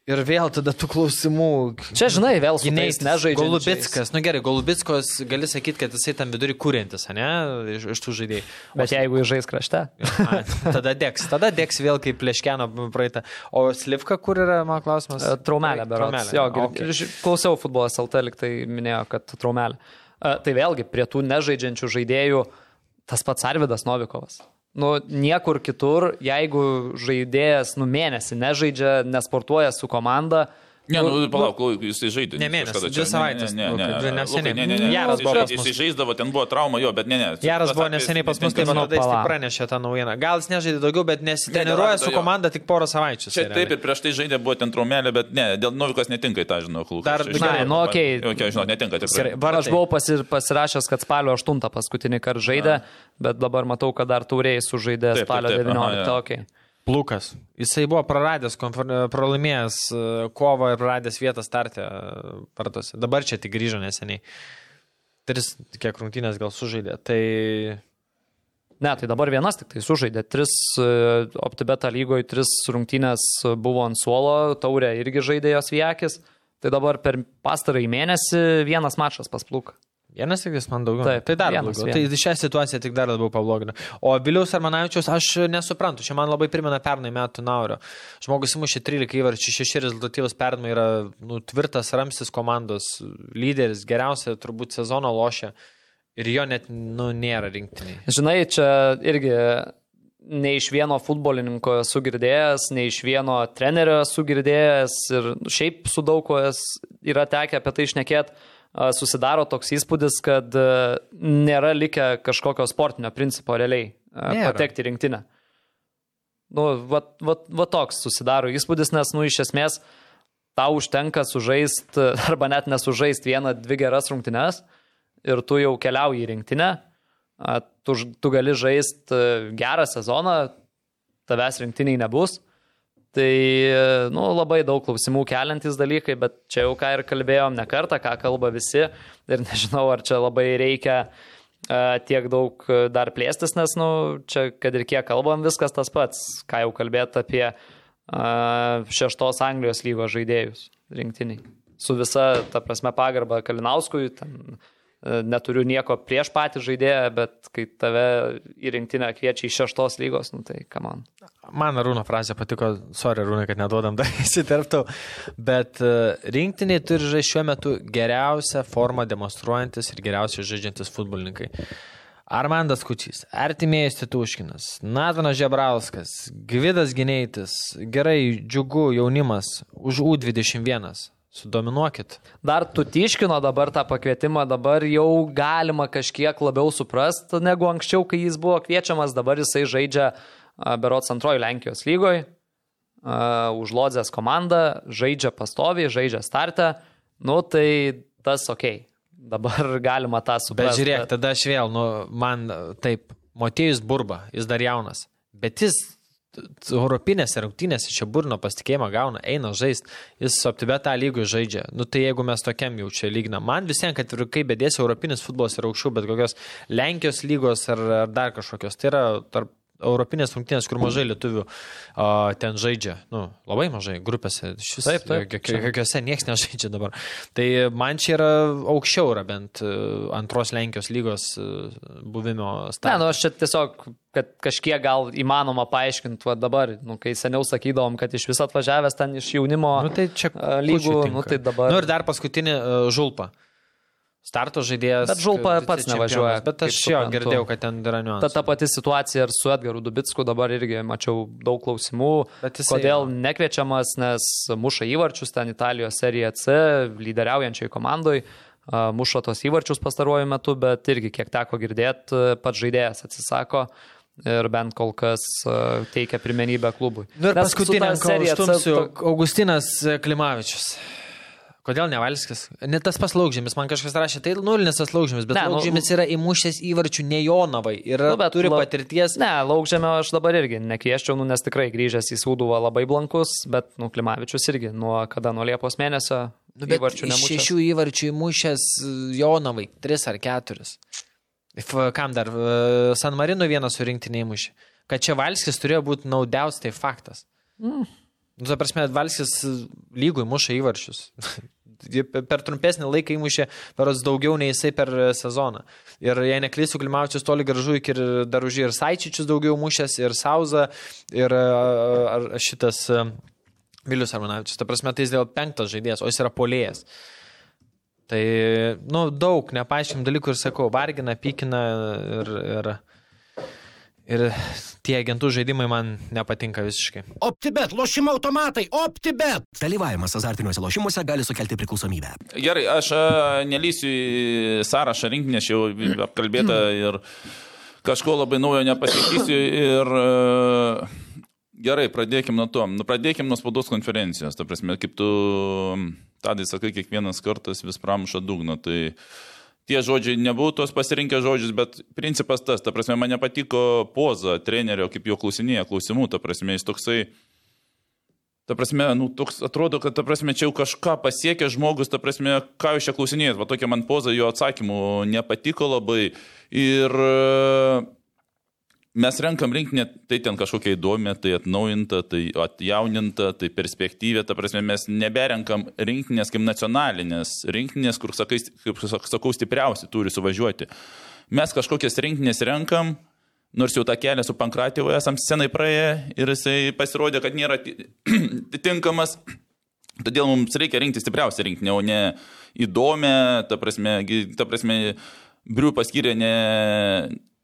Ir vėl tada tų klausimų. Čia, žinai, vėl su tais nežaidžia. Golubitskas, nu gerai, Golubickos gali sakyti, kad jisai tam vidurį kūrintis, ne, iš, iš tų žaidėjų. Bet jeigu jis žais krašte. A, tada degs, tada degs vėl kaip pleškeno praeitą. O Slivka, kur yra, man klausimas? E, Traumelė. Traumelė. Jo, Okay. klausiau futbolas LT, liktai minėjo, kad traumelė. E, Tai vėlgi, prie tų nežaidžiančių žaidėjų tas pats Arvidas Novikovas. Nu, niekur kitur, jeigu žaidėjas nu mėnesį nežaidžia, nesportuoja su komanda, Ne, nu, palauk, kol jisai žaidė. Ne mėnesį, kažkada dvi savaitės, Ne, ne, ne, ne, neseniai. Ne, ne, ne. Jaras buvo mus. Jisai žaisdavo, ten buvo trauma jo, bet ne, ne. Jaras buvo neseniai pas mus, tai manau, tada jis pranešė tą naujieną. Gal jis nežaidė daugiau, bet nesiteniruoja Ne, su komanda tik porą savaičių. Čia taip ir prieš tai žaidė buvo ten traumelė, bet ne, dėl Novikas netinka į tą, žinau, klubą. Dar- Na, nu, okei. Okay, žinau, netinka tikrai. Aš buvau pasir, pasirašęs, kad spalio 8 paskutinį kartą žaidė, bet dabar matau, kad dar tauriai sužaidė spalio taip, aha, 19. Plukas. Jisai buvo praradęs, pralaimėjęs e, kovą ir praradęs vietą startę e, partose. Dabar čia tik grįžo neseniai. Tris, kiek rungtynės gal sužaidė. Tai Ne, tai dabar vienas tik tai sužaidė. Tris e, OptiBeta lygoje, tris rungtynės buvo ant suolo, taurė irgi žaidė jos viekis. Tai dabar per pastarąjį mėnesį vienas mačas pasplūk. Vienas tik jis man daugiau. Taip, tai dar vienas, blogiau. vienas. Tai šią situaciją tik dar labiau pablogina. O Viliaus Armanavičiaus aš nesuprantu. Čia man labai primena pernai metų Naurio. Žmogus įmušė 13 įvarčių, 6 rezultatyvus perdavimai yra nu, tvirtas ramstis komandos, lyderis, geriausia turbūt sezono lošia. Ir jo net nu, nėra rinktiniai. Žinai, čia irgi ne iš vieno futbolininko esu girdėjęs, ne iš vieno trenerio esu girdėjęs ir šiaip su daug ko yra tekę apie tai išnekėti. Susidaro toks įspūdis, kad nėra likę kažkokio sportinio principo realiai Nėra. patekti rinktinę. Nu, va, va, va toks susidaro įspūdis, nes, nu, iš esmės, tau užtenka sužaisti arba net nesužaisti vieną, dvi geras rungtynes ir tu jau keliauji į rinktinę, tu, tu gali žaisti gerą sezoną, tavęs rinktiniai nebus. Tai, nu, labai daug klausimų keliantis dalykai, bet čia jau ką ir kalbėjom ne kartą, ką kalba visi ir nežinau, ar čia labai reikia a, tiek daug dar plėstis, nes, nu, čia, kad ir kiek kalbam, viskas tas pats, ką jau kalbėt apie a, šeštos Anglijos lygos žaidėjus rinktiniai. Su visa, ta prasme, pagarba Kalinauskui, ten e, neturiu nieko prieš patį žaidėją, bet kai tave į rinktinę kviečia iš šeštos lygos, nu tai kam man. Man Arūno frazė patiko, sorry Arūnai, kad neduodam dar įsiterptau, bet e, rinktiniai turi žaisti šiuo metu geriausią formą demonstruojantis ir geriausiai žaidžiantis futbolininkai. Armandas Kučys, Artimėjus Tituškinas, Natanas Žebrauskas, Gvidas Gineitis, gerai, džiugu jaunimas, už U21. Sudominuokit. Dar Tutiškino dabar tą pakvietimą dabar jau galima kažkiek labiau suprasti negu anksčiau, kai jis buvo kviečiamas, dabar jisai žaidžia berots antroji Lenkijos lygoje, už Lodzės komandą, žaidžia pastoviai, žaidžia startę, nu tai tas ok. Dabar galima tą Bet suprasti. žiūrėk, tada aš vėl, nu, man taip, Motėjus Burba, jis dar jaunas, bet jis Europinėse rungtynėse čia burno pasitikėjimą gauna, eina žaisti, jis su optibetą lygų žaidžia. Nu tai jeigu mes tokiam jau čia lyginam, man visiems, kad ir kaip bedėsi, Europinis futbolas yra aukščiau, bet kokios Lenkijos lygos ar, ar dar kažkokios, tai yra tarp Europinės rungtynės, kur mažai lietuvių a, ten žaidžia, nu, labai mažai grupėse, šis, Taip, taip. jokiose niekas nežaidžia dabar. Tai man čia yra aukščiau yra bent e, antros Lenkijos lygos e, buvimo Ne, stadija. nu aš čia tiesiog, kad kažkiek gal įmanoma paaiškinti, va dabar, nu, kai seniau sakydavom, kad iš viso atvažiavęs ten iš jaunimo Nu, tai čia lygų, nu, tai dabar. Nu ir dar paskutinį uh, žulpą. Starto žaidėjas. Bet Žulpa pats nevažiuoja, Bet aš jo girdėjau, kad ten yra Ta, niuansas. ta pati situacija ir su Edgaru Dubitsku dabar irgi mačiau daug klausimų. Kodėl nekviečiamas, nes muša įvarčius ten Italijos serija C, lyderiaujančiai komandai, a, muša tos įvarčius pastaruoju metu, bet irgi kiek teko girdėti, pats žaidėjas atsisako. Ir bent kol kas teikia pirmenybę klubui. Nu ir ta Serie C atstumsiu Augustinas Klimavičius. Kodėl nevalskis? Ne tas paslaugžymis, man kažkas rašė, tai nulinis tas laukžymis, bet Ne, nu- laukžymis yra įmušęs įvarčių ne Jonavai ir Nu, turi lau- patirties. Ne, laukžėmio aš dabar irgi nekvieščiau, nu, nes tikrai grįžęs į Sūduvą labai blankus, bet nu, Klimavičius irgi nuo kada, nuo Liepos mėnesio Nu, įvarčių iš nemušė. šešių įvarčių įmušęs e, Jonavai, tris ar keturis. F, kam dar? E, San Marino vieną surinkti neįmušė. Kad čia Valskis turėjo būti naudiausias, tai faktas. Mm. Nu, ta prasme, Valskis lygui muša įvarčius. Per trumpesnį laiką įmušė peros daugiau nei jisai per sezoną. Ir jei neklysiu, Klimavičius toli gražu iki dar už jį ir Saičičius daugiau mušęs, ir Sauza, ir ar šitas Vilius Armanavičius. Ta prasme, tai jis dėl penktas žaidėjas, o jis yra polėjas. Tai, nu, daug nepaaiškim dalykų ir sakau, vargina, pykina ir, ir, ir tie agentų žaidimai man nepatinka visiškai. OptiBet, lošimo automatai, OptiBet. Dalyvavimas azartiniuose lošimuose gali sukelti priklausomybę. Gerai, aš a, nelysiu į sąrašą rinkinį, jau apkalbėta ir kažko labai naujo nepasakysiu. Ir a, gerai, pradėkim nuo to. Nu, pradėkim nuo spaudos konferencijos. Ta prasme, kaip tu, tadai sakai, kiekvienas kartas vis pramuša dugną. Tai tie žodžiai nebuvo tos pasirinkę žodžius, bet principas tas, ta prasme, man nepatiko poza trenerio, kaip jo klausinėje klausimų, ta prasme, jis toksai, ta prasme, nu, toks atrodo, kad, ta prasme, čia jau kažką pasiekė žmogus, ta prasme, ką jūs čia klausinėjat, va tokia man poza jo atsakymų nepatiko labai. Ir mes renkam rinkinį, tai ten kažkokia įdomi, tai atnaujinta, tai atjauninta, tai perspektyvė, ta prasme, mes neberenkam rinkinės kaip nacionalinės, rinkinės, kur, sakai, kaip sakau, stipriausi turi suvažiuoti. Mes kažkokias rinkinės renkam, nors jau tą kelią su Pankratėvu esam senai praėję ir jisai pasirodė, kad nėra tinkamas. Todėl mums reikia rinkti stipriausią rinkinį, o ne įdomią, ta prasme, ta prasme Briu paskyrė ne,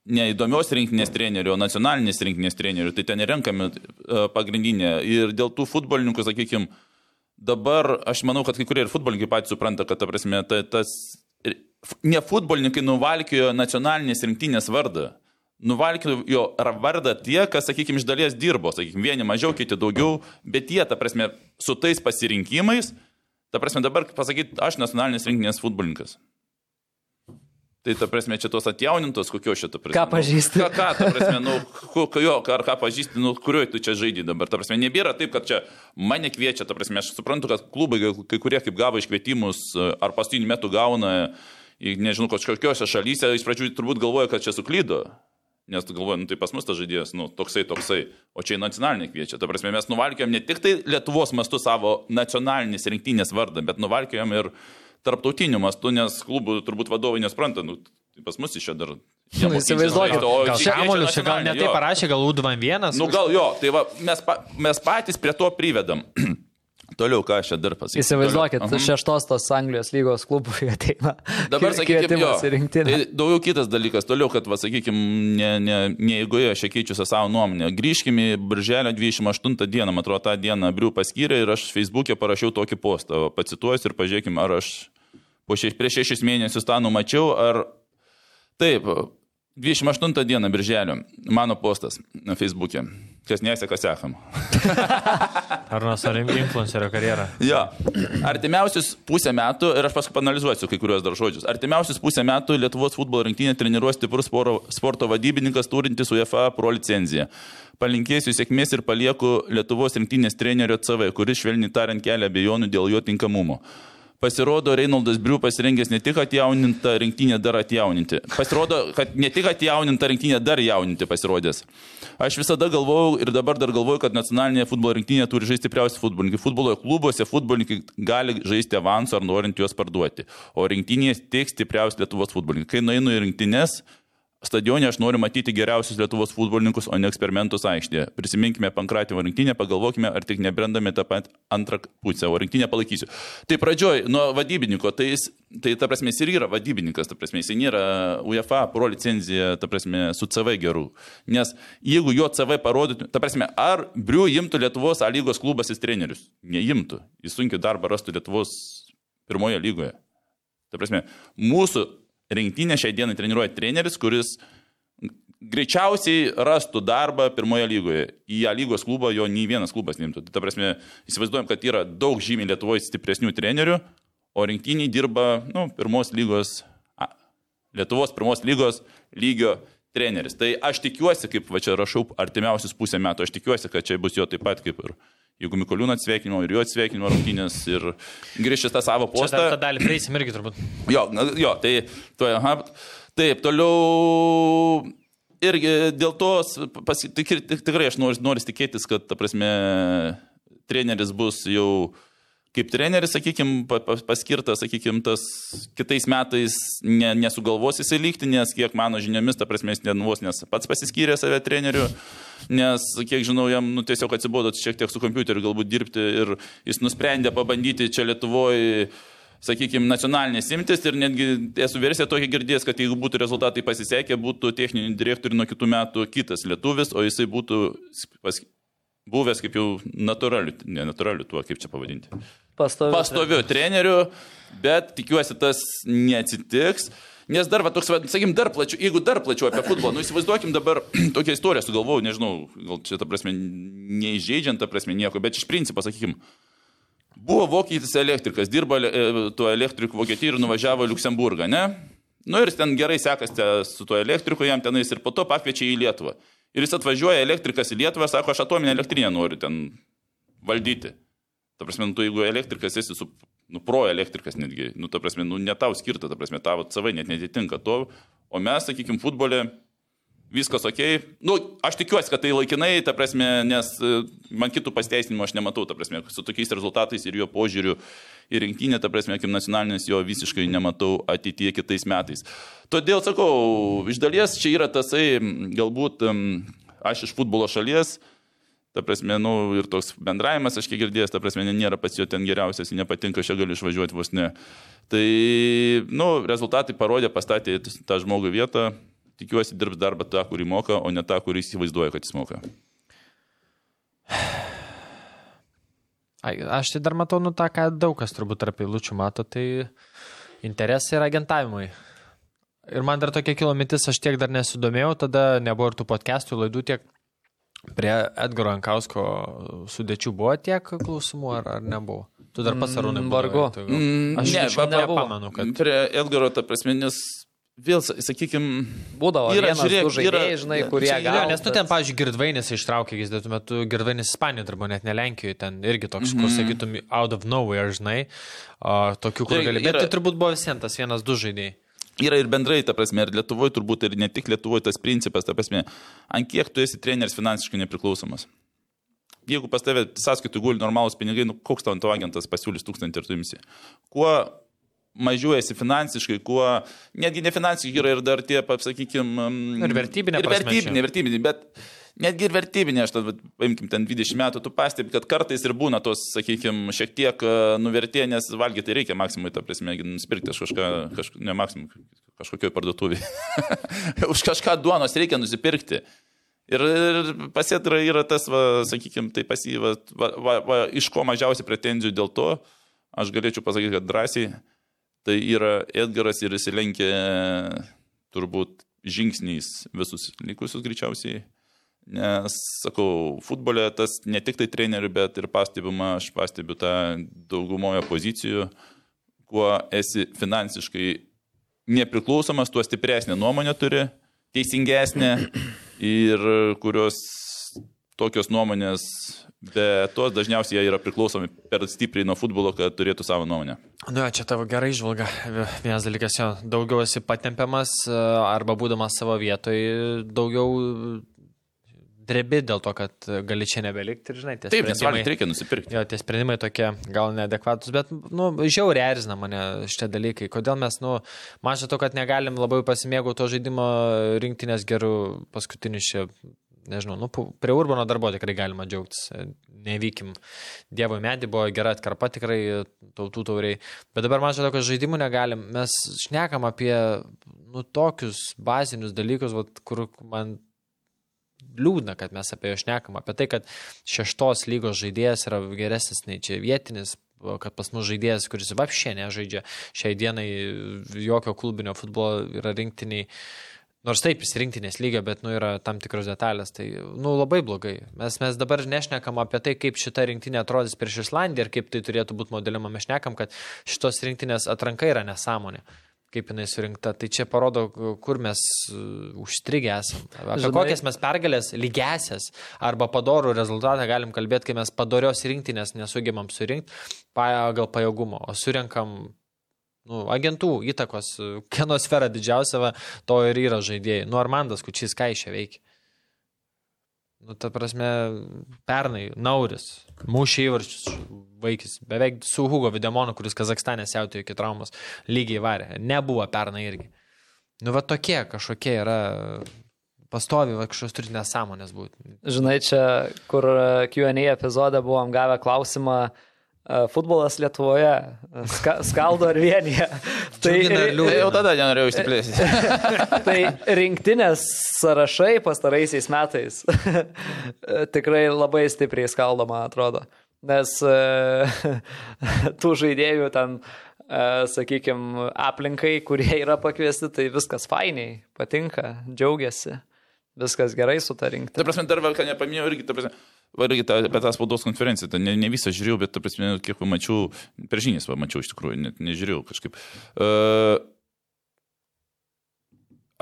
ne įdomios rinkinės trenerių, o nacionalinės rinkinės trenerių, tai ten renkami e, pagrindinė. Ir dėl tų futbolininkų, sakykime, dabar aš manau, kad kai kurie ir futbolininkai patys supranta, kad, ta prasme, ta, tas ne futbolininkai nuvalkėjo nacionalinės rinktinės vardą. Nuvalkėjo vardą tie, kas, sakykime, iš dalies dirbo, sakykime, vieni mažiau, kiti daugiau, bet jie, ta prasme, su tais pasirinkimais, ta prasme, dabar pasakyti, aš nacionalinės rinktinės futbolininkas. Tai ta prasme, čia tos atjaunintos, kokio šito prasme. Ką pažįsti? Nu, ką, ką, ta prasme, nu, jo, ar ką pažįsti, nu, kurioje tu čia žaidži dabar. Ta prasme, nebėra taip, kad čia mane kviečia, ta prasme, aš suprantu, kad klubai, kai kurie kaip gavo iškvietimus, ar paskutiniu metu gauna, nežinau, kažkokiose šalyse, iš pradžių turbūt galvoja, kad čia suklydo. Nes tu galvoji, nu tai pas mus tas žaidėjas, nu toksai, toksai, o čia į nacionalinį kviečia. Ta prasme, mes nuvalkėjom ne tik tai Lietuvos mastu savo nacionalinės rinktinės vardą, bet nuvalkėjom ir tarptautiniu mastu, nes klubų turbūt vadovai nespranta, nu, tai pas mus iš čia dar Nu, įsivaizduokit, gal Šamolius čia gal netai parašė, gal U21. Nu gal jo, tai va, mes, pa, mes patys prie to privedam. Toliau, ką aš čia dar pasakysiu. Įsivaizduokit, uh -huh. šeštos tos Anglijos lygos klubų ateina. Dabar, sakykime, jo, tai daugiau kitas dalykas, toliau, kad, va, sakykime, ne, ne, ne jeigu aš keičiu savo nuomonę. Grįžkime į Birželio 28 dieną, man atrodo, tą dieną Briu paskyrė ir aš Facebook'e parašiau tokį postą. Pacituosiu ir pažiūrėkime, ar aš šeš, prieš šešis mėnesius tą numačiau, ar taip, 28 dieną birželio mano postas Facebook'e. Kas neseka, sekam. Ar nuo influencerio karjerą? Jo. Artimiausius pusę metų, ir aš paskui panalizuosiu kai kuriuos dar žodžius, artimiausius pusę metų Lietuvos futbolo rinktinė treniruos stiprus sporto vadybininkas turintis UEFA pro licenciją. Palinkėsiu sėkmės ir palieku Lietuvos rinktinės trenerio CV, kuris švelniai tariant kelia abejonių dėl jo tinkamumo. Pasirodo, Reinaldas Briu pasirengęs ne tik atjaunintą rinktinę dar atjauninti. Pasirodo, kad ne tik atjaunintą rinktinę dar jauninti pasirodęs. Aš visada galvojau ir dabar dar galvoju, kad nacionalinėje futbolo rinktinėje turi žaisti stipriausi futbolininkai. Futbolo klubuose futbolininkai gali žaisti avansą ar norint juos parduoti. O rinktinėje tik stipriausi Lietuvos futbolininkai. Kai nueinu į rinktinės, Stadione aš noriu matyti geriausius Lietuvos futbolininkus, o ne eksperimentus aikštėje. Prisiminkime Pankratimo rinktinę, pagalvokime, ar tik nebrendame tą pat antrą pusę, o rinktinę palaikysiu. Tai pradžioj, nuo vadybininko, tai, jis, tai ta prasme jis ir yra vadybininkas, ta prasme jis nėra UEFA pro licenzija, ta prasme su CV gerų. Nes jeigu jo CV parodytų, ta prasme, ar Briu imtų Lietuvos A lygos klubas į trenerius? Neimtų. Jis sunkiai darbą rastų Lietuvos pirmoje lygoje. Ta prasme, mūsų rinktinę šiai dienai treniruoja treneris, kuris greičiausiai rastų darbą pirmoje lygoje. Į ją lygos klubą jo nei vienas klubas neimtų. Tai ta prasme, įsivaizduojam, kad yra daug žymiai Lietuvoje stipresnių trenerių, o rinktiniai dirba nu, pirmos lygos, a, Lietuvos pirmos lygos lygio treneris. Tai aš tikiuosi, kaip va čia rašau, artimiausius pusę metų, aš tikiuosi, kad čia bus jo taip pat kaip ir jeigu Mikoliūno atsveikinimo ir jo atsveikinimo rungtynės ir grįžęs tą savo postą. Čia tą dalį prieisim irgi turbūt. Jo, jo tai, to, aha, taip, toliau irgi dėl to, pas, tik, tikrai aš noriu, noriu tikėtis, kad, ta prasme, treneris bus jau kaip treneris, sakykime, paskirtas, sakykime, tas kitais metais ne, nesugalvos įsilygti, nes kiek mano žiniomis, ta prasme, jis nenuvos, nes pats pasiskyrė save treneriu nes, kiek žinau, jam nu, tiesiog atsibodo šiek tiek su kompiuteriu galbūt dirbti ir jis nusprendė pabandyti čia Lietuvoje sakykime, nacionalinės imtis ir netgi esu versiją tokia girdėjęs, kad jeigu būtų rezultatai pasisekę, būtų techninį direktorių nuo kitų metų kitas lietuvis, o jisai būtų pas, buvęs kaip jau natūraliu, ne natūraliu tuo, kaip čia pavadinti. Pastoviu. Pastoviu treneriu, bet tikiuosi tas neatsitiks. Nes dar, va, toks, va, sakykim, dar plačiau, jeigu dar plačiau apie futbolą, nu įsivaizduokim dabar tokią istoriją sugalvojau, nežinau, gal čia ta prasme, neįžeidžiant ta prasme nieko, bet iš principo, sakykim, buvo vokietis elektrikas, dirba e, tuo elektriku Vokietijoje ir nuvažiavo į Luksemburgą, ne? Nu ir ten gerai sekasi su tuo elektriku, jam tenais ir po to pakviečia į Lietuvą. Ir jis atvažiuoja elektrikas į Lietuvą, sako, aš atominę elektrinę noriu ten valdyti. Ta prasme, nu, tu jeigu elektrikas esi su nu, pro elektrikas netgi, nu, ta prasme, nu, ne tau skirta, ta prasme, tavo savai net netitinka to, o mes, sakykime, futbole viskas ok. Nu, aš tikiuosi, kad tai laikinai, ta prasme, nes e, man kitų pasteisinimų aš nematau, ta prasme, su tokiais rezultatais ir jo požiūriu į rinktinę, ta prasme, kaip nacionalinės jo visiškai nematau ateityje kitais metais. Todėl sakau, iš dalies čia yra tasai, galbūt aš iš futbolo šalies, Ta prasme, nu, ir toks bendravimas, aš kiek girdėjęs, ta prasme, nėra pats jo ten geriausias, nepatinka, aš čia galiu išvažiuoti vos ne. Tai, nu, rezultatai parodė, pastatė tą žmogų vietą, tikiuosi dirbs darbą tą, kurį moka, o ne tą, kurį įsivaizduoja, kad jis moka. Aš tai dar matau, nu tą, ką daug kas turbūt tarp eilučių mato, tai interesai yra agentavimui. Ir man dar tokia kilo mintis, aš tiek dar nesidomėjau, tada nebuvo ir tų podcastų laidų tiek. Prie Edgaro Ankausko sudėčių buvo tiek klausimų, ar, ar nebuvo? Tu dar pats arūnai. Vargu. Mm, Aš ne, nebuvo. nepamenu, kad... Prie Edgaro, ta prasme, nes vėl, sakykime, Būdavo Yra, vienas, žiūrėk, žaidėjai, yra- žinai, čia kurie Jo, gali. nes tu ten, pavyzdžiui, Girdvainis ištraukė, jis dėtų metu Girdvainis Ispanijoje dirbo, net ne Lenkijoje, ten irgi toks, kur sakytum, out of nowhere, žinai, o, tokių, kur Tai gali. Bet yra- tai turbūt buvo visiems tas vienas, du žaidėjai. Yra ir bendrai, ta prasme, ir Lietuvoje turbūt, ir ne tik Lietuvoje tas principas, ta prasme, ant kiek tu esi treneris finansiškai nepriklausomas. Jeigu pas tavę sąskaitų guli normalūs pinigai, nu, koks tau ant to agentas pasiūlys tūkstantį ir tu imsi. Kuo mažiau esi finansiškai, kuo, netgi ne finansiškai yra ir dar tie, sakykime, Ir vertybinė Ir vertybinė, vertybinė, bet netgi ir vertybinė, aš tada, paimkim, ten 20 metų, tu pastebi, kad kartais ir būna tos, sakykime, šiek tiek e, nuvertė, nes valgyti reikia maksimui, ta prasme, nusipirkti kažką, kažką ne maksimui, kažkokioj parduotuvėje. Už kažką duonos reikia nusipirkti. Ir, ir pasėtra yra tas, va, sakykime, tai pasyva, va, va, va, iš ko mažiausiai pretenzijų dėl to, aš galėčiau pasakyti, kad drąsiai, tai yra Edgaras ir jis lenkė turbūt žingsniais visus likusius greičiausiai. Nes, sakau, futbole tas ne tik tai trenerių, bet ir pastebima, aš pastebiu tą daugumoje pozicijų, kuo esi finansiškai nepriklausomas, tuo stipresnė nuomonė turi, teisingesnė ir kurios tokios nuomonės, bet tos dažniausiai jie yra priklausomi per stipriai nuo futbolo, kad turėtų savo nuomonę. Nu, jo, čia tavo gerai žvalga. Vienas dalykas, jo, daugiau esi patempiamas arba būdamas savo vietoje, daugiau drebi dėl to, kad gali čia nebelikti ir, žinai, tie Taip, nes valgyti reikia nusipirkti. Jo, tie sprendimai tokie gal neadekvatus, bet, nu, žiauriai erzina mane šitie dalykai. Kodėl mes, nu, man šito, kad negalim labai pasimėgauti to žaidimo rinktinės gerų paskutinių čia, nežinau, nu, prie Urbano darbo tikrai galima džiaugtis. Nevykim. Dievo medį buvo gera atkarpa tikrai tautų tauriai. Bet dabar man šito, kad žaidimų negalim. Mes šnekam apie, nu, tokius bazinius dalykus, vat, kur man liūdna, kad mes apie jo šnekam, apie tai, kad šeštos lygos žaidėjas yra geresnis nei čia vietinis, kad pas mus žaidėjas, kuris vapšė nežaidžia šiai dienai jokio klubinio futbolo yra rinktiniai. Nors taip, jis rinktinės lygio, bet nu, yra tam tikros detalės, tai nu, labai blogai. Mes, mes dabar nešnekam apie tai, kaip šita rinktinė atrodys prieš Islandiją ir kaip tai turėtų būti modeliama. Mes šnekam, kad šitos rinktinės atranka yra nesąmonė kaip jinai surinkta. Tai čia parodo, kur mes uh, užstrigę esame. Apie Žinai- kokias mes pergalės lygesias arba padorų rezultatą galim kalbėti, kai mes padorios rinktinės nesugebam surinkti pagal pajėgumo, o surinkam nu, agentų įtakos, uh, kieno sfera didžiausia, va, to ir yra žaidėjai. Nu, Armandas Kučys ką iš čia veikia. Nu, ta prasme, pernai, Nauris, mūšį įvarčius, vaikis, beveik su Hugo Videmonu, kuris Kazakstane siautėjo iki traumos, lygiai varė. Nebuvo pernai irgi. Nu, va tokie kažkokie yra pastovi, va kažkokios turi nesąmonės būti. Žinai, čia, kur e, QA epizode buvom gavę klausimą, e, futbolas Lietuvoje ska, skaldo ar vienyje. tai? Tai jau tada nenorėjau išsiplėsti. tai rinktinės sąrašai pastaraisiais metais tikrai labai stipriai skaldo, man atrodo. Nes e, tų žaidėjų ten, sakykime, aplinkai, kurie yra pakviesti, tai viskas fainiai, patinka, džiaugiasi, viskas gerai su ta rinkti. Ta prasme, dar ką nepaminėjau, irgi, ta prasme, va, irgi ta, apie tą spaudos konferenciją, ta, ne, ne visą žiūrėjau, bet, prasme, kiek pamačiau, per žinias pamačiau iš tikrųjų, net nežiūrėjau kažkaip. Uh,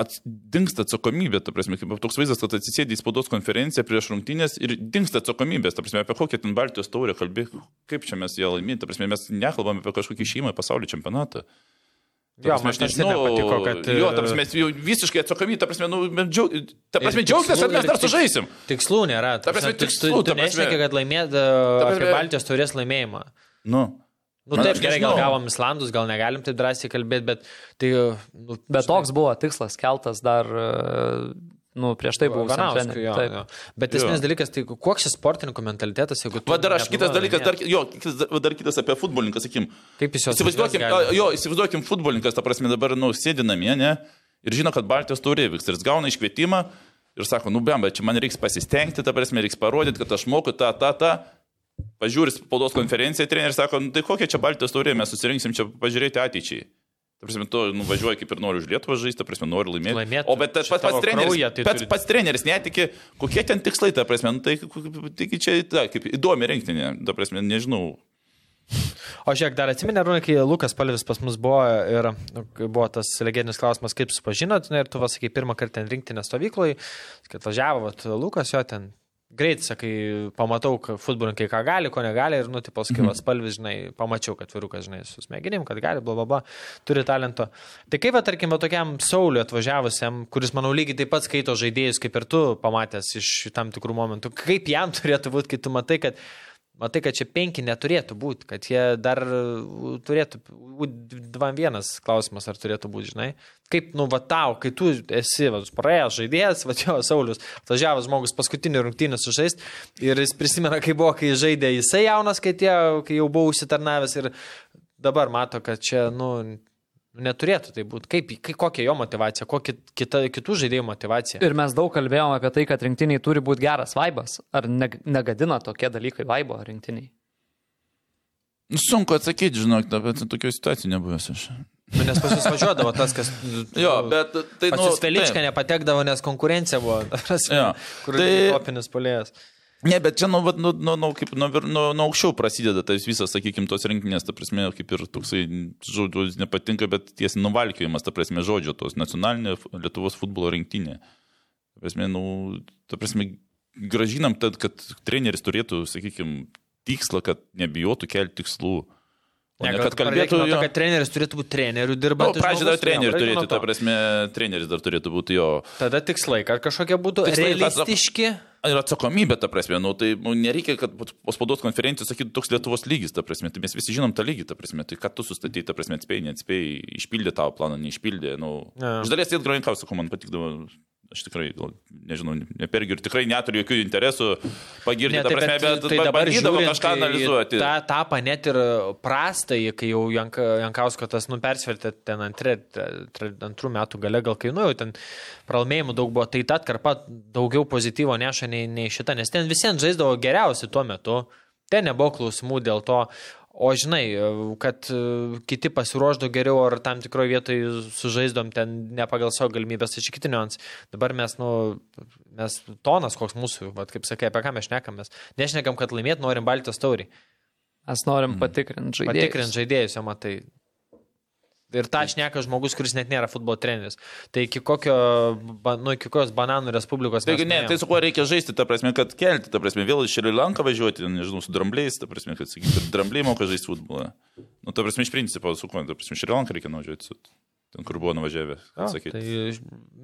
Dingsta atsakomybė, ta prasme, kaip toks vaizdas, kad atsisėdė į spaudos konferenciją prieš rungtynės ir dingsta atsakomybės, ta prasme, apie kokią ten Baltijos taurę kalbė, kaip čia mes ją laimėjome, ta prasme, mes nekalbame apie kažkokį šeimą pasaulio čempionatą. Ta Jo, prasme, man aš nežinau, nepatiko, kad, Jo, e, ta prasme, jau visiškai atsakomybė, ta prasme, nu, džiaug, ta prasme, džiaugtis, kad mes dar sužaisim. Tikslų nėra. Ta prasme, tikslų, tu, ta tu prasme- nešneki, kad laimėt prasme- apie Baltijos turės laimėjimą. Nu. Nu, taip, gerai, gal gavom Islandus, gal negalim taip drąsiai kalbėti, bet tai... Nu, Bet toks buvo tikslas keltas dar, e, nu, prieš tai buvo Vanauskui, jo, jo. Bet esminis dalykas, tai koks šis sportininkų mentalitetas, jeigu... tu Va dar aš kitas dalykas, dar, jo, kitas, va, dar kitas apie futbolininką, sakykim. Kaip jis juos Įsivaizduokim, jo, įsivaizduokim futbolininkas, ta prasme, dabar, nu, sėdi namie, ne, ir žino, kad Baltijos taurė vyks, ir jis gauna iškvietimą ir sako, nu, bem, bet čia man reiks pasistengti, ta prasme, reiks parodyti, kad aš moku tą, tą, tą. Pažiūrės spaudos konferenciją, treneris sako, nu, tai kokia čia Baltijos taurė, mes susirinksim čia pažiūrėti ateičiai. Ta prasme, tu nuvažiuoji kaip ir nori už Lietuvą žaisti, ta prasme, nori laimėti. Laimėt, o bet pats, pats treneris, kraujyje tai pats, turi- pats treneris netiki, kokie ten tikslai, ta prasme, nu, tai, tai čia, ta, kaip įdomi rinktinė, ta prasme, nežinau. O žiūrėk, dar atsimeni, Rūnai, kai Lukas Palvis pas mus buvo ir nu, kai buvo tas legendinis klausimas, kaip supažinot, na, ir tu vas, sakai, pirmą kartą ten rinktinės stovyklai, kad važiavo vat, Lukas jo ten. Greit, sakai, pamatau, kad futbolininkai ką gali, ko negali ir, nu, tipo, sakai, vas palvis, žinai, pamačiau, kad virukas, žinai, su smegenim, kad gali, bla, bla, bla, turi talento. Tai kaip, tarkim, tokiam Sauliu atvažiavusiam, kuris, manau, lygiai taip pat skaito žaidėjus, kaip ir tu pamatęs iš tam tikrų momentų, kaip jam turėtų būti, kai tu matai, kad Matai, kad čia penki neturėtų būti, kad jie dar turėtų, 2-1 klausimas ar turėtų būti, žinai. Kaip, nu, va tau, kai tu esi, va, praėjęs žaidėjas, va, jo, Saulis, atvažiavęs žmogus paskutinį rungtynį sužaist ir jis prisimena, kai buvo, kai žaidė jisai jaunas, kai, tie, kai jau buvo užsitarnavęs ir dabar mato, kad čia, nu, neturėtų tai būti. Kaip, kai, kokia jo motivacija, kokia kita, kitų žaidėjų motivacija. Ir mes daug kalbėjome apie tai, kad rinktiniai turi būti geras vaibas. Ar neg negadina tokie dalykai vaibo rinktiniai? Nu, Sunku atsakyti, žinok, bet tokio situacijų nebuvęs aš. Nu, nes pas jūs važiuodavo tas, kas... Jo, bet tai... Nu, taip. nepatekdavo, nes konkurencija buvo. ta prasme, Jo. Kur Tai- topinis polėjas. Ne, bet čia nuo nu, nu, nu, nu, kaip, nuo, vir- nuo, nuo aukščiau prasideda tas visas, sakykime, tos rinkinės, ta prasme, kaip ir toksai, žodžiu, nepatinka, bet tiesiai nuvalkiojimas, ta prasme, žodžio, tos nacionalinė Lietuvos futbolo rinktinė. Ta prasme, nu, ta prasme, gražinam tad, kad treneris turėtų, sakykime, tikslą, kad nebijotų kelti tikslų. Ne, kad kalbėtų, to, jo. kad treneris turėtų būti trenerių Nu, dirbantis. pradžioje dar trenerių turėtų, ta to. prasme, treneris dar turėtų būti jo. Tada tikslai, kad kažkokie būtų Tikslai, realistiški. Ir atsakomybė, ta prasme, nu, tai nu, nereikia, kad po spaudos konferencijos sakytų toks Lietuvos lygis, ta prasme, tai mes visi žinom tą lygį, ta prasme, tai ką tu sustatyti, ta prasme, atspėjai, neatspėjai, išpildė tavo planą, neišpildė, nu, Jo. iš dalies tai Grojinkau, sakau, man patikdavo, aš tikrai, nežinau, nepergiriu, tikrai neturiu jokių interesų pagirti, Ne, ta tai, prasme, bet, bet, tai dabar žiūrint, kažką analizuoti. Ta etapą net ir prastai, kai jau Jank, Jankausko tas, nu, persvertė ten antrė, tre, antrų metų gale, gal kai, nu, jau ten pralaimėjimų daug buvo, tai ta atkarpa daugiau pozityvo neša nei, nei šita, nes ten visiems žaisdavo geriausi tuo metu, ten nebuvo klausimų dėl to. O žinai, kad e, kiti pasiruošdavo geriau ar tam tikroje vietoje sužaisdom ten ne pagal savo galimybės, tai čia kiti niuansai. Dabar mes, nu, mes tonas koks mūsų, vat, kaip sakai, apie ką mes šnekam, mes nešnekam, kad laimėt norim Baltijos taurį. Mes norim patikrinti žaidėjus. Patikrint žaidėjus, jau matai. Ir tą šneka žmogus, kuris net nėra futbolo treneris. Tai iki, kokio, nu, iki kokios bananų respublikos. Taigi, ne, tai su kuo reikia žaisti, ta prasme, kad kelti, ta prasme, vėl iš Šri Lanką važiuoti, nežinau, su drambliais, ta prasme, kad, sakykime, kad drambliai moka žaisti futbolą. Nu, ta prasme, iš principo, su kuo, ta prasme, Šri Lanką reikia nuvažiuoti, su, ten, kur buvo nuvažiavę. Tai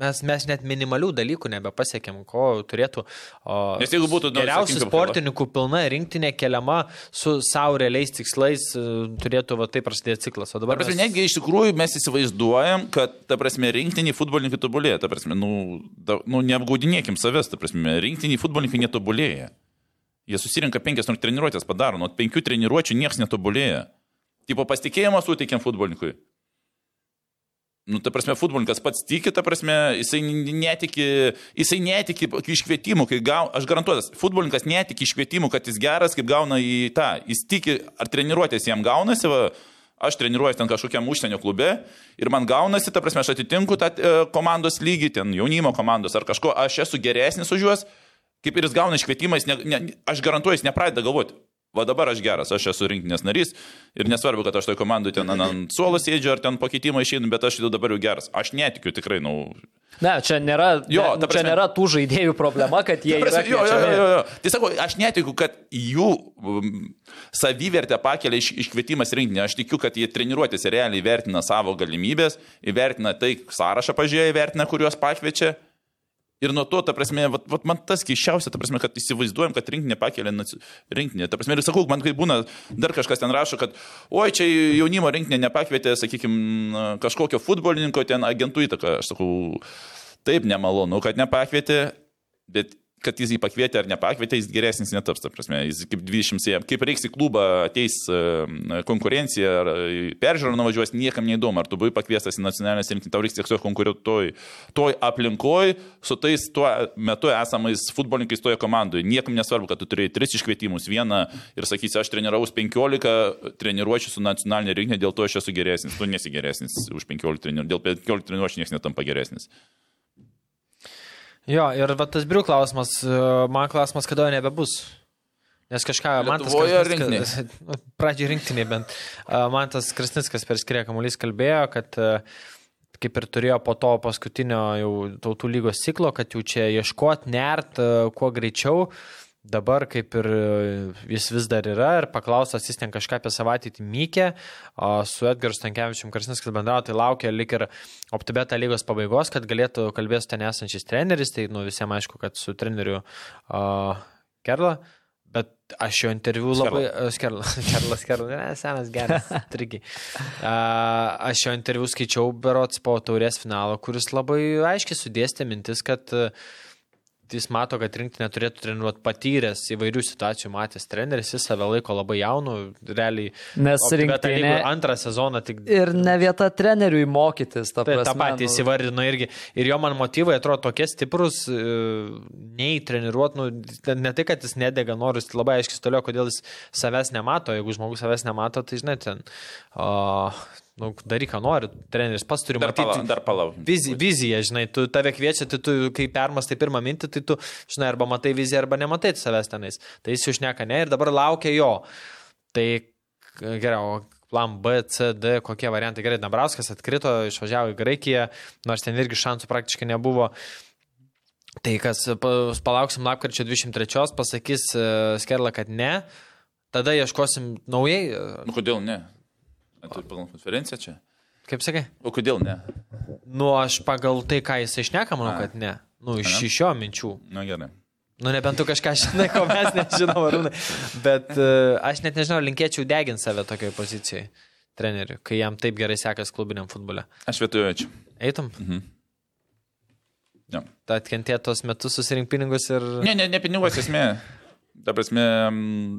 mes, mes net minimalių dalykų nebepasiekėm, ko turėtų. O, Nes jeigu būtų, geriausių sportininkų pilna rinktinė keliama su savo realiais tikslais, e, turėtų va taip prasidėti ciklas. O Ta dabar prasme, mes- netgi iš tikrųjų mes įsivaizduojam, kad, ta prasme, rinktiniai futbolininkai tobulėja. Ta prasme, nu, da, nu neapgaudinėkim savęs, ta prasme, rinktiniai futbolininkai netobulėja. Jie susirinka penkias treniruotės padaro, nuo penkių treniruočių niekas netobulėja. Tipo pasitikėjimą suteikiam futbolininkui. Nu, ta prasme, futbolininkas pats tiki, ta prasme, jisai netiki, jisai netiki iškvietimų, kai gauna, aš garantuotas, futbolininkas netiki iškvietimų, kad jis geras, kaip gauna į tą, jis tiki, ar treniruotės jam gaunasi, va, aš treniruojuosi ten kažkokiam užsienio klube ir man gaunasi, ta prasme, aš atitinku tą e, komandos lygį, ten jaunimo komandos ar kažko, aš esu geresnis už juos, kaip ir jis gauna iškvietimą, jis ne, ne, aš garantuoju, jis nepradeda galvoti. Va dabar aš geras, aš esu rinkinės narys ir nesvarbu, kad aš toj komandai ten ant suolo sėdžiu ar ten pakeitimą išeinu, bet aš jau dabar jau geras. Aš netikiu tikrai, nu. Ne, čia nėra, Jo, ne, ta čia prasme- nėra tų žaidėjų problema, kad jie yra Jo, jo, jo, jo. Tai sakau, aš netikiu, kad jų um, savivertę pakelia iš, iškvietimas rinkinį. Aš tikiu, kad jie treniruotėse realiai vertina savo galimybės, įvertina tai, sąrašą pažiūrėjo, įvertina, kuriuos pakviečia. Ir nuo to, ta prasme, vat, vat man tas keiščiausia, ta prasme, kad įsivaizduojam, kad rinkinė pakelia rinkinį. Ta prasme, ir sakau, man kai būna, dar kažkas ten rašo, kad, oi, čia jaunimo rinkinė nepakvietė, sakykime, kažkokio futbolininko ten agentų įtaką. Aš sakau, taip nemalonu, kad nepakvietė, bet kad jis jį pakvietė ar nepakvietė, jis geresnis netaps, ta prasme, jis kaip 20 sėjam. Kaip reiks į klubą ateis konkurencija, ar peržiūrą nuvažiuos, niekam neįdomu, ar tu buvai pakviestas į nacionalinės rinktinį, tau reiks tiesiog konkuruoti toj, toj aplinkoj su tais tuo metu esamais futbolininkais toje komandoje. Niekam nesvarbu, kad tu turėjai tris iškvietimus, vieną ir sakysi, aš treniraus 15 treniruočių su nacionalinė rinkinė, dėl to aš esu geresnis, tu nesi geresnis už 15 treniruočių, dėl 15 treniruočių niekas netampa geresnis. Jo, ir va, tas brių klausimas, e, man klausimas, kada jo nebebus. Nes kažką man tas... Krasnickas- Pradžiai rinktinė bent. E, Man tas Krasnickas per skirę kamuolys kalbėjo, kad e, kaip ir turėjo po to paskutinio jau tautų lygos ciklo, kad jau čia ieškot, nert kuo greičiau. Dabar kaip ir e, jis vis dar yra ir paklaustas, jis ten kažką apie savaitę įmykė, o su Edgaru Stankievičium Krasnickas bendravo, tai laukia lik ir optibeta lygos pabaigos, kad galėtų kalbėti ten esančiais treneriais, tai nu, visiems aišku, kad su treneriu uh, Kerla. Bet aš jo interviu labai... Skerlas, Kerlas, Kerlas, ne, senas geras, trigiai. Aš jo interviu skaičiau berots po taurės finalo, kuris labai aiškiai sudėstė mintis, kad uh, jis mato, kad rinktinė turėtų treniruoti patyręs įvairių situacijų matęs treneris, jis save laiko labai jaunu, realiai. Nes rinktinė- antrą sezoną tik Ir ne vieta treneriui mokytis, ta Tai prasme. tą patį nu, įsivardino irgi. Ir jo man motyvai atrodo tokie stiprus, e, nei treniruot, nu, ne tai, kad jis nedega norus, labai aiškiai toliau, kodėl jis savęs nemato. Jeigu žmogus savęs nemato, tai žinai, ten, o, nu, daryk, ką nori, treneris pats turi Dar matyti. palauk, dar palauk. Vizi, vizija, žinai, tu tave kviečia, tai tu, kai permastai pirmą mintį, tai tu, žinai, arba matai viziją, arba nematai savęs tenais. Tai jis išneka ne ir dabar laukia jo. Tai geriau, plan B, C, D, kokie variantai. Gerai, Dabrauskas atkrito, išvažiavo į Graikiją, nors ten irgi šansų praktiškai nebuvo. Tai kas, pa- palauksim lapkričio 23, pasakys e, Skerla, kad ne, tada ieškosim naujai, e, Nu, kodėl ne? Tai pagal konferenciją čia. kaip sakai, O kodėl ne? nu aš pagal tai, ką jis išneka, manau, A. kad ne. Nu, iš, iš jo minčių. Na gerai. Nu, nebent tu kažką žinai, ko mes nežinom, arūnai. Bet uh, aš net nežinau, linkėčiau deginti save tokioje pozicijoje treneriui, kai jam taip gerai sekasi klubiniam futbole. Aš vietoju čia. Eitum, Ja. tad kentėtos metus susirink pinigus ir... Ne, ne, ne pinigos esmė. Ta prasme, mm,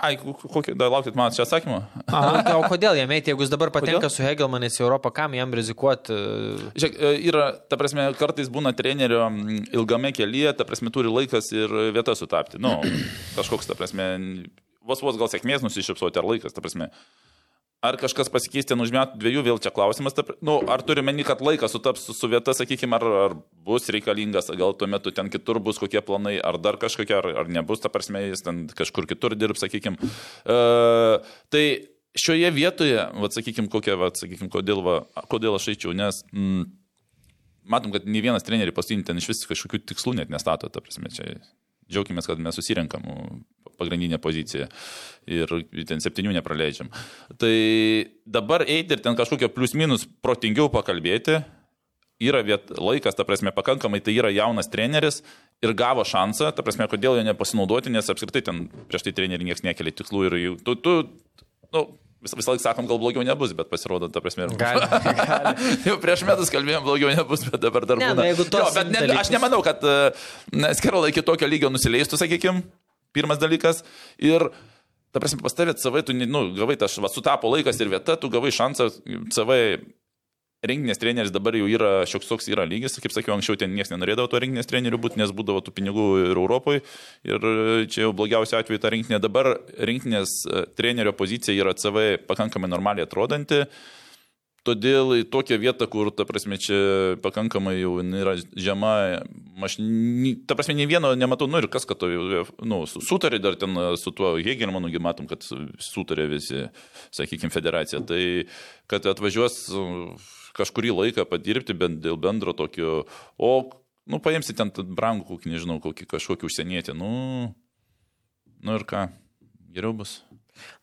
ai, kokį, dar laukit man čia atsakymą. Aha, tai o kodėl jam eiti, jeigu jis dabar patenka Kodėl? su Hegelmanais į Europą, kam jam rizikuoti? Žiūrėk, e, yra, ta prasme, kartais būna trenerio ilgame kelyje, ta prasme, turi laikas ir vieta sutapti. Nu, kažkoks, ta prasme, vos vos gal sėkmės nusišypsoti ar laikas, ta prasme. Ar kažkas pasikeis ten už metų dviejų, vėl čia klausimas. Ta, pr- nu, ar turi meni, kad laikas sutaps su, su vieta, sakykime, ar, ar bus reikalingas, gal tuo metu ten kitur bus kokie planai, ar dar kažkokie, ar, ar nebus, ta prasme, jis ten kažkur kitur dirbs, sakykime. Uh, tai šioje vietoje, vad sakykime, kokia, vad sakykime, kodėl, va, kodėl aš eičiau, nes mm, matom, kad nei vienas trenerių paskutinį ten iš vis kažkokių tikslų net nestato, ta prasme, čia džiaugiamės, kad mes susirinkam pagrindinę poziciją ir ten septynių nepraleidžiam. Tai dabar eiti ir ten kažkokio plius minus protingiau pakalbėti, yra viet, laikas, ta prasme, pakankamai, tai yra jaunas treneris ir gavo šansą, ta prasme, kodėl jo nepasinaudoti, nes apskritai ten prieš tai trenerių niekas nekelia tikslų ir jau, tu, tu, nu, vis, visą laiką sakom, gal blogiau nebus, bet pasirodo, ta prasme, ir Gali, gali. Jau prieš metus kalbėjom, blogiau nebus, bet dabar dar Ne, būna. nu, jeigu tuos jo, bet ne, aš nemanau, kad Skerla iki tokio lygio nusileistų, sakykime, pirmas dalykas. Ir, ta prasme, pas tavę CV, tu, nu, gavai, tas, va, sutapo laikas ir vieta, tu gavai šansą CV. Rinkinės treneris dabar jau yra šioks toks yra lygis, kaip sakiau, anksčiau ten niekas nenorėdavo to rinkinės trenerių būti, nes būdavo tų pinigų ir Europoje. Ir čia jau blogiausiu atveju ta rinkinė. Dabar rinkinės e, trenerio pozicija yra CV pakankamai normaliai atrodanti. Todėl į tokią vietą, kur, ta prasme, čia pakankamai jau yra žema, aš, ta prasme, nei vieno nematau, nu ir kas, kad to, jau, nu, su- sutarė dar ten su tuo Hegelmanu, matom, kad sutarė visi, sakykime, federacija. Tai, kad atvažiuos uh, kažkurį laiką padirbti bent dėl bendro tokio, o, nu, paimsi ten brangų, kokį, nežinau, kokį kažkokį užsienietį, nu, nu ir ką, geriau bus.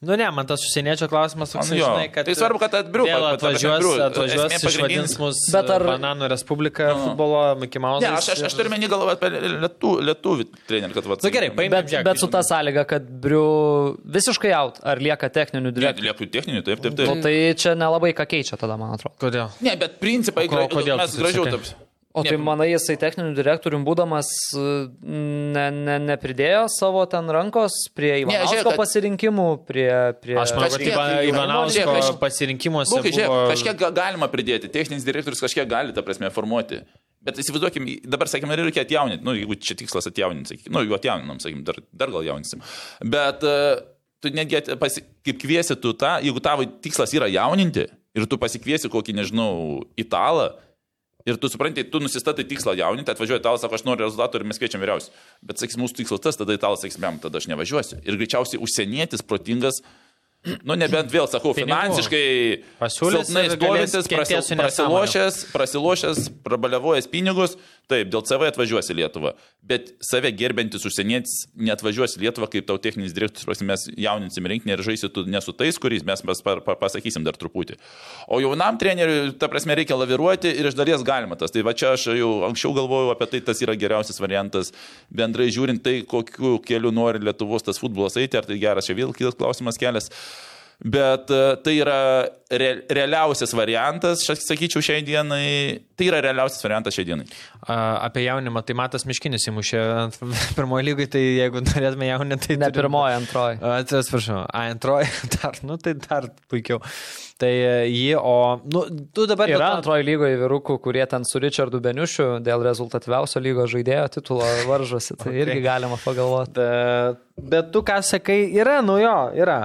Nu ne, man tas užsieniečio klausimas toks, Nu žinai, kad... tai svarbu, kad atbriu, Vėl atvažiuos, atbriu. atvažiuos išvadins mus Bet ar- Bananų Respublika Nu. futbolo Mickey Mouse. Ne, aš, aš, aš turiu menį galvą apie lietų, lietuvį trenerį, kad va. Nu gerai, paimkim Bet, bet su ta sąlyga, kad Briu visiškai out, ar lieka techninių direktorių. Lietų techninių, taip, taip, Nu, taip. tai čia nelabai ką keičia tada, man atrodo. Kodėl? Ne, bet principai, O ko- gra- kodėl mes gražiau sakai? O tai Ne, manai, jisai techninių direktorių būdamas e, ne, ne, nepridėjo savo ten rankos prie Ivanausko žiūrėk, kad- pasirinkimų, prie... prie Aš manau, kad Kažkiek Iva- Ivanausko Žiūrėk, aš- pasirinkimuose Lukai, žiūrėk, buvo... kažkiek ga- galima pridėti, techninis direktorius kažkiek gali, ta prasme, formuoti. Bet įsivaizduokim, dabar, sakykime, reikia atjauninti, nu, jeigu čia tikslas atjauninti, sakykime, nu, jeigu atjauninam, sakykime, dar, dar gal jauninsim. Bet uh, tu netgi, pasi, kaip kviesi tu tą, jeigu tavo tikslas yra jauninti ir tu pasikviesi kokį, nežinau, italą, Ir tu supranti, tu nusistatai tikslą jauninti, atvažiuoja italas, sako, aš noriu rezultatų ir mes kviečiam vyriausius. Bet, sakys, mūsų tikslas tas, tada italas sakys, jam, tada aš nevažiuosiu. Ir greičiausiai užsienietis, protingas, nu nebent vėl sakau, Pinigų. finansiškai silpnai stovintis, kentėt prasil, su prasilošęs, prasilošęs, prabaliavojęs pinigus, taip, dėl CV atvažiuosi į Lietuvą. Bet save gerbintis užsienietis neatvažiuosi į Lietuvą, kaip tau techninis direktorius, mes jauninsim rinkinį ir žaisi tu ne su tais, kuriais mes pa, pa, pasakysim dar truputį. O jaunam treneriui, ta prasme, reikia laviruoti ir iš dalies galima tas. Tai va čia aš jau anksčiau galvojau apie tai, tas yra geriausias variantas, bendrai žiūrint tai, kokiu keliu nori Lietuvos tas futbolas eiti, ar tai geras, čia vėl kitas klausimas kelias. Bet e, tai yra re, realiausias variantas, aš sakyčiau, šiai dienai. Tai yra realiausias variantas šiai dienai. A, apie jaunimą, tai Matas Miškinis įmušė ant pirmojo lygai, tai jeigu norėtume jauninti, tai... Ne turim- pirmoji, antroji. Atsiprašau, a, antroji, dar, nu tai dar puikiau. Tai e, jį, o, nu, tu dabar... Yra to- antroji lygoje vyrukų, kurie ten su Richardu Beniušiu dėl rezultatyviausio lygos žaidėjo titulo varžosi. Tai irgi galima pagalvoti. Bet, bet tu ką sakai, yra, nu jo, yra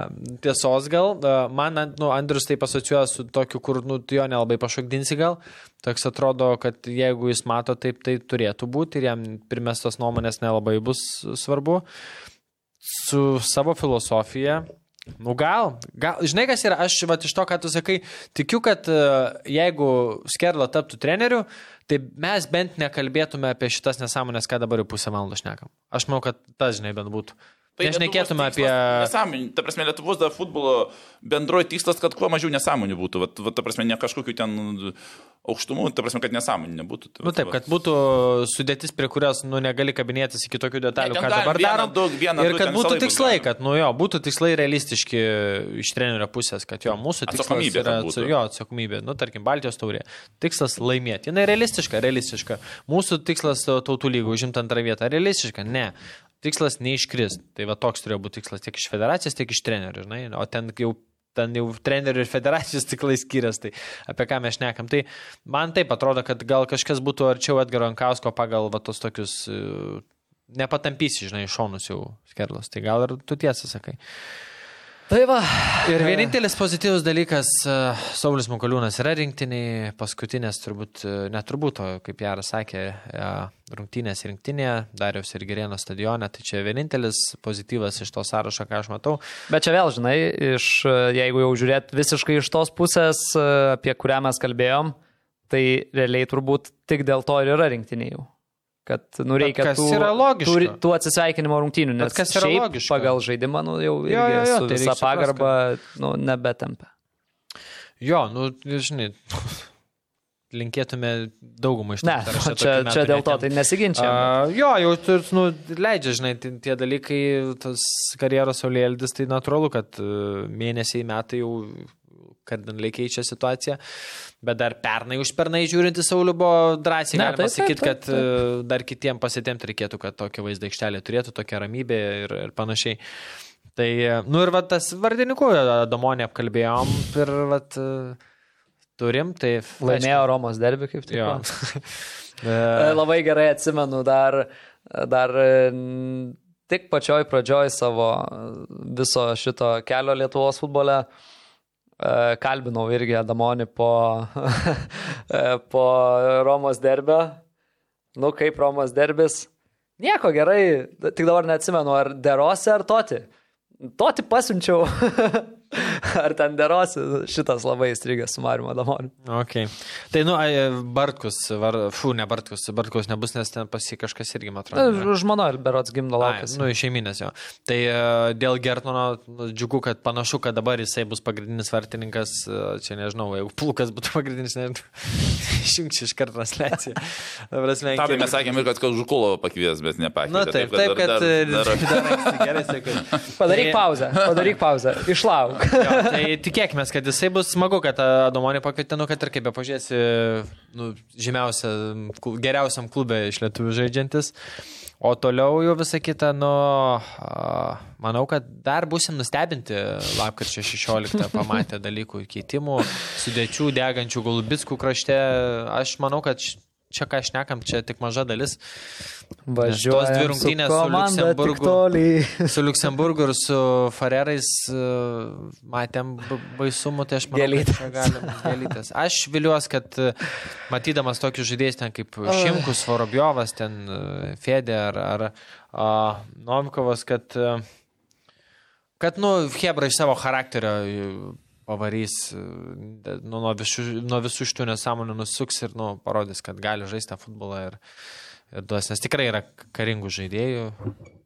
tiesos gal. Man, nu, Andrius taip asociuoja su tokiu, kur, nu, tu jo nelabai pašokdinsi gal. Toks atrodo, kad jeigu jis mato taip, tai turėtų būti ir jam primestos nuomonės nelabai bus svarbu. Su savo filosofija. Nu gal, gal, žinai kas yra, aš vat, iš to, ką tu sakai, tikiu, kad e, jeigu Skerla taptų treneriu, tai mes bent nekalbėtume apie šitas nesąmonės, ką dabar jau pusę valandos šnekam. Aš manau, kad tas, žinai, bent būtų. Tai šnekėtume apie... Nesąmonių. Ta prasme, Lietuvos dar futbolo bendroji tikslas, kad kuo mažiau nesąmonių būtų. Vat, vat, ta prasme, ne kažkokių ten aukštumų, ta prasme, kad nesąmonių nebūtų. Tai, Nu taip, vat. kad būtų sudėtis, prie kurios, nu, negali kabinėtis iki tokių detalių, Ne, ką galim dabar vieną, darom. du- vieną, ir du kad būtų tikslai, galima. kad, nu jo, būtų tikslai realistiški iš trenerio pusės, kad jo, mūsų tikslas Atsakomybė, yra, būtų. jo, atsakomybė, nu, tarkim, Baltijos taurė. Tikslas laimėti. Jis realistiška, realistiška. Mūsų tikslas tautų lygų užimti antrą vietą. Realistiška, ne. Tikslas neiškris. Tai va toks turėjo būti tikslas tiek iš federacijos, tiek iš trenerių, žinai. O ten jau ten jau trenerių ir federacijos tiklai skiriasi, tai apie ką mes šnekam. Tai man taip atrodo, kad gal kažkas būtų arčiau Edgaro Ankausko pagal va, tos tokius e, nepatampysi, žinai, šonus jau skerlos. Tai gal ir tu tiesą sakai. Tai va. Ir vienintelis pozityvus dalykas, uh, Saulis Mukoliūnas yra rinktiniai, paskutinės turbūt, uh, neturbūt, kaip Jaras sakė, uh, rungtynės rinktinėje, Dariaus ir Gerėno stadione, tai čia vienintelis pozityvas iš to sąrašo, ką aš matau. Bet čia vėl, žinai, iš, jeigu jau žiūrėt visiškai iš tos pusės, apie kurią mes kalbėjom, tai realiai turbūt tik dėl to ir yra rinktiniai jau. Kad, nu, reikia kas tų, tų, tų atsisveikinimo rungtynių, nes Bet kas yra šiaip logiška. pagal žaidimą, nu, jau Jo, jo, jo, su tai suprast, pagarba, nu, nebetempia. Jo, nu, žinai, linkėtume daugumą iš Ne, čia, čia dėl to tai nesiginčia. Uh, jo, jau nu, leidžia, žinai, tie, dalykai, tas karjeros saulėldis, tai natūralu, kad uh, mėnesiai, metai jau kardinaliai keičia situaciją, bet dar pernai už pernai žiūrint į Saulį buvo drąsiai, Ne, taip, taip, sakyti, taip, kad uh, dar kitiem pasitemti reikėtų, kad tokia vaizdo aikštelė turėtų, tokia ramybė ir, ir panašiai. Tai, uh, nu ir va tas vardininkų Damonė apkalbėjom ir va turim, tai... Laimėjo Romos derbį kaip tik. E, E, Labai gerai atsimenu dar, dar tik pačioj pradžioj savo viso šito kelio Lietuvos futbole. E, Kalbinau irgi Adamonį po, e, po Romos derbio. Nu, kaip Romos derbis. Nieko gerai, tik dabar neatsimenu, ar derosi ar toti. Toti pasiunčiau. Ar ten derosi, šitas labai įstrigęs su Mariu Adamoniu. Okay. Tai, nu, Bartkus, var, fu, ne Bartkus, Bartkus nebus, nes ten pasi kažkas irgi, man atrodo. ne? Žmona ir berots gimdo laukas. nu, šeiminės jo. Tai e, dėl Gertono nu, džiugu, kad panašu, kad dabar jisai bus pagrindinis vartininkas. e, Čia nežinau, jeigu Plukas būtų pagrindinis, nežinau. Išjungsiu iš karto transliaciją. Dabar mes Tam mes sakėm ir kad Žukulo pakvies, bet nepakvies. Na taip, taip, kad... e, dar, dar, dar anksti, Gerai, sakai. Padaryk Tai- pauzę, padaryk pauzę, išlauk. Jo, tai tikėkime, kad jisai bus smagu, kad Adomonį pakvietė, nu, kad ir kaip be pažiūrėsi, nu, žymiausia, geriausiam klube iš lietuvių žaidžiantis. O toliau jau visą kitą, nu, manau, kad dar busim nustebinti lapkričio 16 pamatę dalykų keitimų, sudėčių degančių Golubickų krašte. Aš manau, kad čia ką šnekam, čia tik maža dalis. tos dvi rungtynės su Liuksemburgu- Su Luksemburgu ir su Farerais e, matėm baisumų, tai aš manau, Gėlytės. kad galim gėlytės. Aš viliuosi, kad e, matydamas tokius žaidėjus ten kaip Šimkus, Vorobjovas, ten e, Fedė ar, ar a, Novikovas, kad, kad, nu, Hebra iš savo charakterio pavarys, e, nu, nuo, visų, nuo visų šitų nesąmonių nusuks ir, nu, parodys, kad gali žaisti tą futbolą ir, ir duos, nes tikrai yra karingų žaidėjų.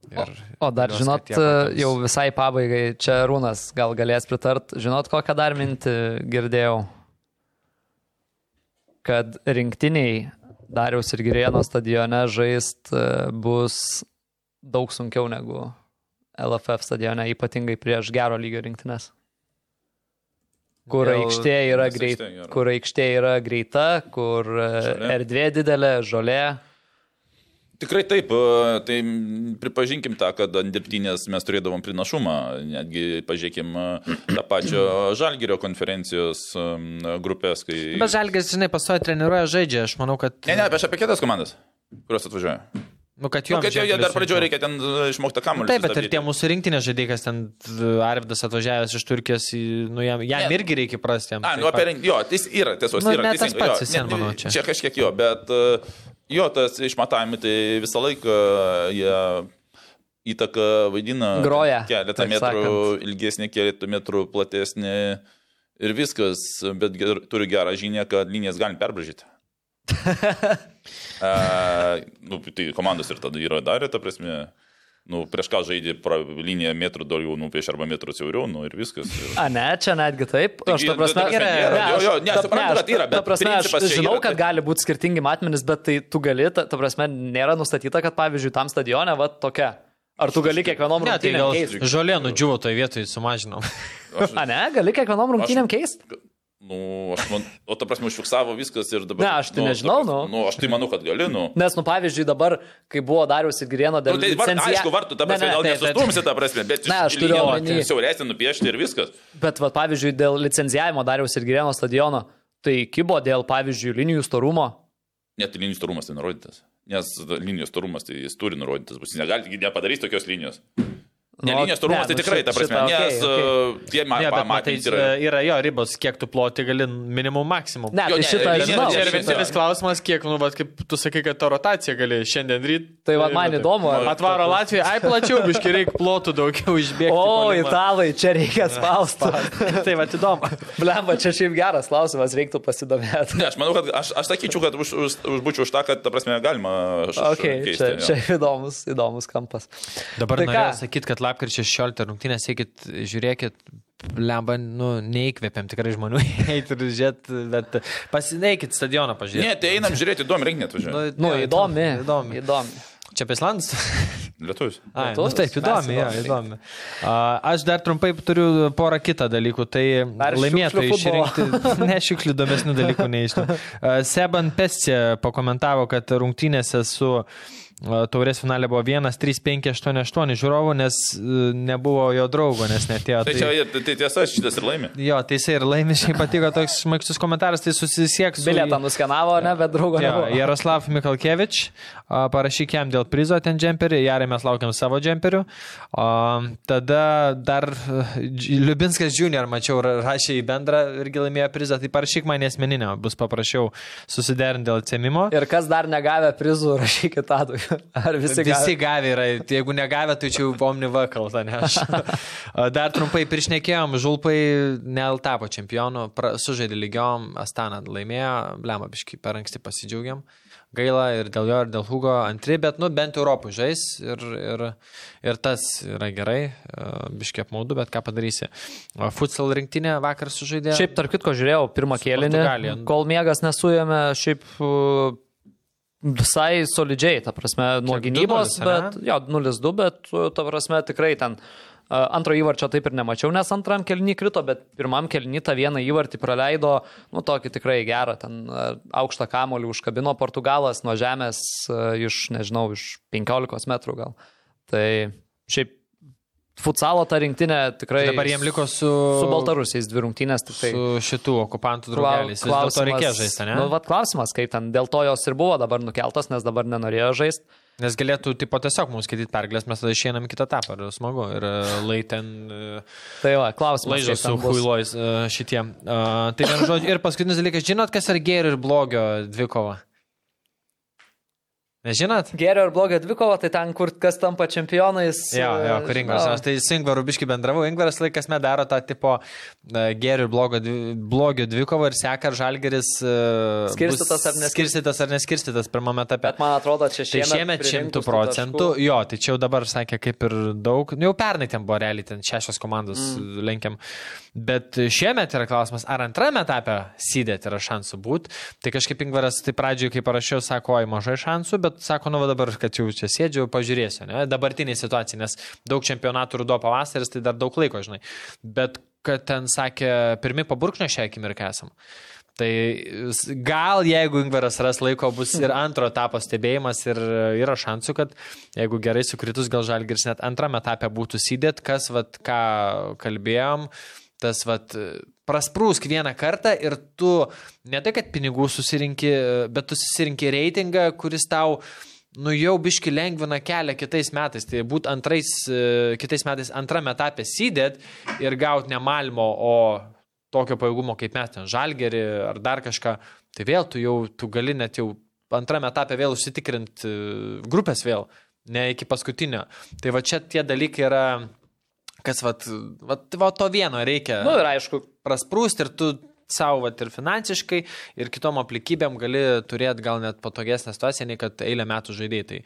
Ir, O dar viliuos, žinot, jau visai pabaigai, čia Rūnas gal galės pritart, žinot, kokią dar mintį girdėjau, kad rinktiniai Dariaus ir Girėno stadione žaist e, bus daug sunkiau negu LFF stadione, ypatingai prieš gero lygio rinktinės. Kur aikštė yra, greit, kur aikštė yra greita, kur e, Žolė. erdvė didelė, žolė. Tikrai taip, e, tai pripažinkim tą, kad ant dirbtinės mes turėdavom pranašumą, netgi pažiūrėkim e, tą pačią Žalgirio konferencijos grupės, kai... Bet Žalgis, žinai, pastoja treniruoja žaidžia, aš manau, kad... Ne, ne, aš apie kitas komandas, kurios atvažiuoja. Nu, kad Nu, kad jau jie dar pradžioje reikia ten e, išmokti kamuolį. Taip, bet ir sustabdyti. tie mūsų rinktinės žaidėjas, ten e, Arvidas atvažiavęs iš Turkijos, į- nu, jam, jam Ne. irgi reikia prasti. Jam, A, nu apie reng- jo, tai yra tiesos, Nu, yra ne tas pats jo, vien, ne, manau, čia. Čia kažkiek jo, bet e, jo, tas išmatavimai tai visą laiką jie įtaką vaidina. Groja, Keletą metrų sakant. ilgesnį, keletą metrų platesnį ir viskas, bet ger, turiu gerą žinią, kad linijas galim perbražyti. A, nu, tai komandos ir tada yra darę, ta prasme. Nu, prieš ką žaidė pra, liniją metrų daugiau, nu, prieš arba metrų siauriau, nu ir viskas. Ir... A, ne, čia netgi taip. Aš Taigi, ta prasme, ta prasme, nėra. ne, Jo, aš- jo, ne, suprantu, aš- kad yra, ta bet prasme, aš žinau, yra, kad kad- gali būti skirtingi matmenys, bet tai tu gali, ta, ta prasme, nėra nustatyta, kad pavyzdžiui tam stadione va tokia. Ar tu gali kiekvienom tai rungtynėm keisti? žolė nudžiuvo toje vietoje, sumažinom. A ne, gali kiekvienom rungtynėm keisti? Nu, aš man, o ta prasme, užfiksavo viskas ir dabar. Ne, aš tai nežinau, ta prasme, nu. nu. aš tai manau, kad gali, nu. Nes, nu, pavyzdžiui, dabar, kai buvo Darius ir Grieno dėl Nu, tai var, licencija- aišku, vartų, ta Ne, prasme, ne, gal tai- nesustumsi tą prasme, bet Ne, aš turiu omeny- Siauresnį nupiešti ir viskas. Bet, va, pavyzdžiui, dėl licencijavimo Dariaus ir Grieno stadiono, tai kibo dėl, pavyzdžiui, linijų storumo. Net linijų storumas tai nurodytas. Nes linijos storumas tai jis turi nurodytas, bus negali, nepadarys tokios linijos. Ne, Nu, linijos storumas ne, tai nu, tikrai, ta prasme, šitą, nes okei. uh, tie ma- Ne, bet matai, pamatys yra. yra, yra jo ribos, kiek tu ploti gali minimum maksimum. Ne, Jo, tai ne, šitą aš žinau. čia Čia ir vienintelis klausimas, kiek, nu, bet kaip tu sakai, kad ta rotacija gali šiandien ryt. Tai va, man taip. įdomu, ar- Atvaro Latvija, ai plačiau, biškai reikia plotų daugiau išbėgti. O, italai, čia reikia spausti. tai va, įdomu. Blemba, čia šiaip geras klausimas, reiktų pasidomėti. Ne, aš manau, kad aš, aš sakyčiau, kad už, už, už, būčiau už tą, kad, ta prasme, galima. š- š- Okay, keisti, čia, jo. čia įdomus, įdomus kampas. Dabar Tai tai ką? sakyti, kad lapkričio 16 rungtynės, eikit, žiūrėkit, lemba, nu, neįkvėpiam tikrai žmonių eiti ir žiūrėti, bet pasineikit stadioną pažiūrėti. Ne, tai einam žiūrėti įdomu renginį atvažiuoju. Nu, įdomi. Įdomi. Įdomi. Čia apie Islandus? Lietuvis. Ai, Lietuvis? nu, taip, įdomi, jo, įdomi. įdomi. A, Aš dar trumpai turiu porą kitą dalykų. Tai Dar laimėtojai išrinkti. Ne šiukšlių įdomesnių dalykų nei iš to. A, Seban Pesce pakomentavo, kad rungtynėse su taurės finale buvo 1, 3, 5, 8, 8 žiūrovų, nes e, nebuvo jo draugo, nes netėjo. Tai čia tai, tai tiesa, šitas ir laimė. Jo, tai jisai ir laimė, šiaip patiko toks šmaikštus komentaras, tai susisieks su... Bilietą nuskenavo, ne, bet draugo Jo, nebuvo. Jaroslav Mikalkevič, a, parašyk jam dėl prizo ten džemperį, Jarai mes laukiam savo džemperių. O, tada dar e, Liubinskas Junior, mačiau, ra- rašė į bendrą irgi laimėjo prizą, tai parašyk man esmeninę, bus paprašiau susiderinti dėl atsėmimo. Ir kas dar negavę prizų, rašykit tadui. Ar visi, Visi, visi gavę? gavę yra, jeigu negavę, tai čia jau omniva kalta, ne aš. Dar trumpai priešnekėjom, Žulpai neltapo čempionu, sužaidė lygiom, Astana laimėjo, blema biškai per anksti pasidžiaugiam. Gaila ir dėl jo, ir dėl Hugo antri, bet nu bent Europų žais ir, ir, ir tas yra gerai, biškai apmaudu, bet ką padarysi. Futsal rinktinė vakar sužaidė. Šiaip, tarp kitko, žiūrėjau pirmą kėlinį, kol miegas nesujėmė, šiaip visai solidžiai, ta prasme, nuo Kiek, gynybos, 2:0, bet, jo, 0-2, bet, ta prasme, tikrai ten antro įvarčio taip ir nemačiau, nes antram kelnį krito, bet pirmam kelnį tą vieną įvartį praleido, nu, tokį tikrai gerą, ten aukštą kamolį užkabino Portugalas nuo žemės iš, nežinau, iš 15 metrų gal. Tai šiaip futsalo ta rinktinė tikrai. Dabar jiem liko su, Su Baltarusiais dvi rungtynės tik tai. su šitų okupantų draugeliais. Vis dėlto reikės žaisti, ne? Nu, vat klausimas, kaip ten, dėl to jos ir buvo dabar nukeltos, nes dabar nenorėjo žaisti. Nes galėtų, tipo, tiesiog mums skaityti pergalės, mes tada į kitą etapą, ir smagu. Ir e, lai ten e, Tai va, klausimas. laižo kaip su huilojais e, šitie. Uh, tai vien žodžiu, ir paskutinis dalykas, žinot, kas yra gėrio ir blogio dvikova? Nežinot? Gerio ir blogio dvikova, tai ten, kur kas tampa čempionais. Jo, jo, kur Ingvaras. Aš tai su Ingvaru biškai bendravau. Ingvaras laikas me daro tą tipo uh, gėrio ir blogo, dvi- blogio dvikovą ir seka, ar žalgeris uh, Skirstytas ar neskirstytas? skirstytas ar neskirstytas pirmame etape. Bet man atrodo, čia Tai šiemet. šiemet pririnkus 100 tų procentų, jo, tai čia jau dabar sakė kaip ir daug, nu, jau pernai ten buvo realiai, ten šešios komandos mm. lenkiam, bet šiemet yra klausimas, ar antrame etape sėdėti yra šansų būti, tai kažkaip Ingvaras, tai pradžioje, kai parašiau, sako, oi mažai šansų, bet sako, nu dabar, kad jau čia sėdžiu, pažiūrėsiu, ne, dabartinė situacija, nes daug čempionatų rudo pavasaris, tai dar daug laiko, žinai, bet kad ten sakė, pirmi paburkšnio šią akimirką esam. Tai gal jeigu Ingvaras ras laiko, bus ir antro etapo stebėjimas ir yra šansų, kad jeigu gerai sukritus, gal Žalgiris net antrame etape būtų sėdėt, kas, vat, ką kalbėjom, tas, vat, prasprūsk vieną kartą ir tu ne tai, kad pinigų susirinkti, bet tu susirinkti reitingą, kuris tau nu jau biški lengvina kelią kitais metais. Tai būt antrais, e, kitais metais antrame etape sėdėt ir gauti ne Malmo, o tokio pajėgumo kaip mes ten žalgerį ar dar kažką, tai vėl tu jau, tu gali net jau antrame etape vėl užsitikrinti grupės vėl, ne iki paskutinio. Tai va čia tie dalykai yra, kas va, va, va to vieno reikia Nu ir aišku, prasprūsti ir tu savo vat, ir finansiškai, ir kitom aplikybėm gali turėti gal net patogesnę situaciją, nei kad eilę metų žaidėjai. Tai,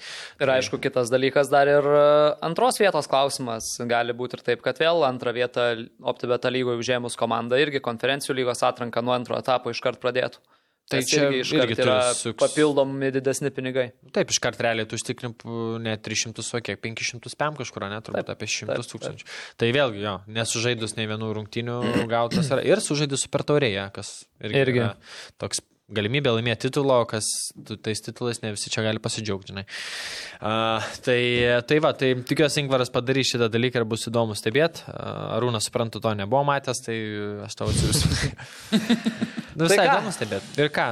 Ir aišku, kitas dalykas dar ir e, antros vietos klausimas. Gali būti ir taip, kad vėl antrą vietą OptiBeta lygoje užėmus komanda irgi konferencijų lygos atranka nuo antro etapo iškart pradėtų. Tai čia irgi iškart irgi yra suks- papildomi didesni pinigai. taip, iškart realiai tu užtikrinp ne 300, o kiek 500 pėm kažkur, net turbūt Taip, apie 100 taip, taip. tūkstančių. Tai vėlgi, jo, nesužaidus nei vienų rungtynių gautas yra. Ir sužaidus super taurėje, kas irgi, Irgi. Toks galimybė laimėti titulo, kas tais titulais ne visi čia gali pasidžiaugti. Uh, tai, tai va, tai tikiuosi Ingvaras padarys šitą dalyką ir bus įdomu stebėti. Uh, Arūnas, suprantu, to nebuvo matęs, tai aš tau atsiųsiu. nu, visai ką? įdomu stebėti. Ir ką?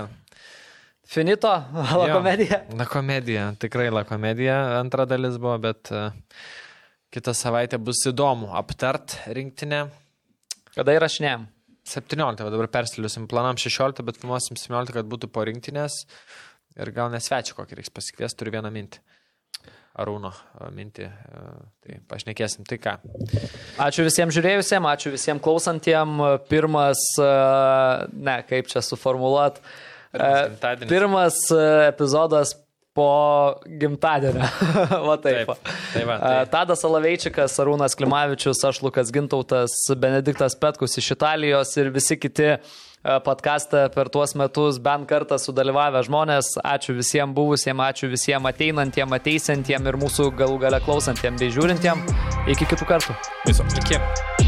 Finito, la Jo. komedija. La komedija, tikrai la komedija antra dalis buvo, bet uh, kitą savaitę bus įdomu aptart rinktinę. Kada įrašinėjom? 17, va dabar persiliusim planam 16, bet filmuosim 17, kad būtų po rinktinės. Ir gal nesvečiu kokį reiks pasikviesti, turiu vieną mintį. Arūno mintį. Tai pašnekėsim, tai ką. Ačiū visiems žiūrėjusiems, ačiū visiems klausantiems. Pirmas, ne, kaip čia suformuoluot. Pirmas. Pirmas epizodas po gimtadienio. va taip. Taip, tai va, E, tai- Tadas Alaveičikas, Arūnas Klimavičius, aš Lukas Gintautas, Benediktas Petkus iš Italijos ir visi kiti podcastą per tuos metus bent kartą sudalyvavę žmonės. Ačiū visiems buvusiems, ačiū visiems ateinantiems, ateisiantiems ir mūsų galų gale klausantiems bei žiūrintiems. Iki kitų kartų. Viso. Iki.